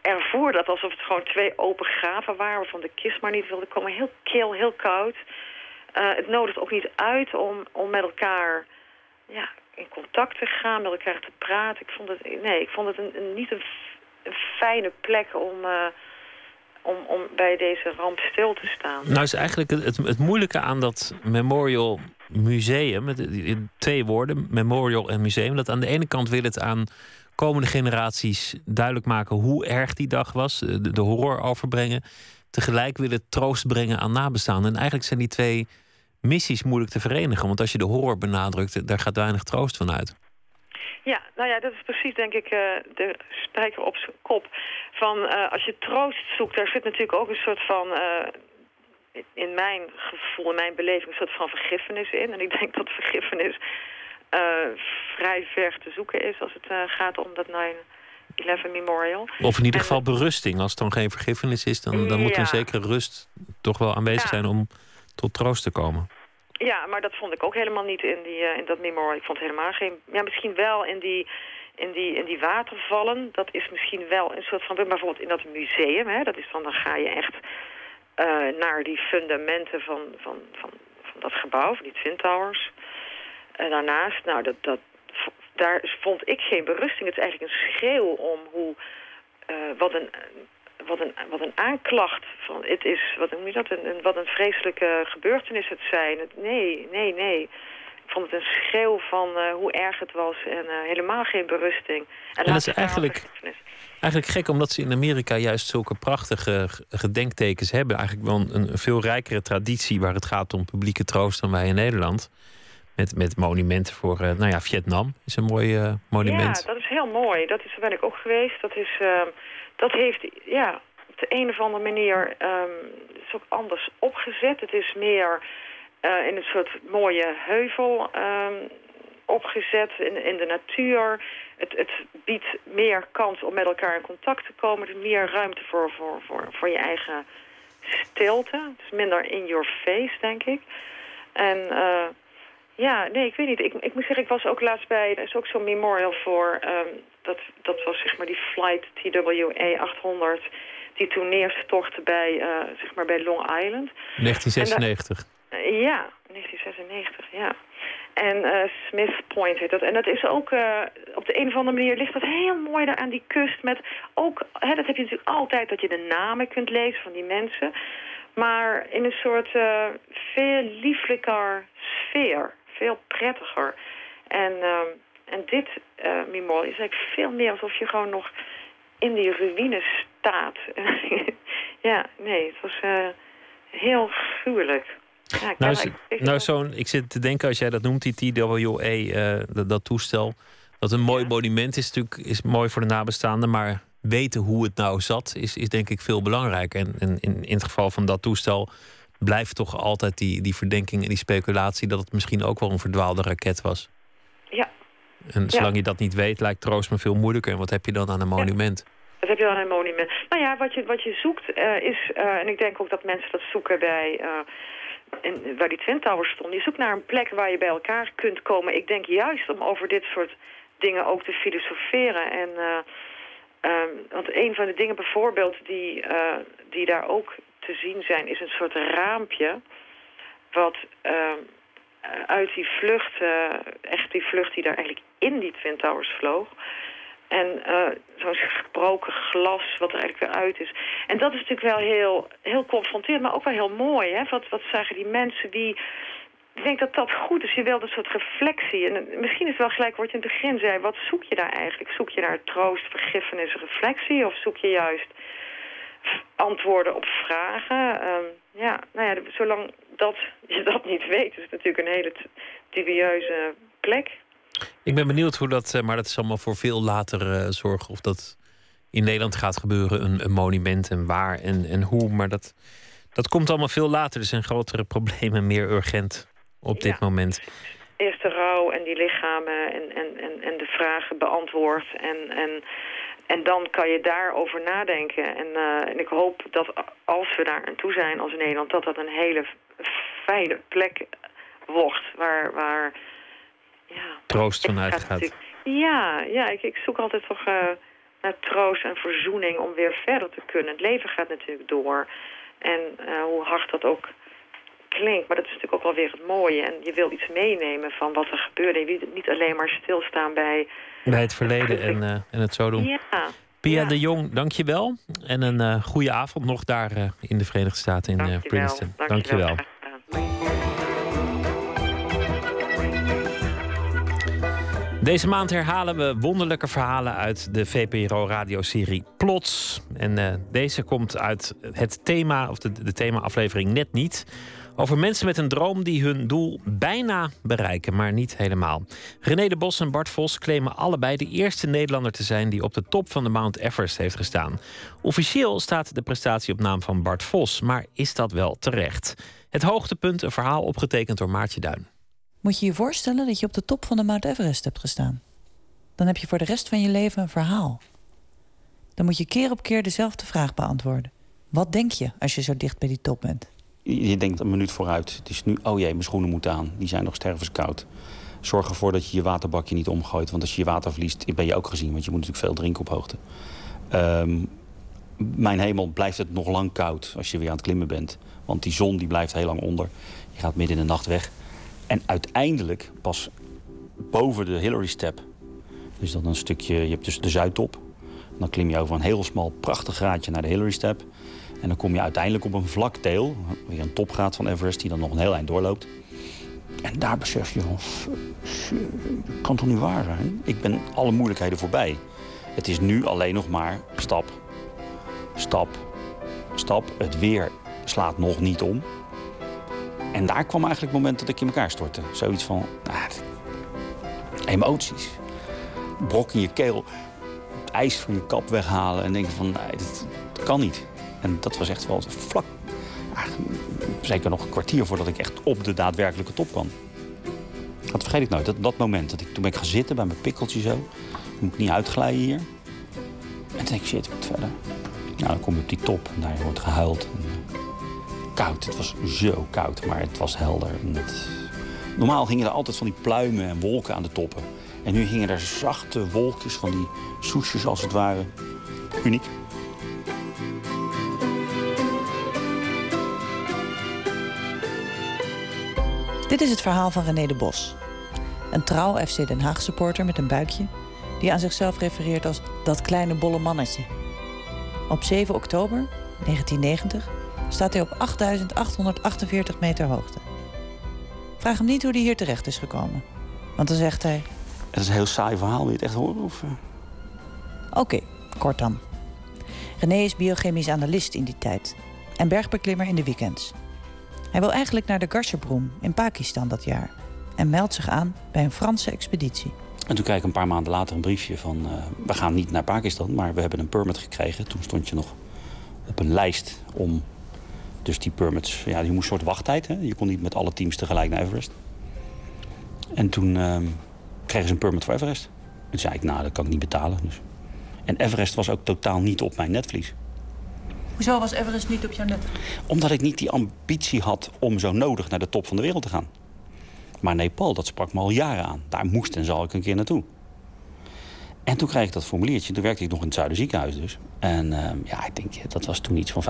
ervoer dat alsof het gewoon twee open graven waren waarvan de kist maar niet wilde komen. Heel kil, heel koud. Uh, het nodigt ook niet uit om, om met elkaar ja, in contact te gaan, met elkaar te praten. Ik vond het, nee, ik vond het een, een, niet een, een fijne plek om om, om bij deze ramp stil te staan.
Nou is eigenlijk het, het, moeilijke aan dat Memorial Museum, met twee woorden, Memorial en Museum, dat aan de ene kant wil het aan komende generaties duidelijk maken hoe erg die dag was, de, de horror overbrengen. Tegelijk wil het troost brengen aan nabestaanden. En eigenlijk zijn die twee missies moeilijk te verenigen, want als je de horror benadrukt, daar gaat weinig troost van uit.
Ja, nou ja, dat is precies denk ik eh, de spijker op zijn kop. Van eh, als je troost zoekt, daar zit natuurlijk ook een soort van, eh, in mijn gevoel, in mijn beleving, een soort van vergiffenis in. En ik denk dat vergiffenis vrij ver te zoeken is als het gaat om dat 9-11 Memorial.
Of in ieder geval berusting. Als het dan geen vergiffenis is, dan, dan moet
Ja.
een zekere rust toch wel aanwezig
Ja.
zijn om tot troost te komen.
Ja, maar dat vond ik ook helemaal niet in, die, eh, in dat memorial. Ik vond helemaal geen... Ja, misschien wel in die, in, die, in die watervallen. Dat is misschien wel een soort van... Maar bijvoorbeeld in dat museum, hè, dat is dan, dan ga je echt eh, naar die fundamenten van, van, van, van dat gebouw, van die Twin Towers. En daarnaast, nou, dat, dat, daar vond ik geen berusting. Het is eigenlijk een schreeuw om hoe... eh, wat een wat een, wat een aanklacht van het is, wat noem je dat, een, een- wat een vreselijke gebeurtenis het zijn. Het, nee, nee, nee. Ik vond het een schreeuw van eh, hoe erg het was en eh, helemaal geen berusting.
En dat is eigenlijk, eigenlijk gek, omdat ze in Amerika juist zulke prachtige gedenktekens hebben. Eigenlijk wel een, een veel rijkere traditie waar het gaat om publieke troost dan wij in Nederland. Met, met monumenten voor, eh, nou ja, Vietnam is een mooi eh, monument.
Ja, dat is heel mooi. Dat is, daar ben ik ook geweest. Dat, is, ehm, dat heeft ja, op de een of andere manier ehm, is ook anders opgezet. Het is meer eh, in een soort mooie heuvel ehm, opgezet in, in de natuur. Het, het biedt meer kans om met elkaar in contact te komen. Er is meer ruimte voor, voor, voor, voor je eigen stilte. Het is minder in your face, denk ik. En eh, ja, nee, ik weet niet. Ik, ik moet zeggen, ik was ook laatst bij... Er is ook zo'n memorial voor... ehm, dat, dat was zeg maar die flight TWA 800... die toen neerstortte bij, eh, zeg maar bij Long Island.
1996.
Eh, ja, 1996, ja. En eh, Smith Point heet dat. En dat is ook, eh, op de een of andere manier ligt dat heel mooi daar aan die kust. Met ook, hè, dat heb je natuurlijk altijd, dat je de namen kunt lezen van die mensen. Maar in een soort veel lieflijker sfeer. Veel prettiger. En, ehm, en dit eh memorial is eigenlijk veel meer alsof je gewoon nog in die ruïnes staat. ja, nee, het was eh, heel gruwelijk. Ja, ik
Nou, is- nou zo'n, ik zit te denken, als jij dat noemt, die TWA, eh, dat, dat toestel. Dat een mooi monument is natuurlijk is mooi voor de nabestaanden. Maar weten hoe het nou zat, is, is denk ik veel belangrijker. En, en in, in het geval van dat toestel blijft toch altijd die, die verdenking en die speculatie dat het misschien ook wel een verdwaalde raket was.
Ja.
En zolang je dat niet weet, lijkt troost me veel moeilijker. En wat heb je dan aan een monument?
Dat heb je dan een monument. Nou ja, wat je, wat je zoekt eh, is, eh, en ik denk ook dat mensen dat zoeken bij, eh, in, waar die Twin Towers stonden. Je zoekt naar een plek waar je bij elkaar kunt komen. Ik denk juist om over dit soort dingen ook te filosoferen. En, eh, ehm, want een van de dingen bijvoorbeeld die, die daar ook te zien zijn, is een soort raampje. Wat ehm, eh, uit die vlucht, eh, echt die vlucht die daar eigenlijk in die Twin Towers vloog. En eh, zo'n gebroken glas wat er eigenlijk weer uit is. En dat is natuurlijk wel heel, heel confronterend, maar ook wel heel mooi. Hè? Wat, wat zagen die mensen die... Ik denk dat dat goed is. Je wilt een soort reflectie. En eh, misschien is het wel gelijk wat je in het begin zei. Wat zoek je daar eigenlijk? Zoek je naar troost, vergiffenis, reflectie? Of zoek je juist antwoorden op vragen? Ehm, ja, nou ja, zolang dat, je dat niet weet... is het natuurlijk een hele dubieuze plek.
Ik ben benieuwd hoe dat, eh, maar dat is allemaal voor veel later eh, zorg of dat in Nederland gaat gebeuren. Een, een monument en waar en, en hoe. Maar dat, dat komt allemaal veel later. Er zijn grotere problemen, meer urgent op dit moment.
eerst de rouw en die lichamen en, en, en, en de vragen beantwoord. En, en, en dan kan je daarover nadenken. En, eh, en ik hoop dat als we daar aan toe zijn als Nederland... dat dat een hele fijne plek wordt waar... waar
Troost
het
vanuit
gaat Ja, ja ik, ik zoek altijd toch eh, naar troost en verzoening om weer verder te kunnen. Het leven gaat natuurlijk door. En eh, hoe hard dat ook klinkt, maar dat is natuurlijk ook wel weer het mooie. En je wil iets meenemen van wat er gebeurde. Je wil niet alleen maar stilstaan bij...
Bij het verleden en, eh, en het zo doen.
Ja,
Pia de Jong, dank je wel. En een eh goede avond nog daar eh, in de Verenigde Staten in eh, Princeton. Dank je wel. Deze maand herhalen we wonderlijke verhalen uit de VPRO-radioserie Plots. En deze komt uit het thema, of de, de thema-aflevering Net Niet. Over mensen met een droom die hun doel bijna bereiken, maar niet helemaal. René de Bos en Bart Vos claimen allebei de eerste Nederlander te zijn die op de top van de Mount Everest heeft gestaan. Officieel staat de prestatie op naam van Bart Vos, maar is dat wel terecht? Het hoogtepunt, een verhaal opgetekend door Maartje Duin.
Moet je je voorstellen dat je op de top van de Mount Everest hebt gestaan? Dan heb je voor de rest van je leven een verhaal. Dan moet je keer op keer dezelfde vraag beantwoorden. Wat denk je als je zo dicht bij die top bent?
Je denkt een minuut vooruit. Het is nu, oh jee, mijn schoenen moeten aan. Die zijn nog stervenskoud. Zorg ervoor dat je je waterbakje niet omgooit. Want als je je water verliest, ben je ook gezien. Want je moet natuurlijk veel drinken op hoogte. Ehm, mijn hemel blijft het nog lang koud als je weer aan het klimmen bent. Want die zon die blijft heel lang onder. Je gaat midden in de nacht weg. En uiteindelijk pas boven de Hillary Step. Dus dan een stukje, je hebt dus de Zuidtop. Dan klim je over een heel smal, prachtig graadje naar de Hillary Step. En dan kom je uiteindelijk op een vlak deel, weer een topgraad van Everest, die dan nog een heel eind doorloopt. En daar besef je van, kan toch niet waar zijn? Ik ben alle moeilijkheden voorbij. Het is nu alleen nog maar stap, stap, stap. Het weer slaat nog niet om. En daar kwam eigenlijk het moment dat ik in elkaar stortte. Zoiets van, nou, emoties. Brok in je keel, het ijs van je kap weghalen en denken van, nee, dat, dat kan niet. En dat was echt wel vlak, zeker nog een kwartier voordat ik echt op de daadwerkelijke top kwam. Dat vergeet ik nooit, dat, dat moment. Dat ik, toen ben ik gaan zitten bij mijn pikkeltje zo. Moet ik niet uitglijden hier. En toen denk ik, shit, wat verder. Nou, dan kom je op die top en daar wordt gehuild. koud, het was zo koud, maar het was helder. Normaal gingen er altijd van die pluimen en wolken aan de toppen. En nu hingen er zachte wolkjes van die soesjes als het ware. Uniek.
Dit is het verhaal van René de Bos. Een trouw FC Den Haag supporter met een buikje... die aan zichzelf refereert als dat kleine bolle mannetje. Op 7 oktober 1990 staat hij op 8.848 meter hoogte. Vraag hem niet hoe hij hier terecht is gekomen. Want dan zegt hij...
Het is een heel saai verhaal, wil je het echt horen? Of... eh?
Oké, kort dan. René is biochemisch analist in die tijd. En bergbeklimmer in de weekends. Hij wil eigenlijk naar de Garsebroem in Pakistan dat jaar. En meldt zich aan bij een Franse expeditie.
En toen kreeg ik een paar maanden later een briefje van... eh, we gaan niet naar Pakistan, maar we hebben een permit gekregen. Toen stond je nog op een lijst om... Dus die permits, ja, je moest een soort wachttijd. Hè? Je kon niet met alle teams tegelijk naar Everest. En toen ehm, kregen ze een permit voor Everest. En zei ik, nou, dat kan ik niet betalen. Dus. En Everest was ook totaal niet op mijn netvlies.
Hoezo was Everest niet op jouw net?
Omdat ik niet die ambitie had om zo nodig naar de top van de wereld te gaan. Maar Nepal, dat sprak me al jaren aan. Daar moest en zal ik een keer naartoe. En toen kreeg ik dat formuliertje. Toen werkte ik nog in het Zuiderziekenhuis dus. En ehm, ja, ik denk, dat was toen iets van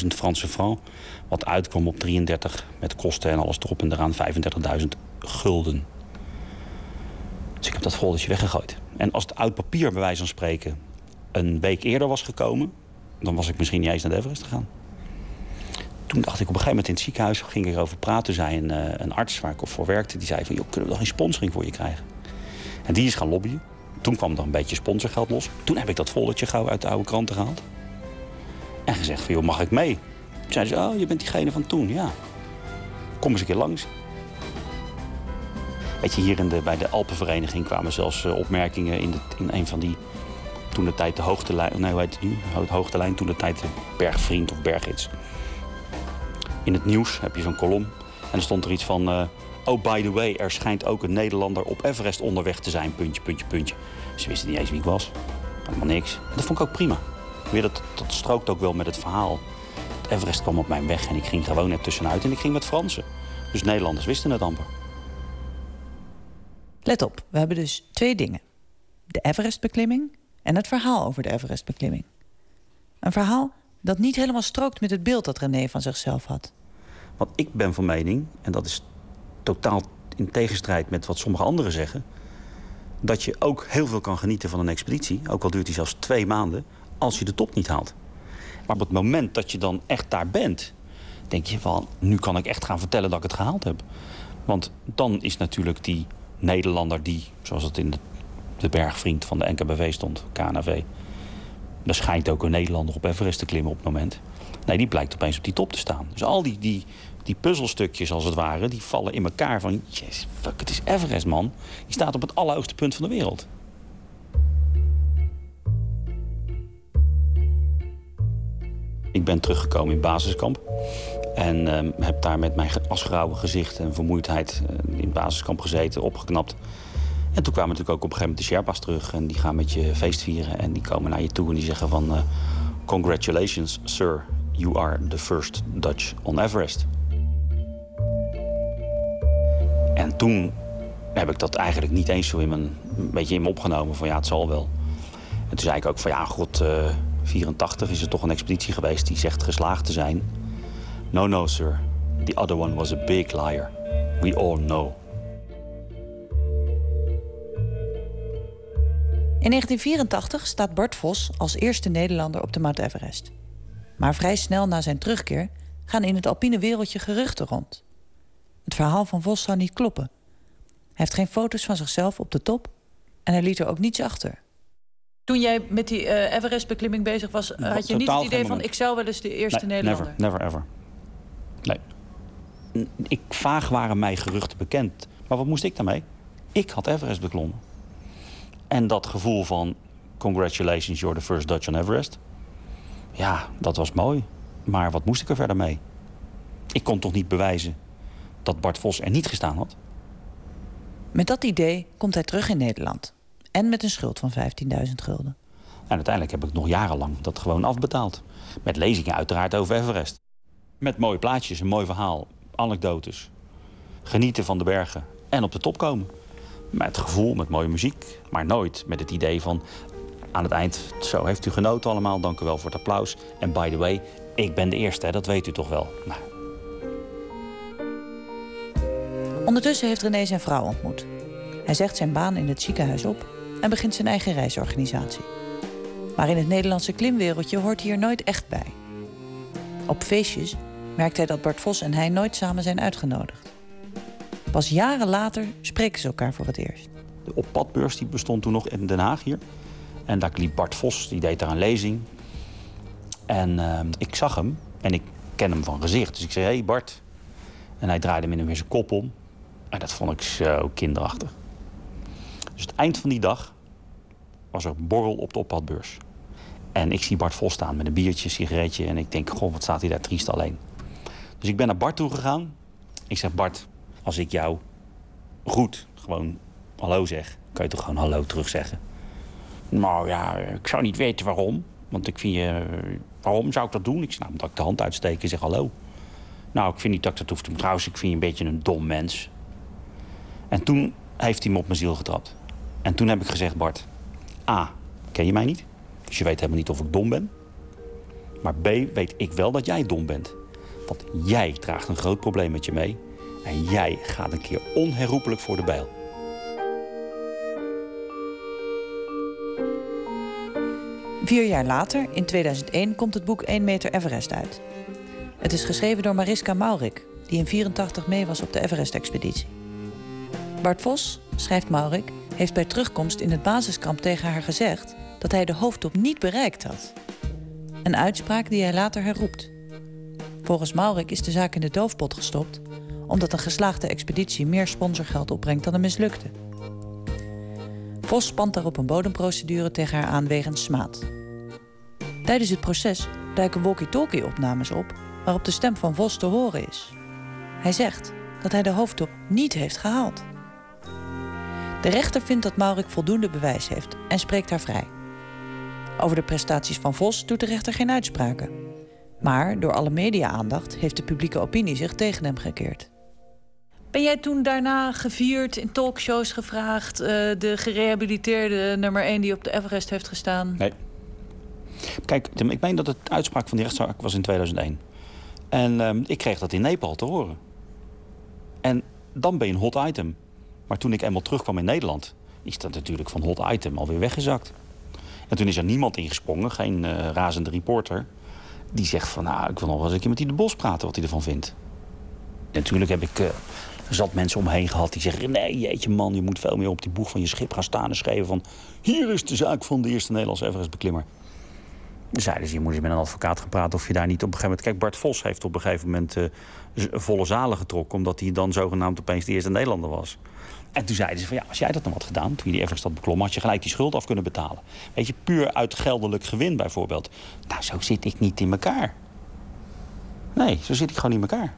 100.000 Franse francs. Wat uitkwam op 33 met kosten en alles erop en eraan 35.000 gulden. Dus ik heb dat foldertje weggegooid. En als het oud papier, bij wijze van spreken, een week eerder was gekomen... dan was ik misschien niet eens naar de Everest gegaan. Toen dacht ik op een gegeven moment in het ziekenhuis, ging ik erover praten. zei een, eh, een arts waar ik voor werkte, die zei van... Joh, kunnen we nog geen sponsoring voor je krijgen? En die is gaan lobbyen. Toen kwam er een beetje sponsorgeld los. Toen heb ik dat foldertje gauw uit de oude kranten gehaald. En gezegd van, joh, mag ik mee? Toen zeiden ze, oh, je bent diegene van toen, ja. Kom eens een keer langs. Weet je, hier in de, bij de Alpenvereniging kwamen zelfs eh, opmerkingen in, de, in een van die... Toen de tijd de hoogtelijn, nee, hoe heet het nu? Hoogtelijn, toen de tijd de bergvriend of bergids. In het nieuws heb je zo'n kolom. En er stond er iets van... eh, oh, by the way, er schijnt ook een Nederlander op Everest onderweg te zijn. Puntje, puntje, puntje. Ze wisten niet eens wie ik was. Helemaal niks. Dat vond ik ook prima. Weer dat, dat strookt ook wel met het verhaal. Everest kwam op mijn weg en ik ging gewoon er tussenuit. En ik ging met Fransen. Dus Nederlanders wisten het amper.
Let op, we hebben dus twee dingen. De Everestbeklimming en het verhaal over de Everestbeklimming. Een verhaal dat niet helemaal strookt met het beeld dat René van zichzelf had.
Want ik ben van mening, en dat is totaal in tegenstrijd met wat sommige anderen zeggen... dat je ook heel veel kan genieten van een expeditie... ook al duurt die zelfs twee maanden, als je de top niet haalt. Maar op het moment dat je dan echt daar bent... denk je van, nu kan ik echt gaan vertellen dat ik het gehaald heb. Want dan is natuurlijk die Nederlander die, zoals het in de, de bergvriend van de NKBV stond, KNV... er schijnt ook een Nederlander op Everest te klimmen op het moment... Nee, die blijkt opeens op die top te staan. Dus al die, die, die puzzelstukjes, als het ware, die vallen in elkaar van... Yes, fuck, het is Everest, man. Die staat op het allerhoogste punt van de wereld. Ik ben teruggekomen in basiskamp. En ehm, heb daar met mijn asgrauwe gezicht en vermoeidheid eh, in basiskamp gezeten, opgeknapt. En toen kwamen natuurlijk ook op een gegeven moment de Sherpa's terug. En die gaan met je feest vieren. En die komen naar je toe en die zeggen van... eh, Congratulations, sir. You are the first Dutch on Everest. En toen heb ik dat eigenlijk niet eens zo in mijn, een beetje in me opgenomen. Van ja, het zal wel. En toen zei ik ook van ja, god, eh 84 is er toch een expeditie geweest die zegt geslaagd te zijn. No, no, sir. The other one was a big liar. We all know.
In 1984 staat Bart Vos als eerste Nederlander op de Mount Everest. Maar vrij snel na zijn terugkeer gaan in het alpine wereldje geruchten rond. Het verhaal van Vos zou niet kloppen. Hij heeft geen foto's van zichzelf op de top en hij liet er ook niets achter. Toen jij met die eh, Everest-beklimming bezig was, had je niet het idee van
moment.
ik zou wel eens de eerste
Nee,
Nederlander.
Never, never ever. Nee. Ik, vaag waren mij geruchten bekend. Maar wat moest ik daarmee? Ik had Everest beklommen. En dat gevoel van... Congratulations, you're the first Dutch on Everest. Ja, dat was mooi. Maar wat moest ik er verder mee? Ik kon toch niet bewijzen dat Bart Vos er niet gestaan had?
Met dat idee komt hij terug in Nederland. En met een schuld van 15.000 gulden.
En uiteindelijk heb ik nog jarenlang dat gewoon afbetaald. Met lezingen uiteraard over Everest. Met mooie plaatjes, een mooi verhaal, anekdotes. Genieten van de bergen en op de top komen. Met gevoel, met mooie muziek. Maar nooit met het idee van aan het eind... zo, heeft u genoten allemaal, dank u wel voor het applaus. En by the way, ik ben de eerste, hè, dat weet u toch wel. Nou,
Ondertussen heeft René zijn vrouw ontmoet. Hij zegt zijn baan in het ziekenhuis op en begint zijn eigen reisorganisatie. Maar in het Nederlandse klimwereldje hoort hij er nooit echt bij. Op feestjes merkt hij dat Bart Vos en hij nooit samen zijn uitgenodigd. Pas jaren later spreken ze elkaar voor het eerst.
de oppadbeurs die bestond toen nog in Den Haag hier. En daar liep Bart Vos, die deed daar een lezing. En eh, ik zag hem en ik ken hem van gezicht. Dus ik zei, hé hey Bart. En hij draaide en weer zijn kop om. En dat vond ik zo kinderachtig. Dus het eind van die dag was er borrel op de oppadbeurs. En ik zie Bart Vos staan met een biertje, een sigaretje. En ik denk, goh, wat staat hij daar triest alleen. Dus ik ben naar Bart toe gegaan. Ik zeg, Bart, als ik jou goed gewoon hallo zeg, kan je toch gewoon hallo terugzeggen? Nou ja, ik zou niet weten waarom. Want ik vind je... Waarom zou ik dat doen? Ik nou, omdat ik de hand uitsteek en zeg hallo. Nou, ik vind niet dat ik dat hoef te doen. Trouwens, ik vind je een beetje een dom mens. En toen heeft hij me op mijn ziel getrapt. En toen heb ik gezegd, Bart... A, ken je mij niet? Dus je weet helemaal niet of ik dom ben. Maar B, weet ik wel dat jij dom bent. Want jij draagt een groot probleem met je mee. En jij gaat een keer onherroepelijk voor de bijl.
Vier jaar later, in 2001, komt het boek 1 meter Everest uit. Het is geschreven door Mariska Maurik, die in 84 mee was op de Everest-expeditie. Bart Vos, schrijft Maurik, heeft bij terugkomst in het basiskamp tegen haar gezegd dat hij de hoofdtop niet bereikt had. Een uitspraak die hij later herroept. Volgens Maurik is de zaak in de doofpot gestopt omdat een geslaagde expeditie meer sponsorgeld opbrengt dan een mislukte. Vos spant daarop een bodemprocedure tegen haar aan wegens smaad. Tijdens het proces duiken walkie-talkie-opnames op waarop de stem van Vos te horen is. Hij zegt dat hij de hoofdtop niet heeft gehaald. De rechter vindt dat Maurik voldoende bewijs heeft en spreekt haar vrij. Over de prestaties van Vos doet de rechter geen uitspraken. Maar door alle media-aandacht heeft de publieke opinie zich tegen hem gekeerd. Ben jij toen daarna gevierd, in talkshows gevraagd... eh, de gerehabiliteerde nummer 1 die op de Everest heeft gestaan?
Nee. Kijk, ik meen dat het uitspraak van die rechtszaak was in 2001. En ehm, ik kreeg dat in Nepal te horen. En dan ben je een hot item. Maar toen ik eenmaal terugkwam in Nederland... is dat natuurlijk van hot item alweer weggezakt. En toen is er niemand ingesprongen, geen eh, razende reporter... die zegt van, nou, ik wil nog wel eens een keer met die de Bos praten... wat hij ervan vindt. Natuurlijk heb ik eh, zat mensen omheen gehad die zeggen... nee, jeetje man, je moet veel meer op die boeg van je schip gaan staan... en schrijven van... hier is de zaak van de eerste Nederlandse Everest-beklimmer. Zeiden ze, je moet eens met een advocaat gaan praten of je daar niet op een gegeven moment... Kijk, Bart Vos heeft op een gegeven moment uh, volle zalen getrokken... omdat hij dan zogenaamd opeens de eerste Nederlander was. En toen zeiden ze van ja, als jij dat dan had gedaan, toen je die Everest had beklommen, had je gelijk die schuld af kunnen betalen. Weet je, puur uit geldelijk gewin bijvoorbeeld. Nou, zo zit ik niet in elkaar. Nee, zo zit ik gewoon in elkaar.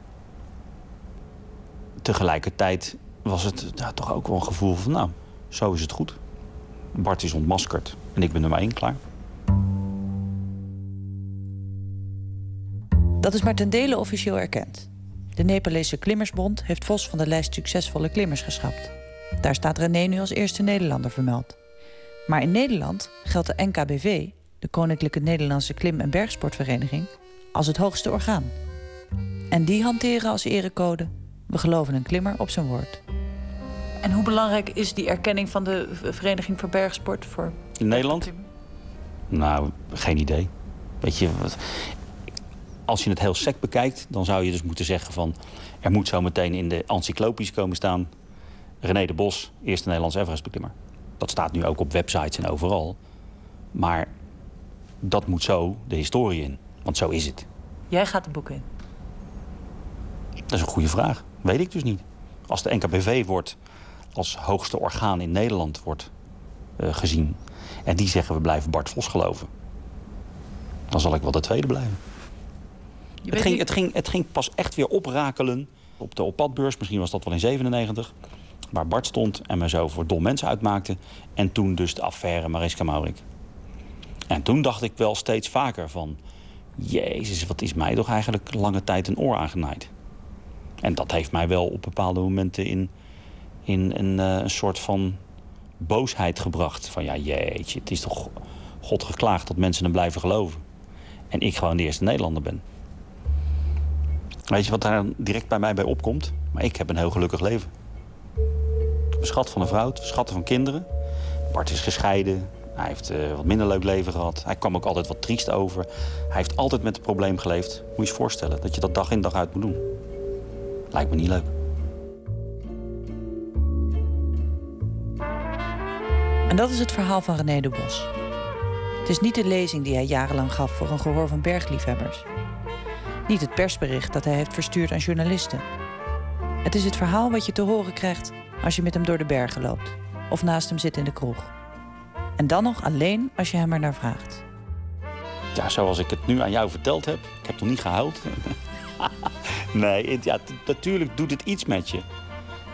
Tegelijkertijd was het toch ook wel een gevoel van, nou, zo is het goed. Bart is ontmaskerd en ik ben nummer één klaar.
Dat is maar ten dele officieel erkend. De Nepalese Klimmersbond heeft Vos van de lijst succesvolle klimmers geschrapt. Daar staat René nu als eerste Nederlander vermeld. Maar in Nederland geldt de NKBV, de Koninklijke Nederlandse Klim- en Bergsportvereniging, als het hoogste orgaan. En die hanteren als erecode: we geloven een klimmer op zijn woord. En hoe belangrijk is die erkenning van de Vereniging voor Bergsport voor.
In Nederland? Nou, geen idee. Weet je, als je het heel sec bekijkt, dan zou je dus moeten zeggen van... er moet zo meteen in de encyclopedies komen staan... René de Bos, eerste Nederlands Everest-beklimmer. Dat staat nu ook op websites en overal. Maar dat moet zo de historie in. Want zo is het.
Jij gaat de boeken in?
Dat is een goede vraag. Weet ik dus niet. Als de NKBV wordt als hoogste orgaan in Nederland wordt uh, gezien... en die zeggen we blijven Bart Vos geloven... dan zal ik wel de tweede blijven. Het ging, het, ging, het ging pas echt weer oprakelen op de oppadbeurs. Misschien was dat wel in 97. Waar Bart stond en me zo voor dom mensen uitmaakte. En toen dus de affaire Mariska Maurik. En toen dacht ik wel steeds vaker van... Jezus, wat is mij toch eigenlijk lange tijd een oor aangenaaid. En dat heeft mij wel op bepaalde momenten in, in een, uh, een soort van boosheid gebracht. Van ja, jeetje, het is toch God geklaagd dat mensen hem blijven geloven. En ik gewoon de eerste Nederlander ben. Weet je wat daar direct bij mij bij opkomt? Maar ik heb een heel gelukkig leven. Een schat van een vrouw, schatten van kinderen. Bart is gescheiden. Hij heeft uh, wat minder leuk leven gehad. Hij kwam ook altijd wat triest over. Hij heeft altijd met het probleem geleefd. Moet je je voorstellen dat je dat dag in dag uit moet doen. Lijkt me niet leuk.
En dat is het verhaal van René de Bos. Het is niet de lezing die hij jarenlang gaf voor een gehoor van bergliefhebbers. Niet het persbericht dat hij heeft verstuurd aan journalisten. Het is het verhaal wat je te horen krijgt als je met hem door de bergen loopt of naast hem zit in de kroeg. En dan nog alleen als je hem er naar vraagt.
Ja, zoals ik het nu aan jou verteld heb. Ik heb nog niet gehuild. nee, ja, natuurlijk doet het iets met je.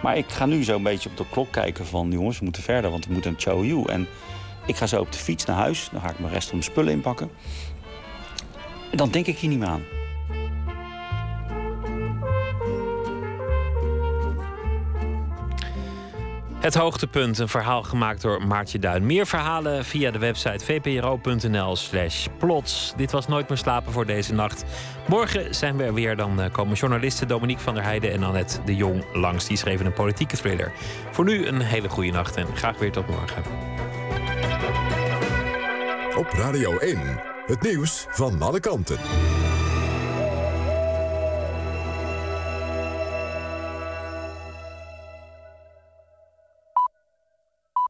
Maar ik ga nu zo een beetje op de klok kijken van... jongens, we moeten verder, want we moeten een Chow You. En ik ga zo op de fiets naar huis. Dan ga ik mijn rest van mijn spullen inpakken. En dan denk ik hier niet meer aan.
Het hoogtepunt, een verhaal gemaakt door Maartje Duin. Meer verhalen via de website vpro.nl slash plots. Dit was Nooit meer slapen voor deze nacht. Morgen zijn we er weer. Dan eh, komen journalisten Dominique van der Heijden en Annette de Jong langs. Die schreven een politieke thriller. Voor nu een hele goede nacht en graag weer tot morgen.
Op Radio 1, het nieuws van alle kanten.